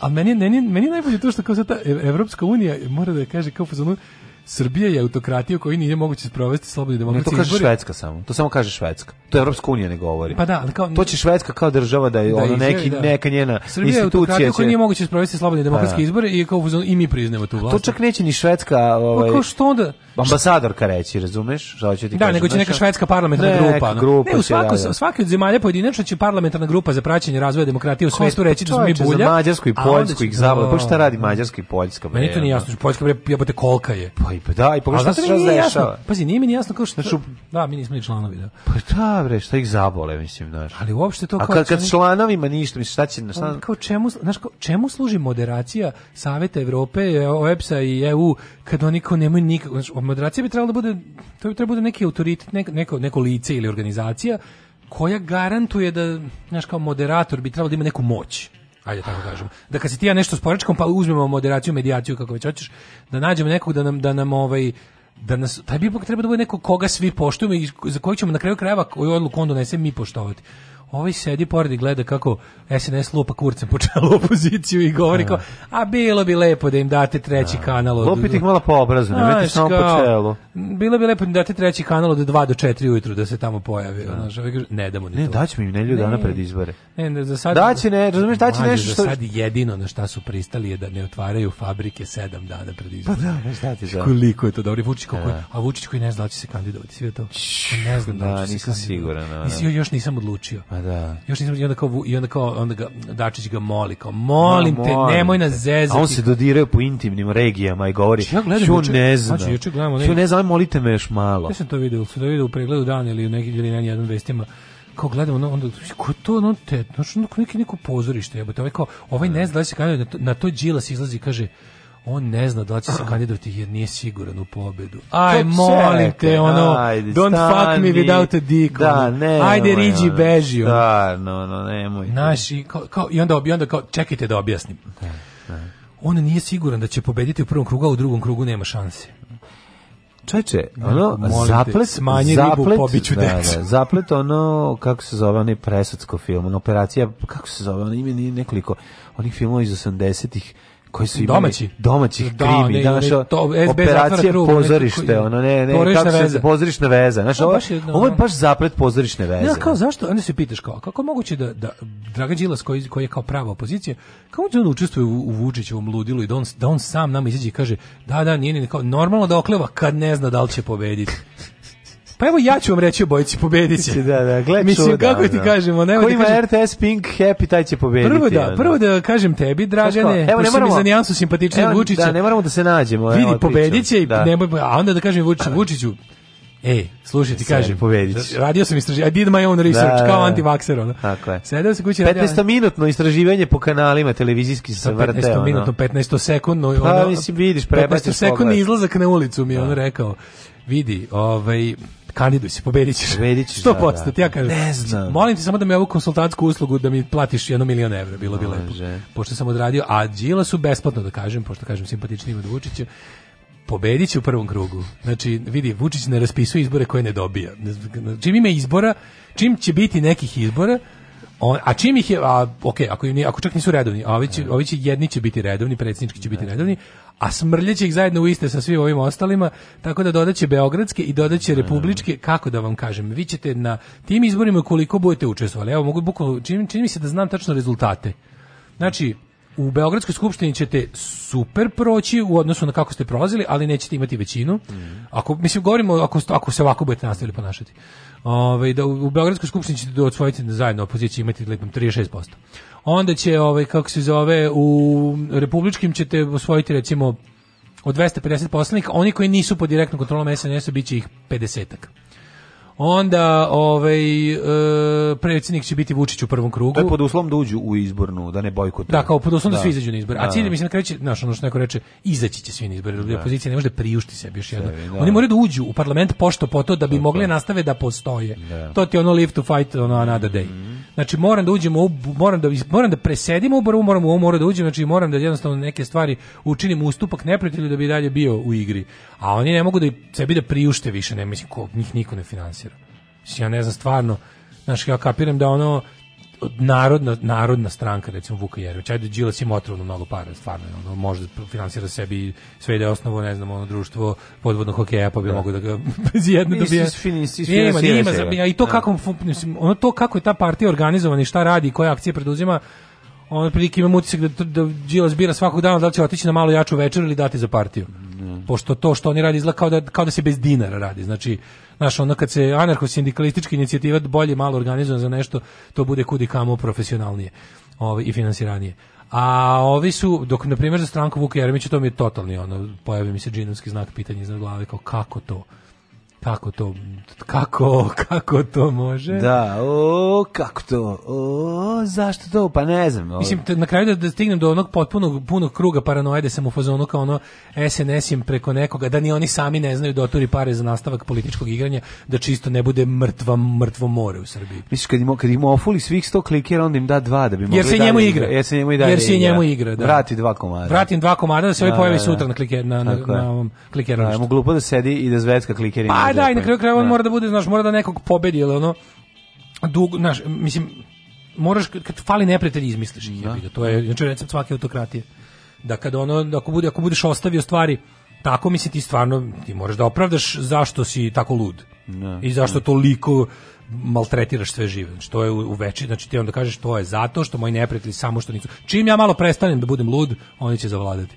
a meni, meni, meni najbolje to što kao sad ta e, Evropska unija mora da kaže kao fazonu, pa Srbija je autokratija koju nije moguće sprovesti slobodni demokratski izbori. To kaže Švedska samo. To samo kaže Švedska. To Evropska unija ne govori. Pa da, ali kao to će Švedska kao država da je da, ono neki da. neka njena Srbija institucija je će... nije moguće sprovesti slobodni pa demokratski da. izbori i kao i mi priznajemo tu vlast. To čak neće ni Švedska, ovaj. Pa kao ovaj, što onda ambasadorka reći, razumeš? Šta hoće ti Da, kažem, nego će neka švedska parlamentarna ne, grupa, grupa. Ne, u svako, da, da. svaki od zemalja pojedinačno će parlamentarna grupa za praćenje razvoja demokratije u svetu pa reći da smo mi bulja. Za Mađarsku i Poljsku ih zavole. Pa šta radi da. Mađarska i Poljska? Meni to nije jasno, Poljska bre, jebote kolka je. Pa Ali pa da, i pogledaj šta se razdešava. Pazi, nije mi jasno kao što... Znači, da, mi nismo ni članovi, da. Pa da, bre, šta ih zabole, mislim, znaš. Ali uopšte to kao... A kad, kad članovima ništa, mislim, šta će... Na Šta... Pa, kao čemu, znaš, kao, čemu služi moderacija Saveta Evrope, e, OEPS-a i EU, kad oni kao nemaju nikako... Znači, moderacija bi trebalo da bude... To bi trebalo da bude neki autoritet, neko, neko lice ili organizacija koja garantuje da, znaš, kao moderator bi trebalo da ima neku moć Ajde tako kažemo. Da kad se ti ja nešto sporečkom pa uzmemo moderaciju, medijaciju kako već hoćeš, da nađemo nekog da nam da nam ovaj da nas taj bi treba da bude neko koga svi poštujemo i za kojeg ćemo na kraju krajeva koju odluku on donese mi poštovati ovi sedi pored i gleda kako SNS lupa kurcem po čelu opoziciju i govori da. kao, a bilo bi lepo da im date treći da. kanal. Od... Lupiti ih malo po obrazu, ne vete samo po čelu. Bilo bi lepo da im date treći kanal od 2 do 4 ujutru da se tamo pojavi. Da. Znaš, ovaj ne damo ni ne, to. Ne, daćemo im nelju dana pred izbore. Ne, ne, za sad... Daći ne, razumiješ, daći nešto što... Za sad jedino na šta su pristali je da ne otvaraju fabrike 7 dana pred pa izbore. Pa da, šta ti da. Koliko je to dobro. Vučić, kako, da. a Vučić koji ne zna da će se kandidovati, sve to. Ne znam da, da nisam siguran. Nisi, da, još nisam odlučio. Pa da. Još nisam, i onda kao, i onda kao onda ga, Dačić ga moli, kao, molim no, te, molim nemoj nas zezati. A on se dodirao po intimnim regijama i govori, znači, ja gledam, ću ne znam, znači, juče gledamo, ću ne znam, molite me još malo. Ja sam to vidio, sam to vidio u pregledu dana ili u nekim ili na jednom vestima, kao gledamo ono, onda znači, ko je to no, te znači, no, što neki neko pozorište jebote ovaj kao ovaj ne zna da se kaže da na to, na to Đilas izlazi kaže on ne zna da će se kandidovati jer nije siguran u pobedu. Aj, to molim čekaj, te, ono, ajde, don't stani, fuck me without a dick. Da, ne, ajde, riđi, ono, beži. Da, no, no, nemoj. Naši, kao, kao, i, onda, I onda kao, čekajte da objasnim. Ne, da, ne. Da. On nije siguran da će pobediti u prvom krugu, a u drugom krugu nema šanse. Čeče, ono, Molite, zaplet, smanji zaplet, ribu, pobiću da, da, zaplet, ono, kako se zove, onaj presudsko film, ono, operacija, kako se zove, ono, ime nije nekoliko onih filmova iz 80-ih, koji su imali domaći domaćih da, krimi, da, operacija krug, pozorište, ne, ono ne, ne, kako se pozorišna veza, znači ovo, ovo je baš zaplet pozorišne veze. Ja kao zašto, onda se pitaš kao kako moguće da da Dragan Đilas koji koji je kao prava opozicija, kako da on učestvuje u, u Vučićevom ludilu i da on, da on sam nama izađe i kaže da da nije ni kao normalno da okleva kad ne zna da li će pobediti. Pa evo ja ću vam reći obojici, pobedit će. Da, da, gledaj Mislim, čuda, kako ti da. kažemo? Nema da Ko ima kažem... RTS Pink Happy, taj će pobediti. Prvo da, prvo da kažem tebi, Dražane, evo, ne moramo, mi za nijansu simpatičnije da, Vučića. Da, ne moramo da se nađemo. Vidi, pobedit i da. nemoj, a onda da kažem Vučiću, da. Vučiću, Ej, slušaj, ti kažem, radio sam istraživanje, I did my own research, da, kao antivakser, ono. Tako je. Sedeo se kući... 15-minutno istraživanje po kanalima televizijski se vrte, 15 15-minutno, 15-sekundno. Pa, ono, mislim, vidiš, prebaciš 15 sekundni izlazak na ulicu mi je on rekao vidi, ovaj, kandiduj se, pobedit ćeš. Pobedit ćeš, 100%, da, da. ja kažem. Ne znam. Molim te samo da mi ovu konsultantsku uslugu da mi platiš jedno milion evra, bilo bi lepo. Pošto sam odradio, a Đila su besplatno da kažem, pošto kažem simpatičnijim od Vučića, pobedit će u prvom krugu. Znači, vidi, Vučić ne raspisuje izbore koje ne dobija. Čim ima izbora, čim će biti nekih izbora, On, a čim ih je, a, ok, ako, im, ako čak nisu redovni, a ovi će, ovi će jedni će biti redovni, predsjednički će biti redovni, a smrljeće ih zajedno u iste sa svim ovim ostalima, tako da dodaće beogradske i dodaće republičke, kako da vam kažem, vi ćete na tim izborima koliko budete učestvovali, evo mogu bukvalno, čini, čini mi se da znam tačno rezultate. Znači, u Beogradskoj skupštini ćete super proći u odnosu na kako ste prolazili, ali nećete imati većinu. Mhm. Ako mislim govorimo ako ako se ovako budete nastavili ponašati. Ovaj da u Beogradskoj skupštini ćete da osvojiti zajedno opoziciju imati lepom 36%. Onda će ovaj kako se zove u republičkim ćete osvojiti recimo od 250 poslanika, oni koji nisu pod direktnom kontrolom SNS-a biće ih 50-ak onda ovaj e, predsjednik će biti Vučić u prvom krugu. To je pod uslovom da uđu u izbornu, da ne bojkotuju. Da, kao pod uslovom da, da svi izađu na izbore. A da, cilj da. mislim da će, znaš, ono što neko reče, izaći će svi na izbore, jer da, opozicija ne može da priušti sebi još jedno. Sebi, da. Oni moraju da uđu u parlament pošto po to da bi mogli nastave da postoje. Da. To ti ono live to fight ono another day. Mm. Znači moram da uđemo, moram da moram da presedimo u borbu, moram u ovo mora da uđem, znači moram da jednostavno neke stvari učinim ustupak neprijatelju da bi dalje bio u igri. A oni ne mogu da sebi da priušte više, ne mislim ko, njih niko ne finansira ja ne znam stvarno, znaš, ja kapiram da ono narodna, narodna stranka, recimo Vuka Jerović, ajde Đilas ima otrovno mnogo para, stvarno, ono, da finansira sebi sve ide osnovu, ne znam, ono društvo podvodnog hokeja, pa bi da. mogo da ga bez jedne dobija. Nema, nema, nema, i to da. kako, ono to kako je ta partija organizovana i šta radi i koje akcije preduzima, on prilike imam utisak da, da Đilas bira svakog dana da li će otići na malo jaču večer ili dati za partiju. Mm. Pošto to što oni radi izgleda kao da, kao da se bez dinara radi. Znači, znaš, ono kad se anarcho-sindikalistička inicijativa bolje malo organizuje za nešto, to bude kudi kamo profesionalnije ovaj, i finansiranije. A ovi su, dok na primjer za stranku Vuka Jeremića, to mi je totalni ono, pojavi mi se džinovski znak pitanja iznad glave, kao kako to? Kako to, kako, kako to može? Da, o, kako to, o, zašto to, pa ne znam. O. Mislim, na kraju da, da stignem do onog potpunog punog kruga paranoide sam u fazonu kao ono SNS im preko nekoga, da ni oni sami ne znaju da oturi pare za nastavak političkog igranja, da čisto ne bude mrtva, mrtvo more u Srbiji. Mislim, kad im, kad im ofuli svih 100 klikera, onda im da dva da bi mogli Jer se njemu igra. Jer se njemu i dalje Jer se njemu igra, da. Vrati dva komada. Vratim dva komada da se ovaj pojavi da, sutra da. na, kliker, na, na, na, ovom klikeru. Da, glupo da sedi i da zvezka klikeri Pa da, i na kraju krajeva on da. mora da bude, znaš, mora da nekog pobedi, ili ono, dugo, znaš, mislim, moraš, kad fali neprijatelj, izmisliš ih, da. to je, znači, recept svake autokratije. Da kad ono, ako, bude, ako budeš ostavio stvari, tako mislim ti stvarno, ti moraš da opravdaš zašto si tako lud. Ne, da. I zašto ne. Da. toliko maltretiraš sve žive. Znači, to je u, u veći, znači ti onda kažeš to je zato što moji neprijatelji samo što nisu. Čim ja malo prestanem da budem lud, oni će zavladati.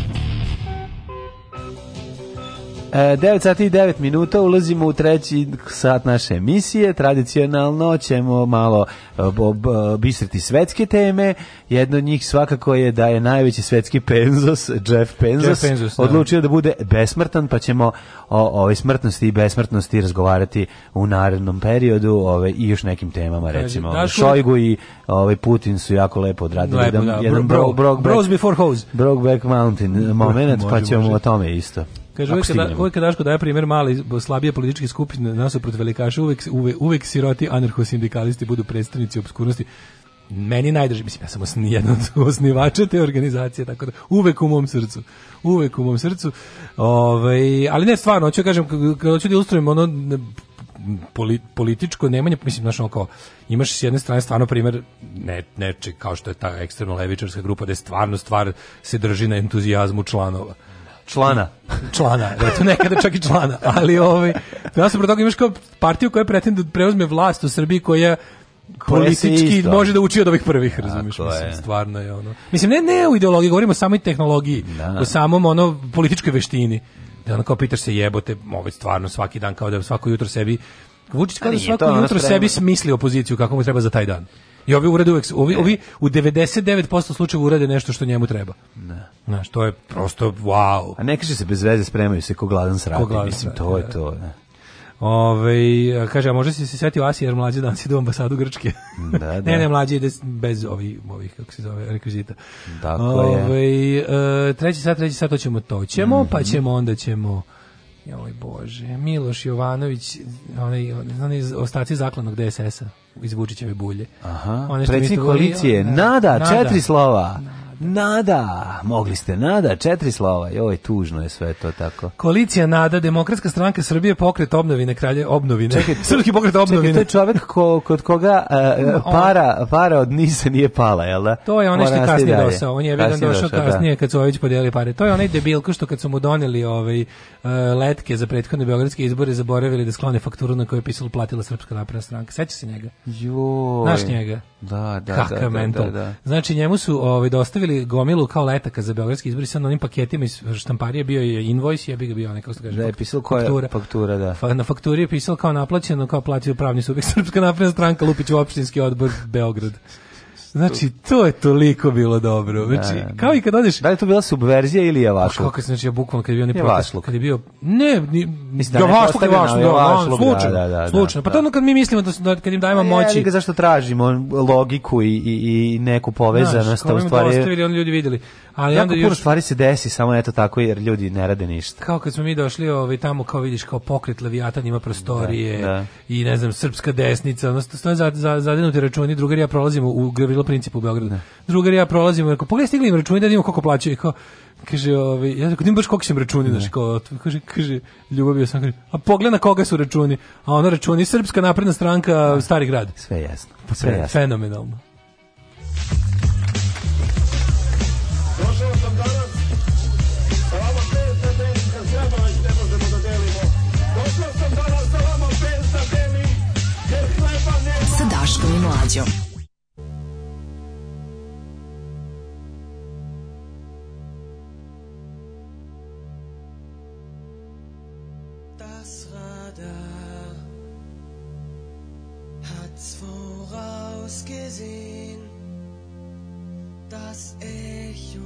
9 sati i 9 minuta ulazimo u treći sat naše emisije. Tradicionalno ćemo malo e, bistriti svetske teme. Jedno od njih svakako je da je najveći svetski penzos, Jeff Penzos, Jeff Penzos da. odlučio da. da bude besmrtan, pa ćemo o ovoj smrtnosti i besmrtnosti razgovarati u narednom periodu ove, i još nekim temama, recimo. Daš, Šojgu i ovaj Putin su jako lepo odradili. Lepo, jedan, da. jedan bro, bro, bro, Bros before hose. Brokeback Mountain moment, pa ćemo može. o tome isto. Kaže, uvijek kada, uvijek kada Daško daje primer mali, slabije politički skupine nasuprot velikaša, uvek, uvek uvijek siroti anarchosindikalisti budu predstavnici obskurnosti meni najdraži, mislim, ja sam osni, jedan od osnivača te organizacije, tako da uvek u mom srcu, uvek u mom srcu. Ove, ovaj, ali ne, stvarno, hoću da kažem, kada hoću da ilustrujem ono političko nemanje, mislim, znaš, ono kao, imaš s jedne strane stvarno primer ne, neče, kao što je ta ekstremno levičarska grupa, da je stvarno stvar se drži na entuzijazmu članova člana. člana, eto, da, nekada čak i člana, ali ovaj, pro toga imaš kao partiju koja pretende da preuzme vlast u Srbiji koja politički može da uči od ovih prvih, razumiješ, mislim, je. stvarno je ono. Mislim, ne, ne u ideologiji, govorimo samo i tehnologiji, da. o samom ono političkoj veštini. Da ono kao pitaš se jebote, ovaj stvarno svaki dan kao da svako jutro sebi Vučić kaže svako jutro spremno. sebi smisli opoziciju kako mu treba za taj dan. I ovi urade uvek, ovi, ovi u 99% slučajeva urade nešto što njemu treba. Ne. Da. Znaš, to je prosto wow. A ne kaže se bez veze spremaju se ko gladan srati. Ko gladan Mislim, to je da. to. Ne. Da. Ove, kaže, a možda si se setio Asija, jer mlađi dan si do ambasadu Grčke. Da, da. ne, ne, mlađi ide bez ovih, ovih kako se zove, rekvizita. Dakle, Ove, je. treći sat, treći sat, to ćemo, to ćemo, mm -hmm. pa ćemo, onda ćemo... Joj bože, Miloš Jovanović, onaj, onaj ostaci zaklanog DSS-a iz Vučićeve bulje. Aha, predsjednik koalicije, nada, nada, četiri slova. Nada. Nada, mogli ste nada, četiri slova. Joj, tužno je sve to tako. Koalicija Nada, Demokratska stranka Srbije, pokret obnovine kralje, obnovine. Čekaj, Srpski pokret obnovine. Čekaj, to je čovjek ko, kod koga uh, para, para od nise nije pala, jel da? To je onaj što je kasnije došao. On je vidan došao da. kasnije da. kad su Ović podijeli pare. To je onaj debilko što kad su mu doneli ovaj, uh, letke za prethodne beogradske izbore zaboravili da sklone fakturu na kojoj je pisalo platila Srpska napredna stranka. Seća se njega? Joj. Znaš njega? Da, da, Kaka da, da, mental. da, da. Znači njemu su ovaj, dostavili kupili gomilu kao letaka za beogradski izbori sa onim paketima iz štamparije bio je invoice, ja bi ga bio nekako se kaže. Da je pisalo koja faktura, faktura da. Na fakturi je pisalo kao naplaćeno, kao platio pravni subjekt Srpska napredna stranka Lupić opštinski odbor Beograd. Znači, to je toliko bilo dobro. Da, znači, da, da, kao i kad odeš... Da li to bila subverzija ili je javašluk? Pa kako znači, ja bukvalno kad je bio ne prošlo, kad je bio... Ne, ni, Mislim, da javašluk, javašluk, javašluk, da, slučajno, da, da, da, slučajno. Pa to ono kad mi mislimo da, kad im dajemo e, moći... Ja, zašto tražimo logiku i, i, i neku povezanost, a u stvari... Ostavili, on ljudi vidjeli. Ali jako onda puno još... stvari se desi, samo eto tako, jer ljudi ne rade ništa. Kao kad smo mi došli ovaj, tamo, kao vidiš, kao pokret Leviatan ima prostorije da, da. i ne znam, srpska desnica, odnosno stoje za, za, zadenuti računi, drugar ja prolazimo u Gavrilo Principu u Beogradu. Da. Drugar ja prolazimo, ako pogledaj stigli im računi da vidimo koliko plaćaju, kao, kaže, ovaj, ja rekao, baš koliko sam računi, da. znaš, kao, kaže, kaže, ljubav je sam, kaže, a pogled na koga su računi, a ono računi Srpska napredna stranka, da. Stari grad. Sve jasno, pa sve jasno. Fenomenalno. Radio. Das Radar hat's vorausgesehen, das Echo.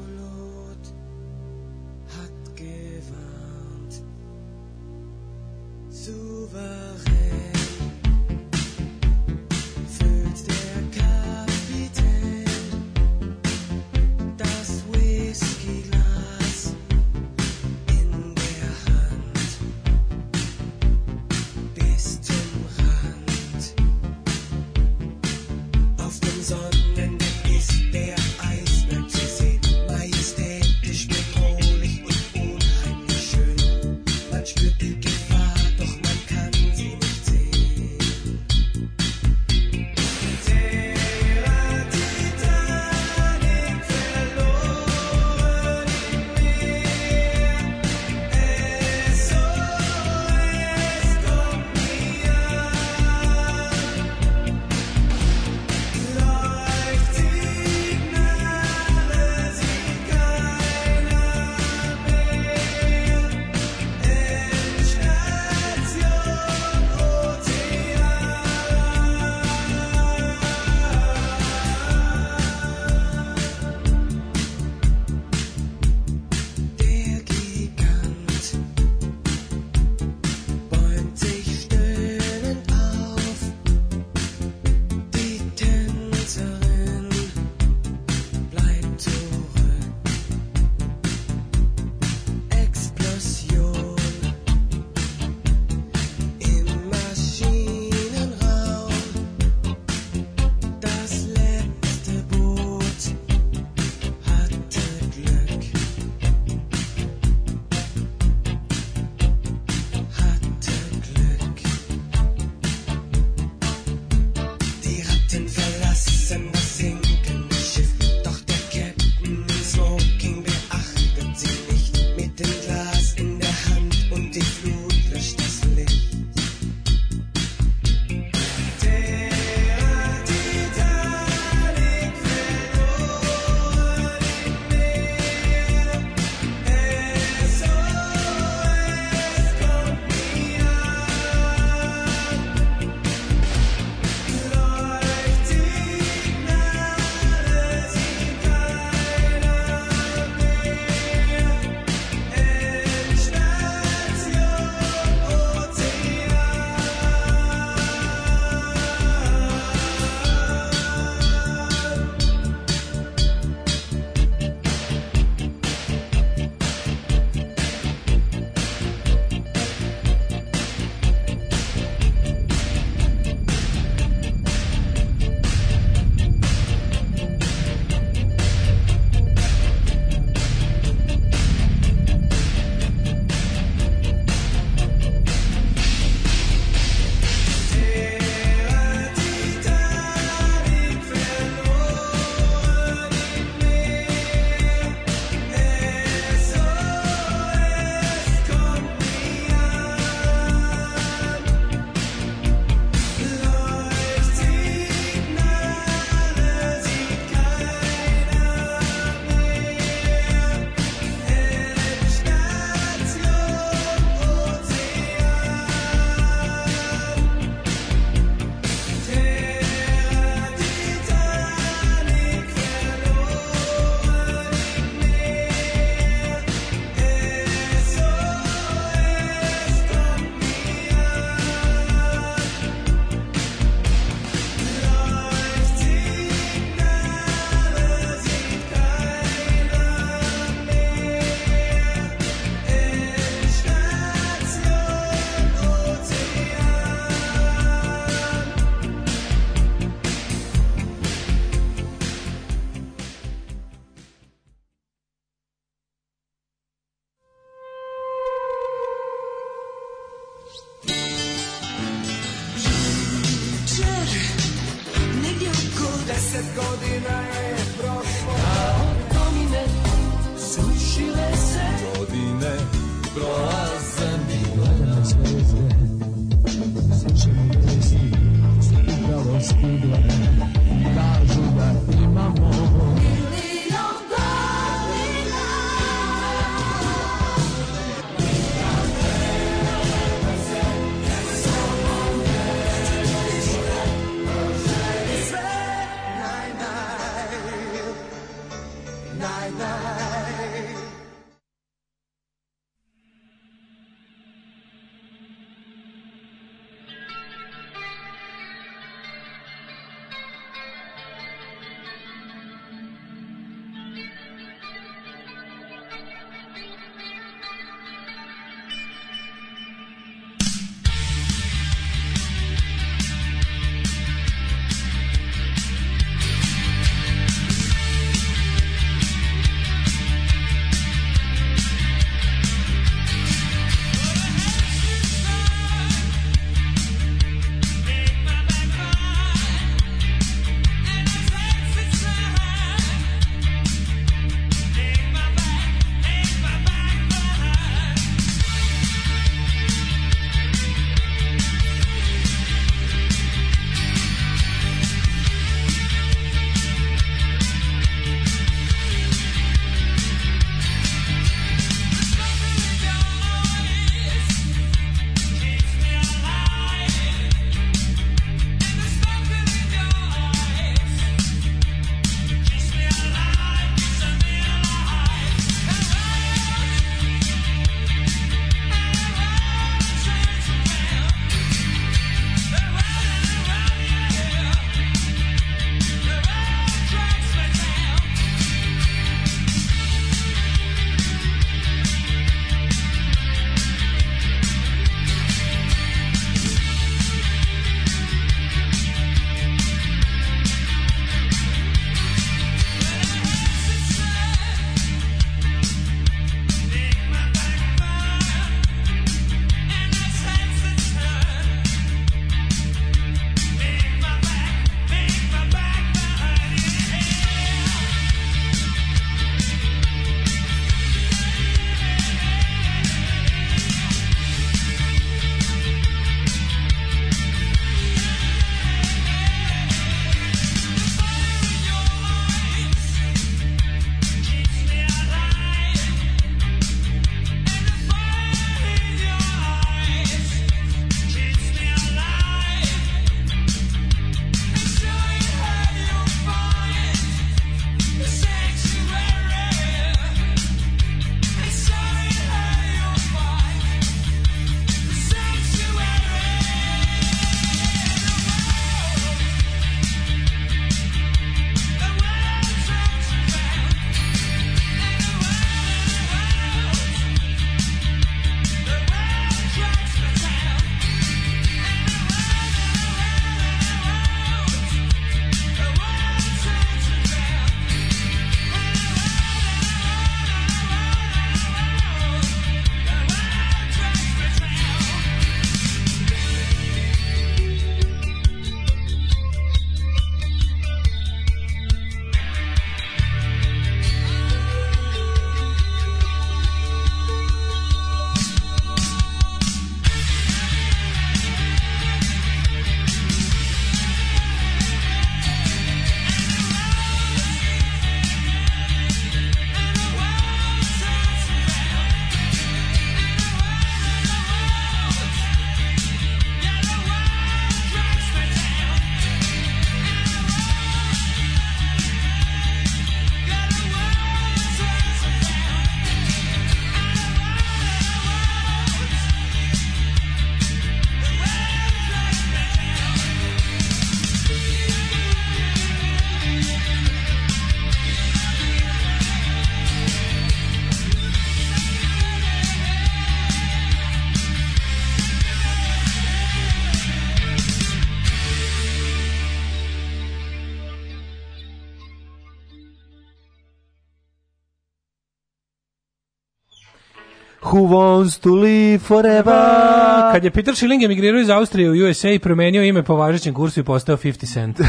who wants to live forever. Kad je Peter Schilling emigrirao iz Austrije u USA i promenio ime po važećem kursu i postao 50 cent.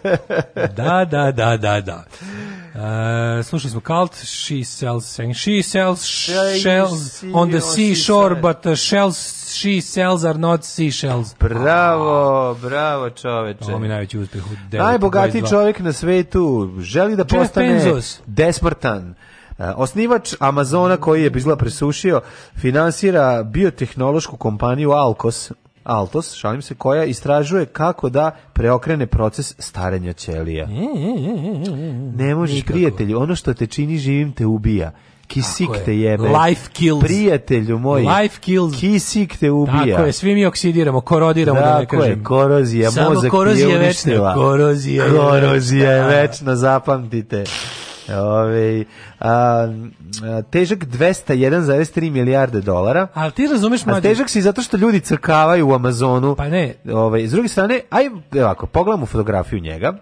da, da, da, da, da. Uh, slušali smo Cult, She Sells and She Sells Shells on the seashore, but the uh, shells she sells are not seashells. Bravo, bravo čoveče. Ovo mi najveći uspeh Najbogatiji čovek na svetu želi da Jeff postane Penzos. desmrtan. E, osnivač Amazona koji je bizla presušio finansira biotehnološku kompaniju Alkos, Altos, šalim se, koja istražuje kako da preokrene proces starenja ćelija. E, e, ne možeš, prijatelju, ono što te čini živim te ubija. Kisik je. te jebe. Life kills. Prijatelju moj. Life kills. Kisik te ubija. Tako je, svi mi oksidiramo, korodiramo, Tako da ne kažem. Tako je, korozija, Samo mozak korozija je večna. Korozija je večna. Korozija je večna, zapamtite. Ove, a, a, težak 201,3 milijarde dolara. Ali ti razumeš mlađe. A težak si zato što ljudi crkavaju u Amazonu. Pa ne. Ove, s druge strane, aj ovako, pogledamo fotografiju njega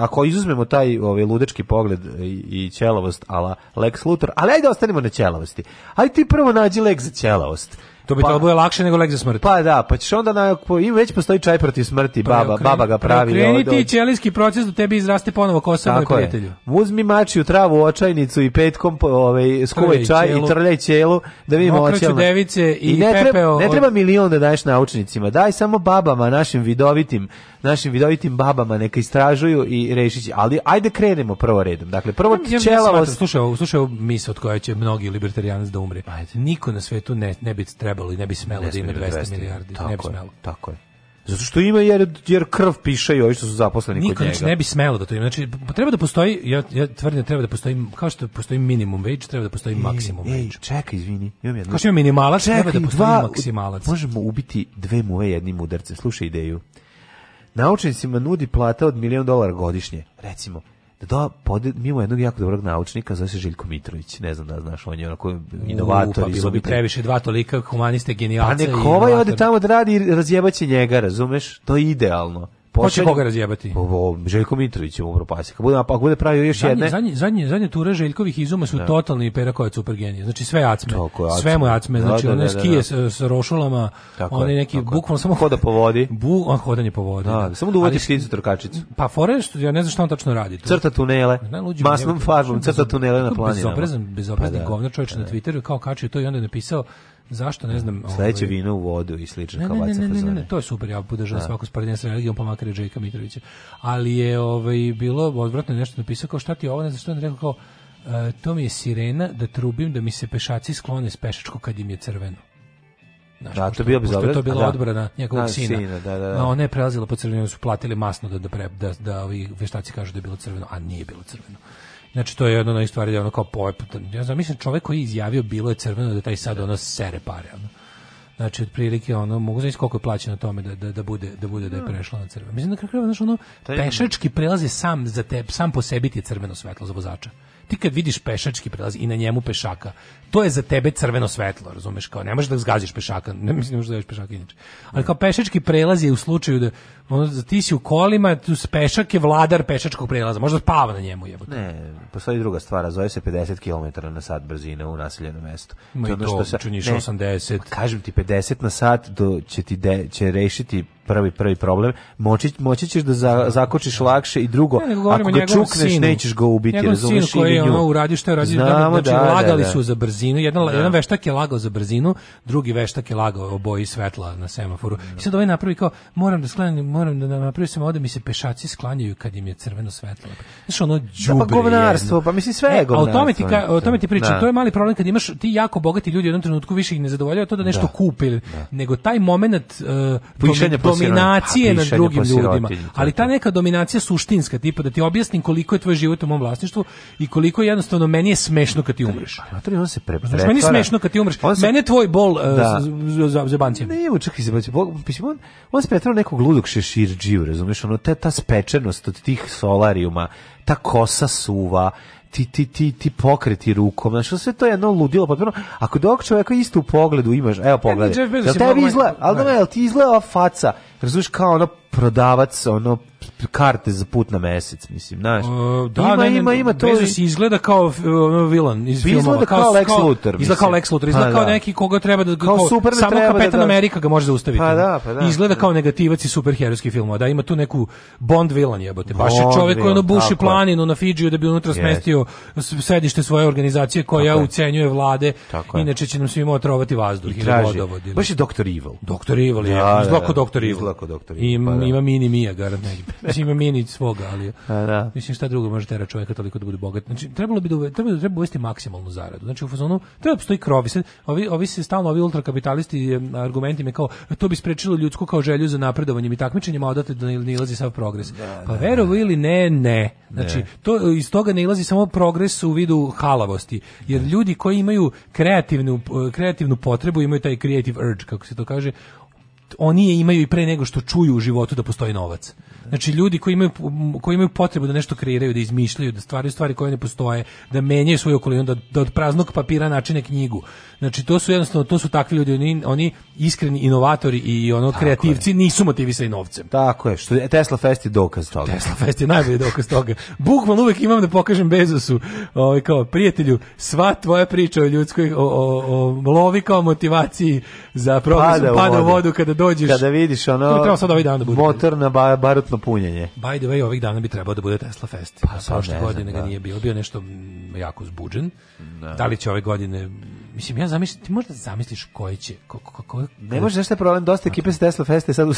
ako izuzmemo taj ovaj ludečki pogled i, i ćelavost ala Lex Luthor, ali ajde ostanemo na ćelavosti. Ajde ti prvo nađi lek za ćelavost. To bi pa, to bilo da lakše nego lek za smrt. Pa da, pa ćeš onda na, i već postoji čaj protiv smrti, pa baba, okreni, baba ga pravi. Okreni ti ćelijski proces do tebi izraste ponovo kosa, moj prijatelju. Uzmi mačiju travu, očajnicu i petkom ovaj, skuvaj čaj ćelu, i trljaj ćelu da vidimo očelno. device i, I ne pepeo. Treba, ne treba milion da daješ naučnicima, daj samo babama, našim vidovitim, našim vidovitim babama neka istražuju i rešit Ali ajde krenemo prvo redom. Dakle, prvo ja, ja, čelavost... Slušaj, slušaj misl od koja će mnogi libertarijanac da umre. Ajde. Niko na svetu ne, ne bi trebao trebalo i ne bi smelo da ne da ima 200, 200 milijardi, tako ne bi smelo. Je, tako je. Zato što ima jer, jer krv piše i ovi što su zaposleni Niko, kod njega. Niko ne bi smelo da to ima. Znači, pa treba da postoji, ja, ja tvrdim da treba da postoji, kao što postoji minimum wage, treba da postoji maksimum wage. Ej, čekaj, izvini. Imam jednu. Kao što ima minimalac, čekaj, treba da postoji dva, maksimalac. Možemo ubiti dve muve jednim udarcem. Slušaj ideju. Naučnicima nudi plata od milijon dolara godišnje. Recimo, da da pode, mimo jednog jako dobrog naučnika zove se Željko Mitrović ne znam da znaš on je onako inovator i pa bi previše dva tolika humaniste genijalca pa nek ovaj ode tamo da radi razjebaće njega razumeš to je idealno Hoće koga razjebati? Ovo, Željko Mitrović je umro pasi. Ako bude, ako bude pravio još zadnje, jedne... Zadnje, zadnje, zadnje tura Željkovih izuma su da. totalni perakovac supergenije. Znači sve acme. acme. Sve mu acme. Da, znači da, da, one da, skije sa, da. s rošulama, tako one neki tako bukvalno samo... Hoda po vodi. Bu, on hodanje po vodi. Da, samo da uvodi pticu trkačicu. Pa fore, ja ne znam šta on tačno radi. Tu. Crta tunele. Najluđi, masnom farmom, crta tunele na planinama. Bezobrazan, bezobrazni pa, govnar čovjek na Twitteru kao kačio to i onda je napisao Zašto ne znam? Sledeće ovaj... vino u vodu i slično ne, kao ne, ne, ne, to je super, ja podržavam da. svaku sparenje s religijom, pa makar i Džejka Mitrovića. Ali je ovaj bilo odvratno nešto napisao kao šta ti ovo, ne znam što on rekao kao Uh, to mi je sirena da trubim da mi se pešaci sklone s pešačku kad im je crveno. Znaš, da, pošto, to bio pošto je bila da. odbrana da, njegovog da, sina. sina da, da, da. Ona je prelazila po crveno, su platili masno da, da, pre, da, da ovi veštaci kažu da je bilo crveno, a nije bilo crveno. Znači, to je jedna od onih stvari da ono kao pojep. Ja znam, mislim, čovjek koji je izjavio bilo je crveno da taj sad ono sere pare. Ono. Znači, otprilike, ono, mogu znači koliko je plaćeno tome da, da, da, bude, da bude da je da. prešla na crveno. Mislim, da na kraju, znaš, ono, pešački prelazi sam za te, sam po sebi ti je crveno svetlo za vozača ti kad vidiš pešački prelaz i na njemu pešaka, to je za tebe crveno svetlo, razumeš, kao ne možeš da zgaziš pešaka, ne mislim ne možeš da gaziš pešaka inače. Ali kao pešački prelaz je u slučaju da ono, ti si u kolima, tu pešak je vladar pešačkog prelaza, možda spava na njemu jebote. Ne, postoji druga stvar, zove se 50 km na sat brzine u naseljenom mestu. Ma to, ono što sa, ne, 80. Pa kažem ti 50 na sat do, će ti de, će rešiti prvi prvi problem moći moći ćeš da za, zakočiš lakše i drugo ne, ako ga čukneš sinu, nećeš ga ubiti razumeš ili nju koji je ono uradio što je radio Znamo, da, znači, da, da lagali da, da. su za brzinu brzinu, jedan, da. jedan veštak je lagao za brzinu, drugi veštak je lagao o boji svetla na semaforu. Da. I sad ovaj napravi kao, moram da sklanjam, moram da napravim se ovde da mi se pešaci sklanjaju kad im je crveno svetlo. Znaš, ono đubre. Da, pa govnarstvo, pa mislim sve je govnarstvo. E, o tome ti, ka, o da. tome ti pričam, da. to je mali problem kad imaš ti jako bogati ljudi u jednom trenutku više ih ne zadovoljava to da nešto da. kupe, da. nego taj momenat uh, dominacije pa, nad drugim ljudima. Ali ta neka dominacija suštinska, tipa da ti objasnim koliko je tvoj život u mom vlasništvu i koliko jednostavno meni je smešno kad ti umreš. on da se pre, pre, pa Znaš, meni smešno kad ti umreš. Se, Mene tvoj bol e, da. za zebancija. Ne, čekaj, i zebancija. on, on se pretvara nekog ludog šešir šeširđiju, razumiješ? Ono, ta, ta spečenost od tih solarijuma, ta kosa suva, ti, ti, ti, ti pokreti rukom, znači sve to je jedno ludilo potpuno. Ako dok čovjeka isto u pogledu imaš, evo pogledaj, da tebi izgleda, ali da ti izgleda ova faca, razumiješ kao ono prodavac, ono karte za put na mesec, mislim, znaš. Uh, da, ima, ne, ne, ima, ima to. Bezos izgleda kao e, ono vilan iz pa izgleda filmova. Kao, kao Lex kao, Luthor. Izgleda kao Lex Luthor, pa izgleda kao da. neki koga treba da... Kao, kao super Samo treba Kapetan da, da, Amerika ga može zaustaviti. Pa da, pa da. Izgleda kao negativac i superherojski filmova. Da, ima tu neku Bond vilan jebote. Baš je čovek koji ono buši planinu na Fidžiju da bi unutra smestio sedište svoje organizacije koja ucenjuje vlade. Inače će nam svima otrovati vazduh i vodovod. Baš je Dr. Evil. Dr. Evil je. Da, izgleda kao Dr. Evil. Pa ima mini mija, garant Mislim, ima mini svoga, ali... A, da. Mislim, šta drugo može tera čovjeka toliko da bude bogat? Znači, trebalo bi da, uve, treba, treba uvesti maksimalnu zaradu. Znači, u fazonu, treba da postoji krovi. Sad, ovi, ovi se stalno, ovi ultrakapitalisti argumentima kao, to bi sprečilo ljudsku kao želju za napredovanjem i takmičenjem, a odatle da ne ilazi sav progres. Da, da pa da. verovo ili ne, ne. Znači, ne. to, iz toga ne ilazi samo progres u vidu halavosti. Jer ljudi koji imaju kreativnu, kreativnu potrebu, imaju taj creative urge, kako se to kaže, oni je imaju i pre nego što čuju u životu da postoji novac. Znači ljudi koji imaju koji imaju potrebu da nešto kreiraju, da izmišljaju, da stvaraju stvari koje ne postoje, da menjaju svoju okolinu, da, da od praznog papira načine knjigu. Znači to su jednostavno to su takvi ljudi, oni, oni iskreni inovatori i ono Tako kreativci je. nisu motivisani novcem. Tako je, što Tesla Fest je dokaz toga. Tesla Fest je najbolji dokaz toga. Bukvalno uvek imam da pokažem Bezosu, ovaj kao prijatelju, sva tvoja priča o ljudskoj o, o, o lovi kao motivaciji za progres pada, u vodu. kada dođeš. Kada vidiš ono. To je sad ovaj dan da bude. Motor na barutno punjenje. By the way, ovih dana bi trebao da bude Tesla Fest. Pa, pa prošle godine ga da. nije bilo, bio nešto jako zbuđen. Da. da li će ove godine Mislim, ja zamislim, ti možda zamisliš koji će... Ko, ko, ne može nešto je problem, dosta ekipe znači. s Tesla Feste sad u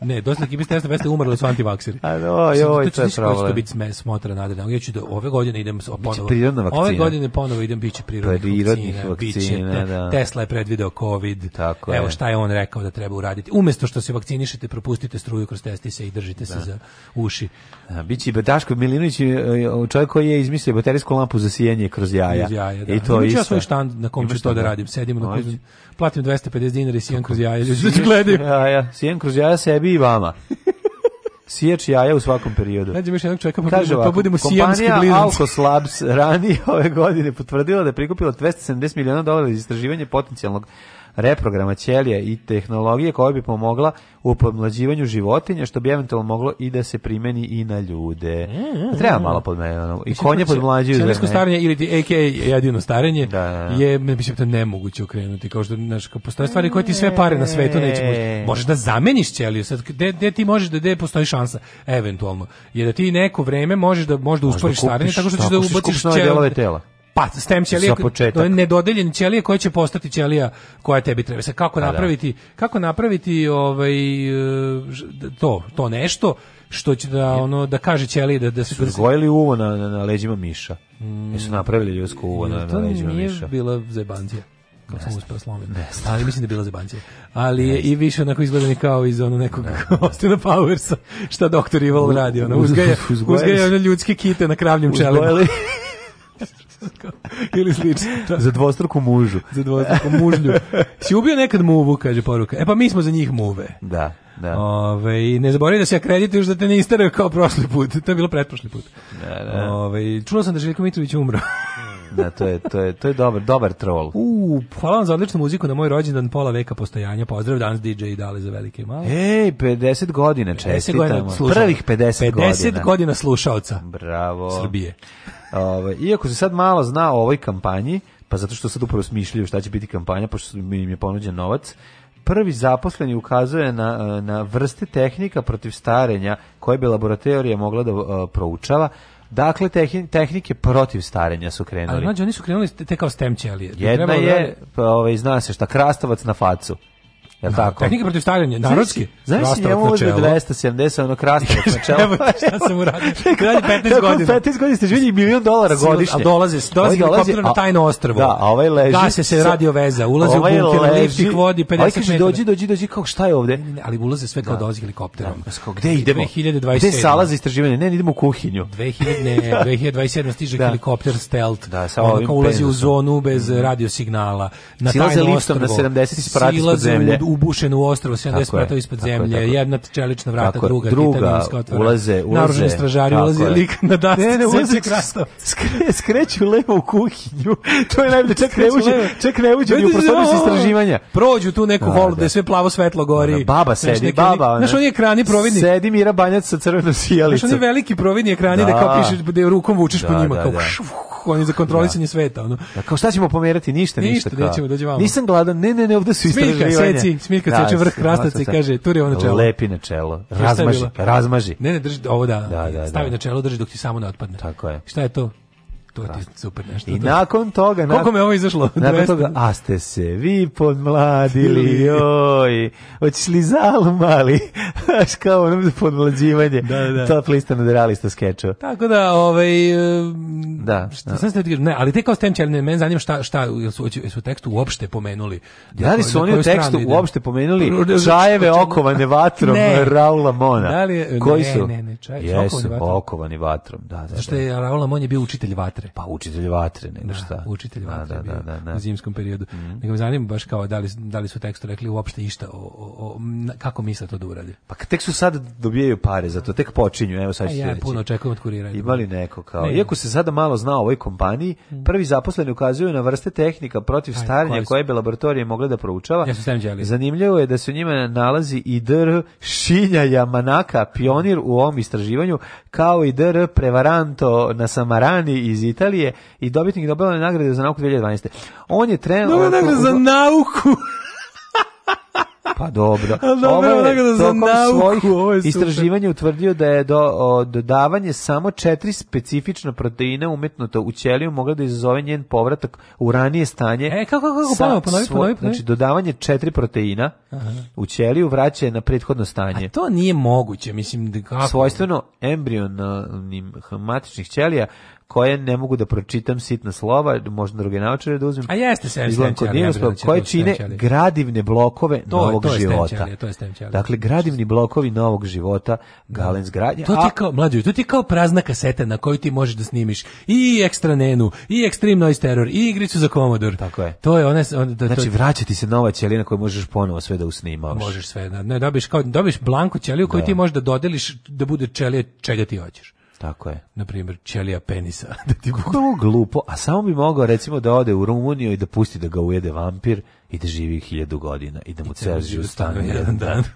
ne, dosta ekipe s Tesla Feste umrli su antivakseri. A no, joj, to je problem. To će biti smes, smotra nadredna. Ja ću da ove godine idem ponovo... Ove godine ponovo idem, biće će prirodnih, prirodnih vakcina. da. Tesla je predvideo COVID. Tako Evo šta je on rekao da treba uraditi. Umesto što se vakcinišete, propustite struju kroz testise i držite se da. za uši. Da, biće Daško Milinović, e, e, čovjek koji je izmislio baterijsku lampu za sijenje kroz jaja. Kroz jaja da. I to je isto. svoj štand na kom ću to da, da radim. Sedimo na kuzmi. Platim 250 dinara i sijem kroz jaja. Ljudi da gledaju. Jaja, sijem kroz jaja sebi i vama. Siječ jaja u svakom periodu. Nađem još jednog čovjeka, pa, pa budemo sijemski blizanci. Kompanija Alkos Labs ranije ove godine potvrdila da je prikupila 270 miliona dolara za istraživanje potencijalnog reprograma ćelija i tehnologije koja bi pomogla u pomlađivanju životinja, što bi eventualno moglo i da se primeni i na ljude. Mm, mm, pa Treba mm. malo podmenjeno. I konje podmlađuju. Ćelijsko starenje ili AK jedino starenje da, da, da. je, mislim, da nemoguće okrenuti. Kao što, znaš, postoje stvari koje ti sve pare na svetu neće moći. E. Možeš da zameniš ćeliju. Sad, gde, gde ti možeš da, gde postoji šansa, eventualno. Je da ti neko vreme možeš da, da možda usporiš starenje tako što ćeš da ubaciš ćeliju pa stem ćelija nedodeljen ćelije koje će postati ćelija koja tebi treba. Sad kako pa da. napraviti da. kako napraviti ovaj to to nešto što će da ono da kaže ćelije da da su zgojili uvo na, na, leđima miša. Mm. Jesu napravili ljudsko uvo na, na leđima miša. To je bila zebancija kako sam uspeo slomiti. Ali mislim da je bila zebancija. Ali je i više onako izgledani kao iz ono nekog Austina Powersa, šta doktor Ival radi. Ono, uzgaja, uzgaja ono ljudske kite na kravljom čelima. Ili slično. Da. Za dvostruku mužu. Za dvostruku mužlju. Si ubio nekad muvu, kaže poruka. E pa mi smo za njih muve. Da. Da. Ove, ne zaboravi da se akredituješ da te ne istaraju kao prošli put. To je bilo pretprošli put. Da, da. Ove, čuo sam da Željko Mitrović umro. Da, to je, to je, to je dobar, dobar troll. U, hvala vam za odličnu muziku na moj rođendan, pola veka postojanja. Pozdrav danas DJ Dale za velike i male. Ej, 50 godina čestitamo. Prvih 50, 50 godina. 50 godina slušalca. Bravo. Srbije. Ovo, ovaj, iako se sad malo zna o ovoj kampanji, pa zato što sad upravo smišljaju šta će biti kampanja, pošto im je ponuđen novac, prvi zaposleni ukazuje na, na vrste tehnika protiv starenja koje bi laboratorija mogla da uh, proučava, Dakle, tehnike protiv starenja su krenuli. A znači, oni su krenuli te kao stem ćelije. Da Jedna je, da- pa, ovaj, zna se šta, krastavac na facu. Jel tako? Tehnika protiv protivstavljanja, narodski. Znaš si njemu uzme 270, ono krastavac na čelo. Evo šta sam uradio. Radi 15 godina. 15 godina ste živjeli milion dolara godišnje. A dolaze, dolaze helikopter na tajno ostrvo. Da, a ovaj leži. Gase se radio veza, ulaze u ovaj bunker, liftik vodi 50 metara. Ovaj kaže, dođi, dođi, dođi, kako šta je ovde? Ali ulaze sve kao da. dolazi helikopterom. Da, Gde idemo? 2027. Gde sala za istraživanje? Ne, idemo u kuhinju. 2000, 2027 da. stiže helikopter stealth. Da, sa ovim ulazi u zonu bez mhm. radio signala. Na tajno ostrvo. Silaze liftom na 70 i sprati zemlje ubušen u ostrovo 70 prata ispod zemlje, je, jedna čelična vrata, tako druga, druga otvora. Ulaze, ulaze. Naoruženi stražari ulaze lik na dast. Ne, ne, ulaze krasto. Skre, skreću levo u kuhinju. to je najbolje, čak ne uđe, čak ne uđe ni u sa istraživanja. Prođu tu neku holu da. gde sve plavo svetlo gori. Ona, baba sedi, neki, baba. Ona. Znaš, oni ekrani providni. Sedi Mira Banjac sa crvenom sijalicom. Znaš, je veliki providni ekrani da, da kao pišeš, da rukom vučeš po da, njima, da, kao da. oni za kontrolisanje sveta. Ono. Da, kao šta ćemo pomerati? Ništa, ništa. Ništa, nećemo, dođe vamo. Nisam gladan, ne, ne, ne, ovde su istraživanja. Smiljka, seci, Smith, Smith kad seče da, vrh krastavca i kaže, turi ovo na čelo. Lepi na čelo. Razmaži, razmaži. Ne, ne, drži, ovo da, da, da stavi da. na čelo, drži dok ti samo ne otpadne. Tako je. Šta je to? To ti super nešto. I nakon toga... Koliko me ovo izašlo? Nakon toga, a ste se vi podmladili, joj, hoćeš li zalu mali? Znaš kao ono podmlađivanje. Da, da. da. Top lista na realista skečeva. Tako da, ovaj... Da. Šta, da. Sam ste, da ne, ali te kao STEM challenge, mene zanima šta, šta su, su, u tekstu uopšte pomenuli. Da li su oni u tekstu uopšte pomenuli čajeve okovane vatrom Raula Mona? Da li, koji ne, su? Ne, ne, ne, čaj, vatrom. okovani vatrom, da, da. Zašto da. je Raula Mon je bio učitelj vatre vatre. Pa učitelj vatre, nego da, šta. Da, učitelj vatre da, da, da, da, u zimskom periodu. Mm Nego me zanima baš kao da li, da li su tekstu rekli uopšte išta o, o, o kako misle to da uradi. Pa tek su sad dobijaju pare za to, tek počinju, evo sad ću ja, reći. puno očekujem od kurira. Imali neko kao, ne, iako se sada malo zna o ovoj kompaniji, mm. prvi zaposleni ukazuju na vrste tehnika protiv Aj, starenja koje bi laboratorije mogle da proučava. Ja Zanimljivo je da se u njima nalazi i dr. Šinja Yamanaka, pionir u ovom istraživanju, kao i dr. Prevaranto na Samarani iz Italije Italije i dobitnik Nobelove nagrade za nauku 2012. On je trenutno... Nobelove nagrade za nauku! Pa dobro. Ovo je za nauku, svojih ovo je utvrdio da je do, dodavanje samo četiri specifična proteina umetnuta u ćeliju moglo da izazove njen povratak u ranije stanje. E, kako, kako, kako ponovi, ponovi, ponovi, Znači, dodavanje četiri proteina Aha. u ćeliju vraća je na prethodno stanje. A to nije moguće, mislim. Da kako... Svojstveno embrionalnim hm, matičnih ćelija koje ne mogu da pročitam sitna slova, možda druge naočare da uzmem. A jeste se koje čine gradivne blokove to, novog to je života. Stemčali, to je stemčali. Dakle gradivni blokovi novog života Galens gradnja. To ti kao mlađi, to ti kao prazna kaseta na koju ti možeš da snimiš i ekstra nenu, i ekstrem noise terror, i igricu za Commodore. Tako je. To je one, on, da, znači vraćati se nova ćelija koju možeš ponovo sve da usnimaš. Možeš sve, da, ne, dobiš kao dobiš blanku ćeliju koju da. ti možeš da dodeliš da bude ćelija čega ti hoćeš. Tako je. Na primjer, ćelija penisa. da ti Kako glupo, a samo bi mogao recimo da ode u Rumuniju i da pusti da ga ujede vampir i da živi 1000 godina i da mu ceo život stane jedan dan.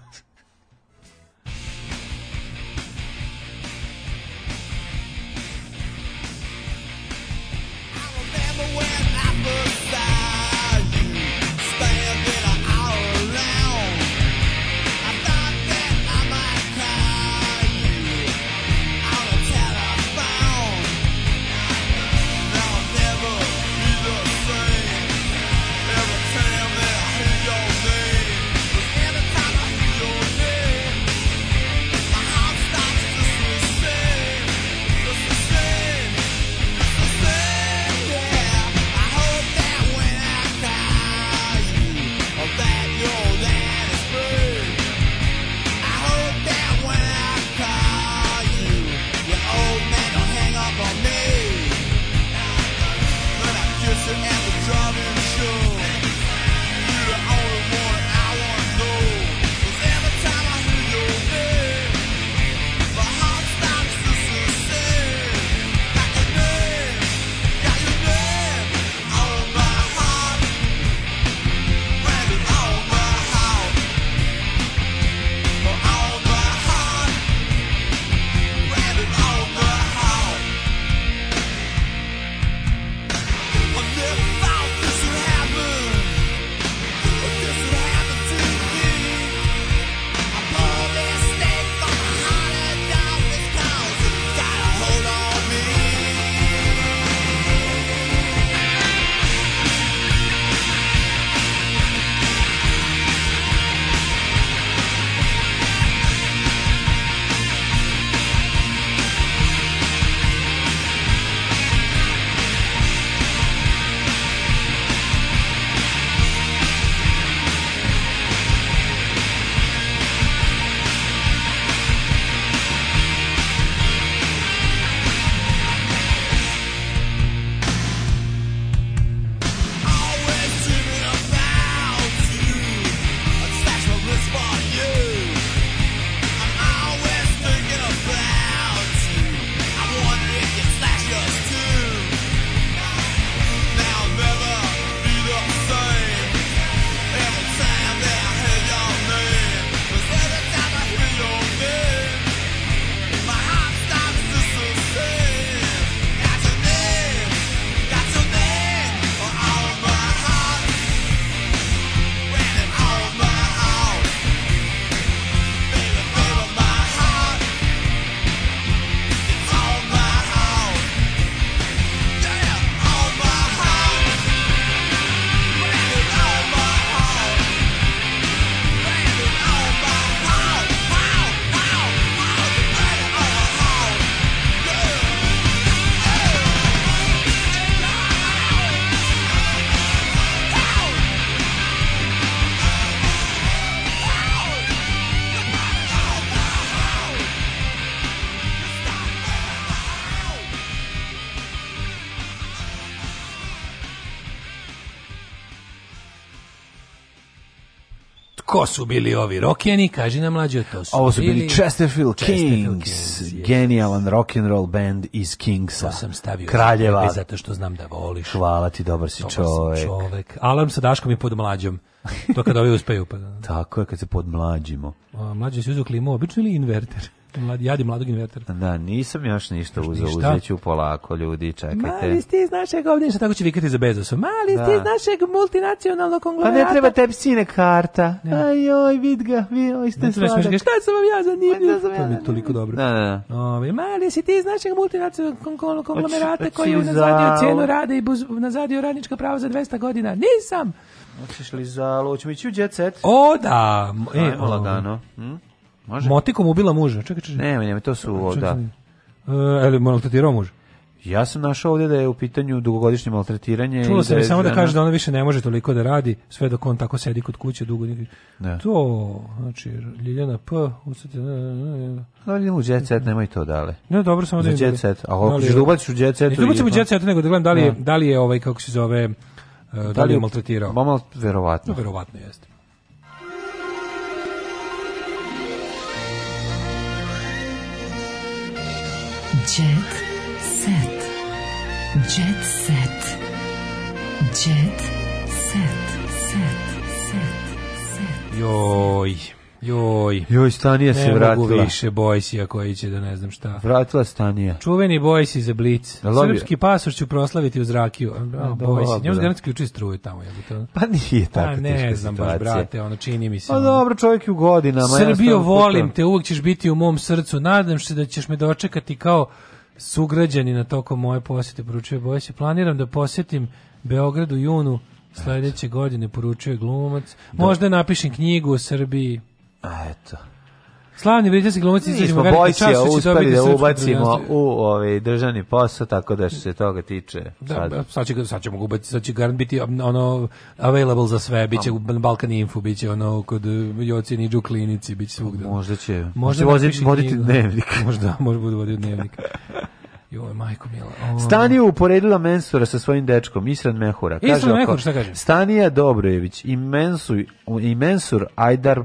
Ko su bili ovi rokeni? Kaži nam mlađe, to su Ovo su bili, bili Chesterfield, Chesterfield Kings, Kings genijalan roll band iz Kingsa. To sam stavio. Kraljeva. Zato što znam da voliš. Hvala ti, dobar si dobar čovek. Si čovek. Alarm sa Daškom i pod mlađom. To kada ovi uspeju. Pa... Tako je, kad se pod mlađimo Mlađe si uzeo klimu, obično ili inverter? mladi, jadi mladog invertera. Da, nisam još ništa uzeo, uzet polako, ljudi, čekajte. Mali ste iz našeg ovdje, tako će vikati za Bezosom. Mali da. iz našeg multinacionalnog konglomerata. Pa ne treba tebi sine karta. Ja. Aj, oj, vid ga, vi, oj, ste sladak. Šta sam vam ja zanimljiv? Da, ja, to je toliko dobro. Da, da, da. Ove, mali si ti iz našeg multinacionalnog konglomerata oč, koji oč, nazadio cijenu rada i buz, nazadio radnička prava za 200 godina. Nisam! Hoćeš li za loćmiću jet set? O da, e, lagano. Hm? Može? Motikom ubila muža. Čekaj, čekaj. Ne, ne, to su ovo, da. E, ali maltretirao muž. Ja sam našao ovdje da je u pitanju dugogodišnje maltretiranje. Čulo da sam da je samo da žena... da kaže da ona više ne može toliko da radi, sve dok on tako sedi kod kuće dugo. Ne. Da. To, znači, Ljiljana P. Usati, ne, ne, ne. No, idemo u jet set, nemoj to dale. Ne, dobro, samo da idemo. Jet set, a hoćeš da ubaciš u jet set. Ne, ubacim u jet set, nego da gledam da li, je, da li je ovaj, kako se zove, e, da li je maltretirao. Ma, verovatno. No, verovatno jeste. Jet set. Jet set. Jet set. Set. Set. set. Joj. Joj. Joj, Stanija se vratila. Ne mogu više Bojsija koji će da ne znam šta. Vratila Stanija. Čuveni Bojsi za Blic. Da Srpski pasoš ću proslaviti uz rakiju. Da, Bojsi. Njemu garanti ključi struje tamo. Je to? Pa nije pa tako ne teška znam situacija. baš, brate, ono čini mi se. Pa dobro, čovjek je u godinama. Srbijo, volim te, uvek ćeš biti u mom srcu. Nadam se da ćeš me dočekati kao sugrađani na tokom moje posete, poručuje Bojsi. Planiram da posetim Beograd u junu sledeće godine, poručuje glumac. Da. Možda napišem knjigu o Srbiji. A eto. Slavni britanski glumac iz Boysija da uspeli da ubacimo u ovaj državni posao, tako da što se toga tiče. Da, sad, sad, će, sad ćemo ubaciti, sad će garant biti um, ono available za sve, biće u Balkan Info, biće ono kod uh, Joci Niđu klinici, biće svugde. Možda će, možda će da voditi dnevnik. Možda, možda bude voditi dnevnik. Joj, majko mila. Ovo... Stanija uporedila Mensura sa svojim dečkom, Isran Mehura. Kaže Isran Mehur, šta kaže? Stanija Dobrojević i Mensur, i Mensur Ajdar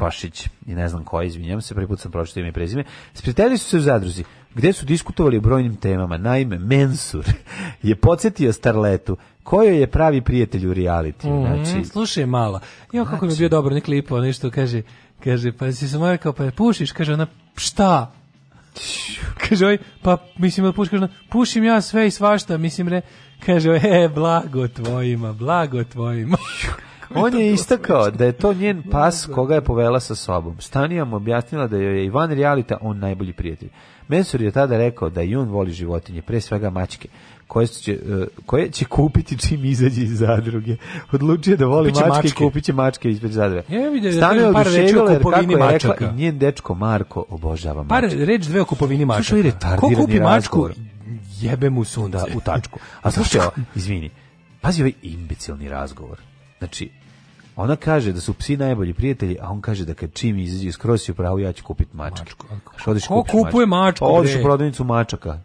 Pašić i ne znam ko, izvinjam se, prvi put sam pročitao ime i prezime, spriteli su se u zadruzi, gde su diskutovali o brojnim temama. Naime, Mensur je podsjetio Starletu kojoj je pravi prijatelj u realitiju. Mm, znači, slušaj malo, jo, kako znači, mi je znači- bio dobro, nek lipo, nešto kaže, kaže, pa si se mora pa pušiš, kaže ona, šta? Kaže, oj, ovaj, pa mislim da pušiš, kaže ona, pušim ja sve i svašta, mislim, re, kaže, e, blago tvojima, blago tvojima. On je istakao da je to njen pas koga je povela sa sobom. Stanijam objasnila da joj je Ivan Rijalita on najbolji prijatelj. Mensur je tada rekao da Jun voli životinje, pre svega mačke koje će, e, koje će kupiti čim izađe iz zadruge. Odlučio da voli mačke, mačke, i kupit će mačke ispred zadruge. Ja vidim da je par reči o kupovini je rekla, I njen dečko Marko obožava mačke. Par reč dve o kupovini mačaka. Ko kupi mačku, jebe mu sunda u tačku. A slušaj, izvini, pazi ovaj imbecilni razgovor. Znači, Ona kaže da su psi najbolji prijatelji, a on kaže da kad čim izađe iz krosiju pravo, ja ću kupiti mačke. Mačku. Što odiš kupuje mačku? Pa odiš u prodavnicu mačaka.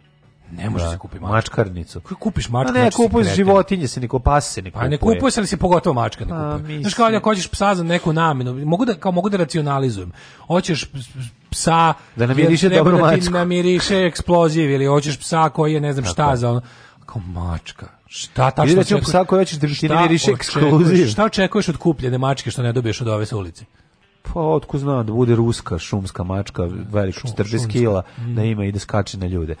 Ne može da, se kupiti mačka. mačkarnicu. Kako kupiš mačku? Ne, kupuješ životinje, se ne pas se ne kupuje. A ne kupuje se, ali se pogotovo mačka ne pa, kupuje. Znaš kao, ako hoćeš psa za neku namenu, mogu da, kao mogu da racionalizujem. Hoćeš psa... Da namiriše dobro mačku. Da ti namiriše eksploziv ili hoćeš psa koji je ne znam Tako. šta za ono. Kao mačka. Šta tačno Ili da psa koji hoćeš da ti miriš ekskluziv. Šta očekuješ od kupljene mačke što ne dobiješ od ove sa ulice? Pa otko zna da bude ruska šumska mačka, velik 40 kila, mm. da ima i da skače na ljude.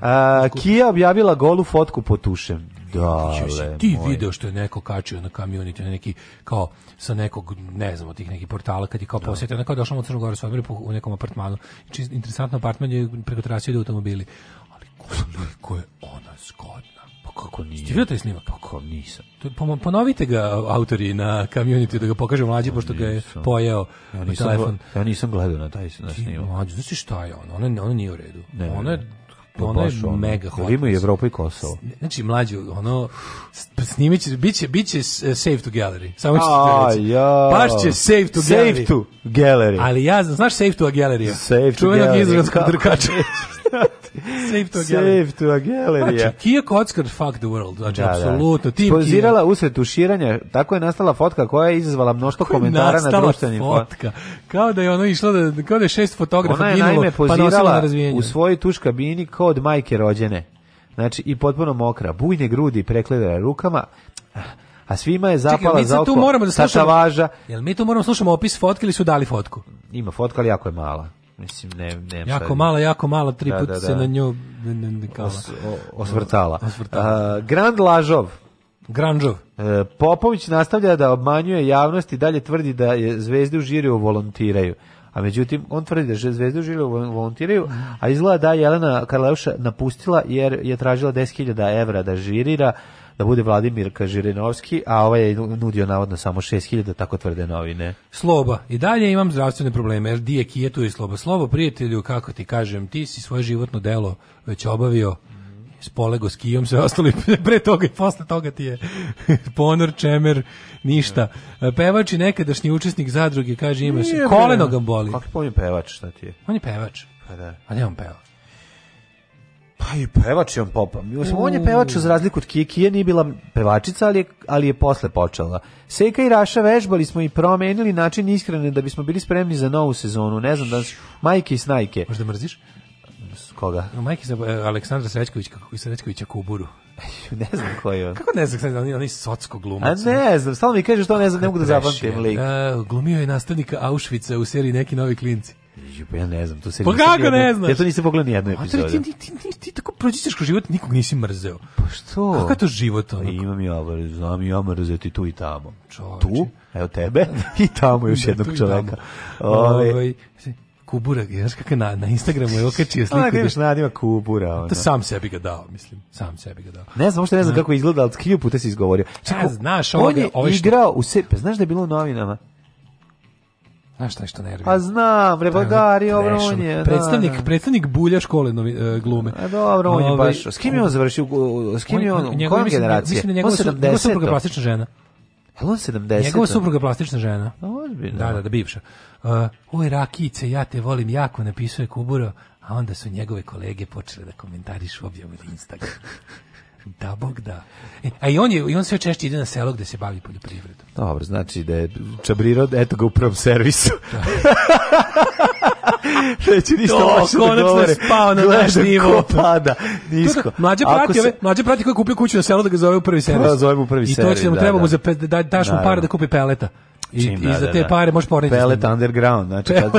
Da. A, Kija objavila golu fotku po tušem. Da, ti moj. video što je neko kačio na community, neki kao sa nekog, ne znam, od tih nekih portala kad je kao da. posjetio, onako došao u Crnu Goru sa u nekom apartmanu. Čist, interesantno apartman je preko trasio automobili. Ali ko je ona zgodna? kako nije? Ste vidio taj snimak? Pa kako nisam. To, ponovite ga autori na community da ga pokažu mlađi, ja, pa pošto ga je pojeo ja nisam, telefon. Ja nisam gledao na taj na snimak. Mlađi, znaš šta je ono? Ono, ono nije u redu. Ne, ono je to pa ono je ono. mega hot. Ima i Evropa i Kosovo. Znači, mlađi, ono, pa snimit će, bit će, bit će save to gallery. Samo ću ti reći. Ja. Baš će save to save gallery. Save to gallery. Ali ja znam, znaš save to a gallery? Save to gallery. Čuvenog izrazka drkača. Save to gallery. Save to gallery. Znači, Kia Kockar fuck the world. Znači, da, da. apsolutno. Da. Pozirala usred tuširanja, tako je nastala fotka koja je izazvala mnoštvo komentara na društvenim fotka. Kao da je ono išlo, da, kao da je šest fotografa Ona je naime pa pozirala pa u svojoj tuš kabini kao od majke rođene. Znači, i potpuno mokra. Bujne grudi prekledala rukama a svima je zapala Čekaj, mi za oko da tu moramo da slušamo, Jel mi tu moramo slušamo opis fotke ili su dali fotku? Ima fotka, ali jako je mala. Mislim, ne, ne jako sad... mala, jako mala, tri da, puta da, da. se da. na nju Os, osvrtala. osvrtala. Uh, Grand Lažov. Grandžov. E, Popović nastavlja da obmanjuje javnost i dalje tvrdi da je zvezde u Žiriju volontiraju. A međutim, on tvrdi da je zvezde u Žiriju volontiraju, a izgleda da Jelena Karleuša napustila jer je tražila 10.000 evra da žirira da bude Vladimir Kažirinovski, a ovaj je nudio navodno samo 6000, tako tvrde novine. Sloba, i dalje imam zdravstvene probleme, jer di je kijetu i sloba. Slobo, prijatelju, kako ti kažem, ti si svoje životno delo već obavio, spolego s kijom, sve ostali pre toga i posle toga ti je ponor, čemer, ništa. Da. Pevač i nekadašnji učesnik zadruge, kaže, imaš koleno ga boli. Kako je pevač, šta ti je? On je pevač. Pa da. A ne on peva. Pa i pevač je on popa. On je pevač za razliku od Kije. Kije nije bila pevačica, ali je, ali je posle počela. Seka i Raša vežbali smo i promenili način ishrane da bismo bili spremni za novu sezonu. Ne znam da majke i snajke. Možda mrziš? koga? Majke za e, Aleksandra Srećković, kako i Srećkovića Kuburu. ne znam ko je on. Kako ne znam, sad, on, on je socko glumac. A ne znam, stalno mi kaže što ne znam, ne mogu da zapamtim lik. Uh, glumio je nastavnika Auschwitza u seriji Neki novi klinci. Ju, pa ja ne znam, to se Pa kako jedno, ne znaš? Ja to nisam pogledao ni jednu epizodu. Ti, ti, ti, ti, ti tako prođeš kroz život, nikog nisi mrzeo. Pa što? Kako to život? Pa Onako? imam ja, znam ja mrzeti tu i tamo. Čovječe. Tu, evo tebe, i tamo još da, jednog čoveka. Ove, ovaj- ovaj, Kubura, je znaš kako na, na Instagramu je okačio sliku. Ona još nadima Kubura. Ona. To sam sebi ga dao, mislim. Sam sebi ga dao. Ne znam, uopšte ne znam kako izgledao, ali hilju puta si izgovorio. Čak, znaš, on, on je, ovaj igrao što... u sepe. Pa znaš da je bilo u novinama? Znaš šta je što nervira? Pa znam, Rebagari, dobro on je. Da, predstavnik, da, da. predstavnik bulja škole novi, e, glume. A dobro, on je baš. S kim je on završio? S kim je on? on Koja generacija? Mislim da njegova, njegova supruga plastična žena. Jel on 70? Njegova supruga plastična žena. Ozbiljno. Da, da, da, bivša. Uh, oj, Rakice, ja te volim jako, napisuje Kuburo, a onda su njegove kolege počele da komentarišu objavu na Instagramu. Da, bog da. E, a i on, je, i on sve češće ide na selo gde se bavi poljoprivredom. Dobro, znači da je Čabriro, eto ga u prvom servisu. Da. Neće ništa loše da govore. spao na Gledam naš nivo. pada, nisko. Mlađe prati, se... ove, prati koji je kupio kuću na selu da ga zove u prvi da, servis. Da, zove u prvi servis. I to će da mu treba da, mu za, da, daš mu par da kupi peleta. I, čim, i da, za da, te da. pare možeš porediti. Pellet Underground, znači ta,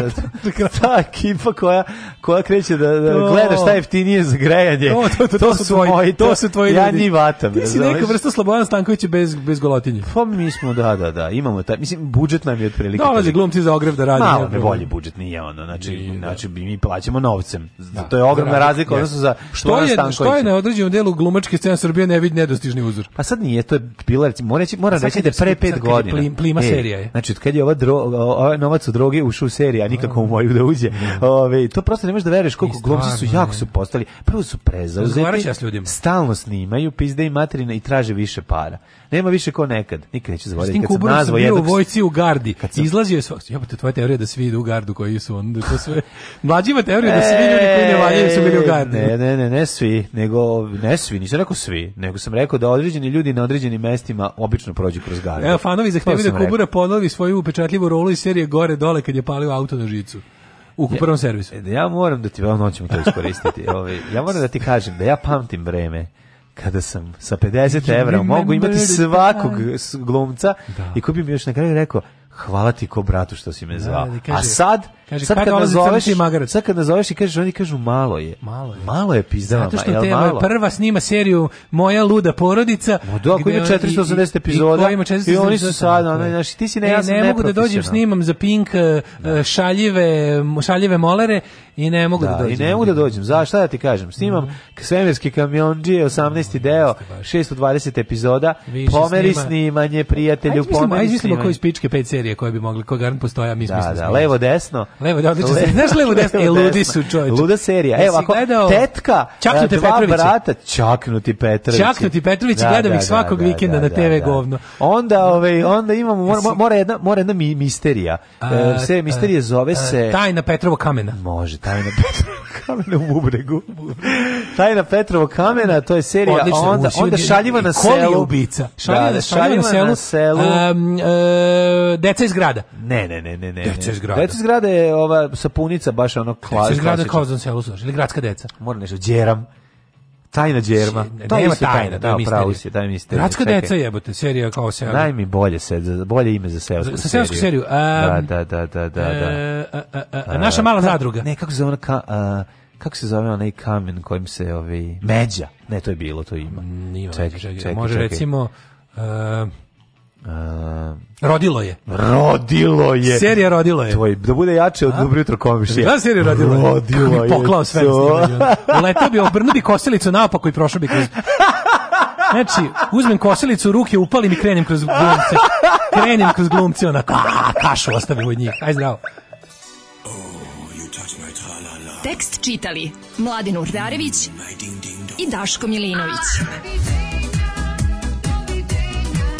ta ekipa koja, koja kreće da, da to, gleda šta jeftinije za grejanje. To, to, to, to, su, tvoji, moji, to, su tvoji ljudi. Ja ni vatam. Ti si neka vrsta Slobodan Stankovića bez, bez golotinje. Pa mi smo, da, da, da, imamo taj, mislim, budžet nam je otprilike. Dolazi glumci za ogrev da radi. Malo ne bolji budžet nije ono, znači, I, znači mi plaćamo novcem. Da, to je ogromna razlika, odnosno za što je, što je na određenom delu glumačke scene Srbije nevid nedostižni uzor. Pa sad nije, to je bila, mora reći da pre pet godina. Plima e, serija je. Znači, od kad je ova dro, o, ovaj novac od droge ušao u seriju, a nikako u moju da uđe. Mm. Ove, to prosto ne možeš da veruješ koliko glumci su jako su postali. Prvo su prezauzeti. Stalno snimaju, pizde i materina i traže više para. Nema više ko nekad. Nikad neću zaboraviti kad sam nazvao jedan u vojci u gardi. sam... Izlazio je svak... Ja, te tvoja teorija da svi idu u gardu koji su onda... To sve... Mlađima teorija da svi ljudi koji ne valjaju su bili u gardi. E, ne, ne, ne, ne svi, nego... Ne svi, nisam rekao svi, nego sam rekao da određeni ljudi na određenim mestima obično prođu kroz gardu. Evo, fanovi zahtevaju da Kubura ponovi svoju upečatljivu rolu iz serije gore-dole kad je palio auto na žicu. U prvom servisu. Ja, e, da ja moram da ti, ono ćemo to iskoristiti. Ove, ovaj, ja moram da ti kažem da ja pamtim vreme kada sam sa 50 evra mogu imati svakog glumca da. i ko bi mi još na kraju rekao hvala ti ko bratu što si me da, zvao. Da A sad Kaže, sad kad, kad nazoveš i magarac. Sad kad nazoveš i kažeš, oni kažu malo je. Malo je. Malo je pizdama. Zato što tema malo? prva snima seriju Moja luda porodica. Ma da, ako ima 480 epizoda. I, ima i oni su sad, ono, znači, ti si ne, ja e, ne mogu da dođem, snimam za Pink e, da. šaljive, šaljive molere i ne mogu da, da dođem. I ne mogu da dođem. Za šta da ti kažem? Snimam mm. Svemirski kamionđije 18. deo, 620 epizoda. Više pomeri snima. snimanje, prijatelju, pomeri snimanje. Ajde mislimo koji spičke pet serije koje bi mogli, koje garant postoja, mi da, da, levo, desno. Levo, da, odlično. Le, znaš levo desno? E, ludi su, čovječe. Luda serija. Evo, ako gledao... tetka, e, Čaknuti dva Petrovići. brata, Čaknuti Petrovići. Čaknuti Petrovići, da, gledam da, ih da, svakog da, vikenda da, na TV da, da, govno. Onda, ove, ovaj, onda imamo, mora, mora jedna, mora jedna mi, misterija. A, se, e, misterije zove e, se... A, tajna Petrovo kamena. Može, tajna Petrovo kamena u Bubregu. tajna Petrovo kamena, to je serija. Odlično, onda, onda šaljiva na selu. Koli je ubica? Da, šaljiva, da, šaljiva, šaljiva na selu. Na selu. Um, uh, deca iz grada. Ne, ne, ne, ne. ne. Deca iz grada. Deca iz grada je ova sapunica baš ono klasično. Zgrada kao za selu ili gradska deca. Mora nešto đeram. Tajna đerma. to nema tajna, da, pravo si, taj misterij. Gradska deca jebote, serija kao se. Daj mi bolje se, bolje ime za selo. Za seosku seriju. da, da, da, da, da. naša mala zadruga. Ne, kako se ona ka, kako se zove onaj kamen kojim se ovi međa. Ne, to je bilo, to ima. Nima, čekaj, čekaj, čekaj, može čekaj. recimo Uh, Uh, rodilo je. Rodilo je. Serija rodilo je. Tvoj, da bude jače od dobro jutro komšije. Da serija rodilo, rodilo je. Rodilo je. Poklao sve. Letao bi, obrnuo bi kosilicu naopako i prošao bi kroz... Znači, uzmem kosilicu u ruke, upalim i krenem kroz glumce. Krenem kroz glumce, onako, a, kašu ostavim od njih. Aj zdravo. Oh, Tekst čitali Mladin Urdarević i Daško Milinović.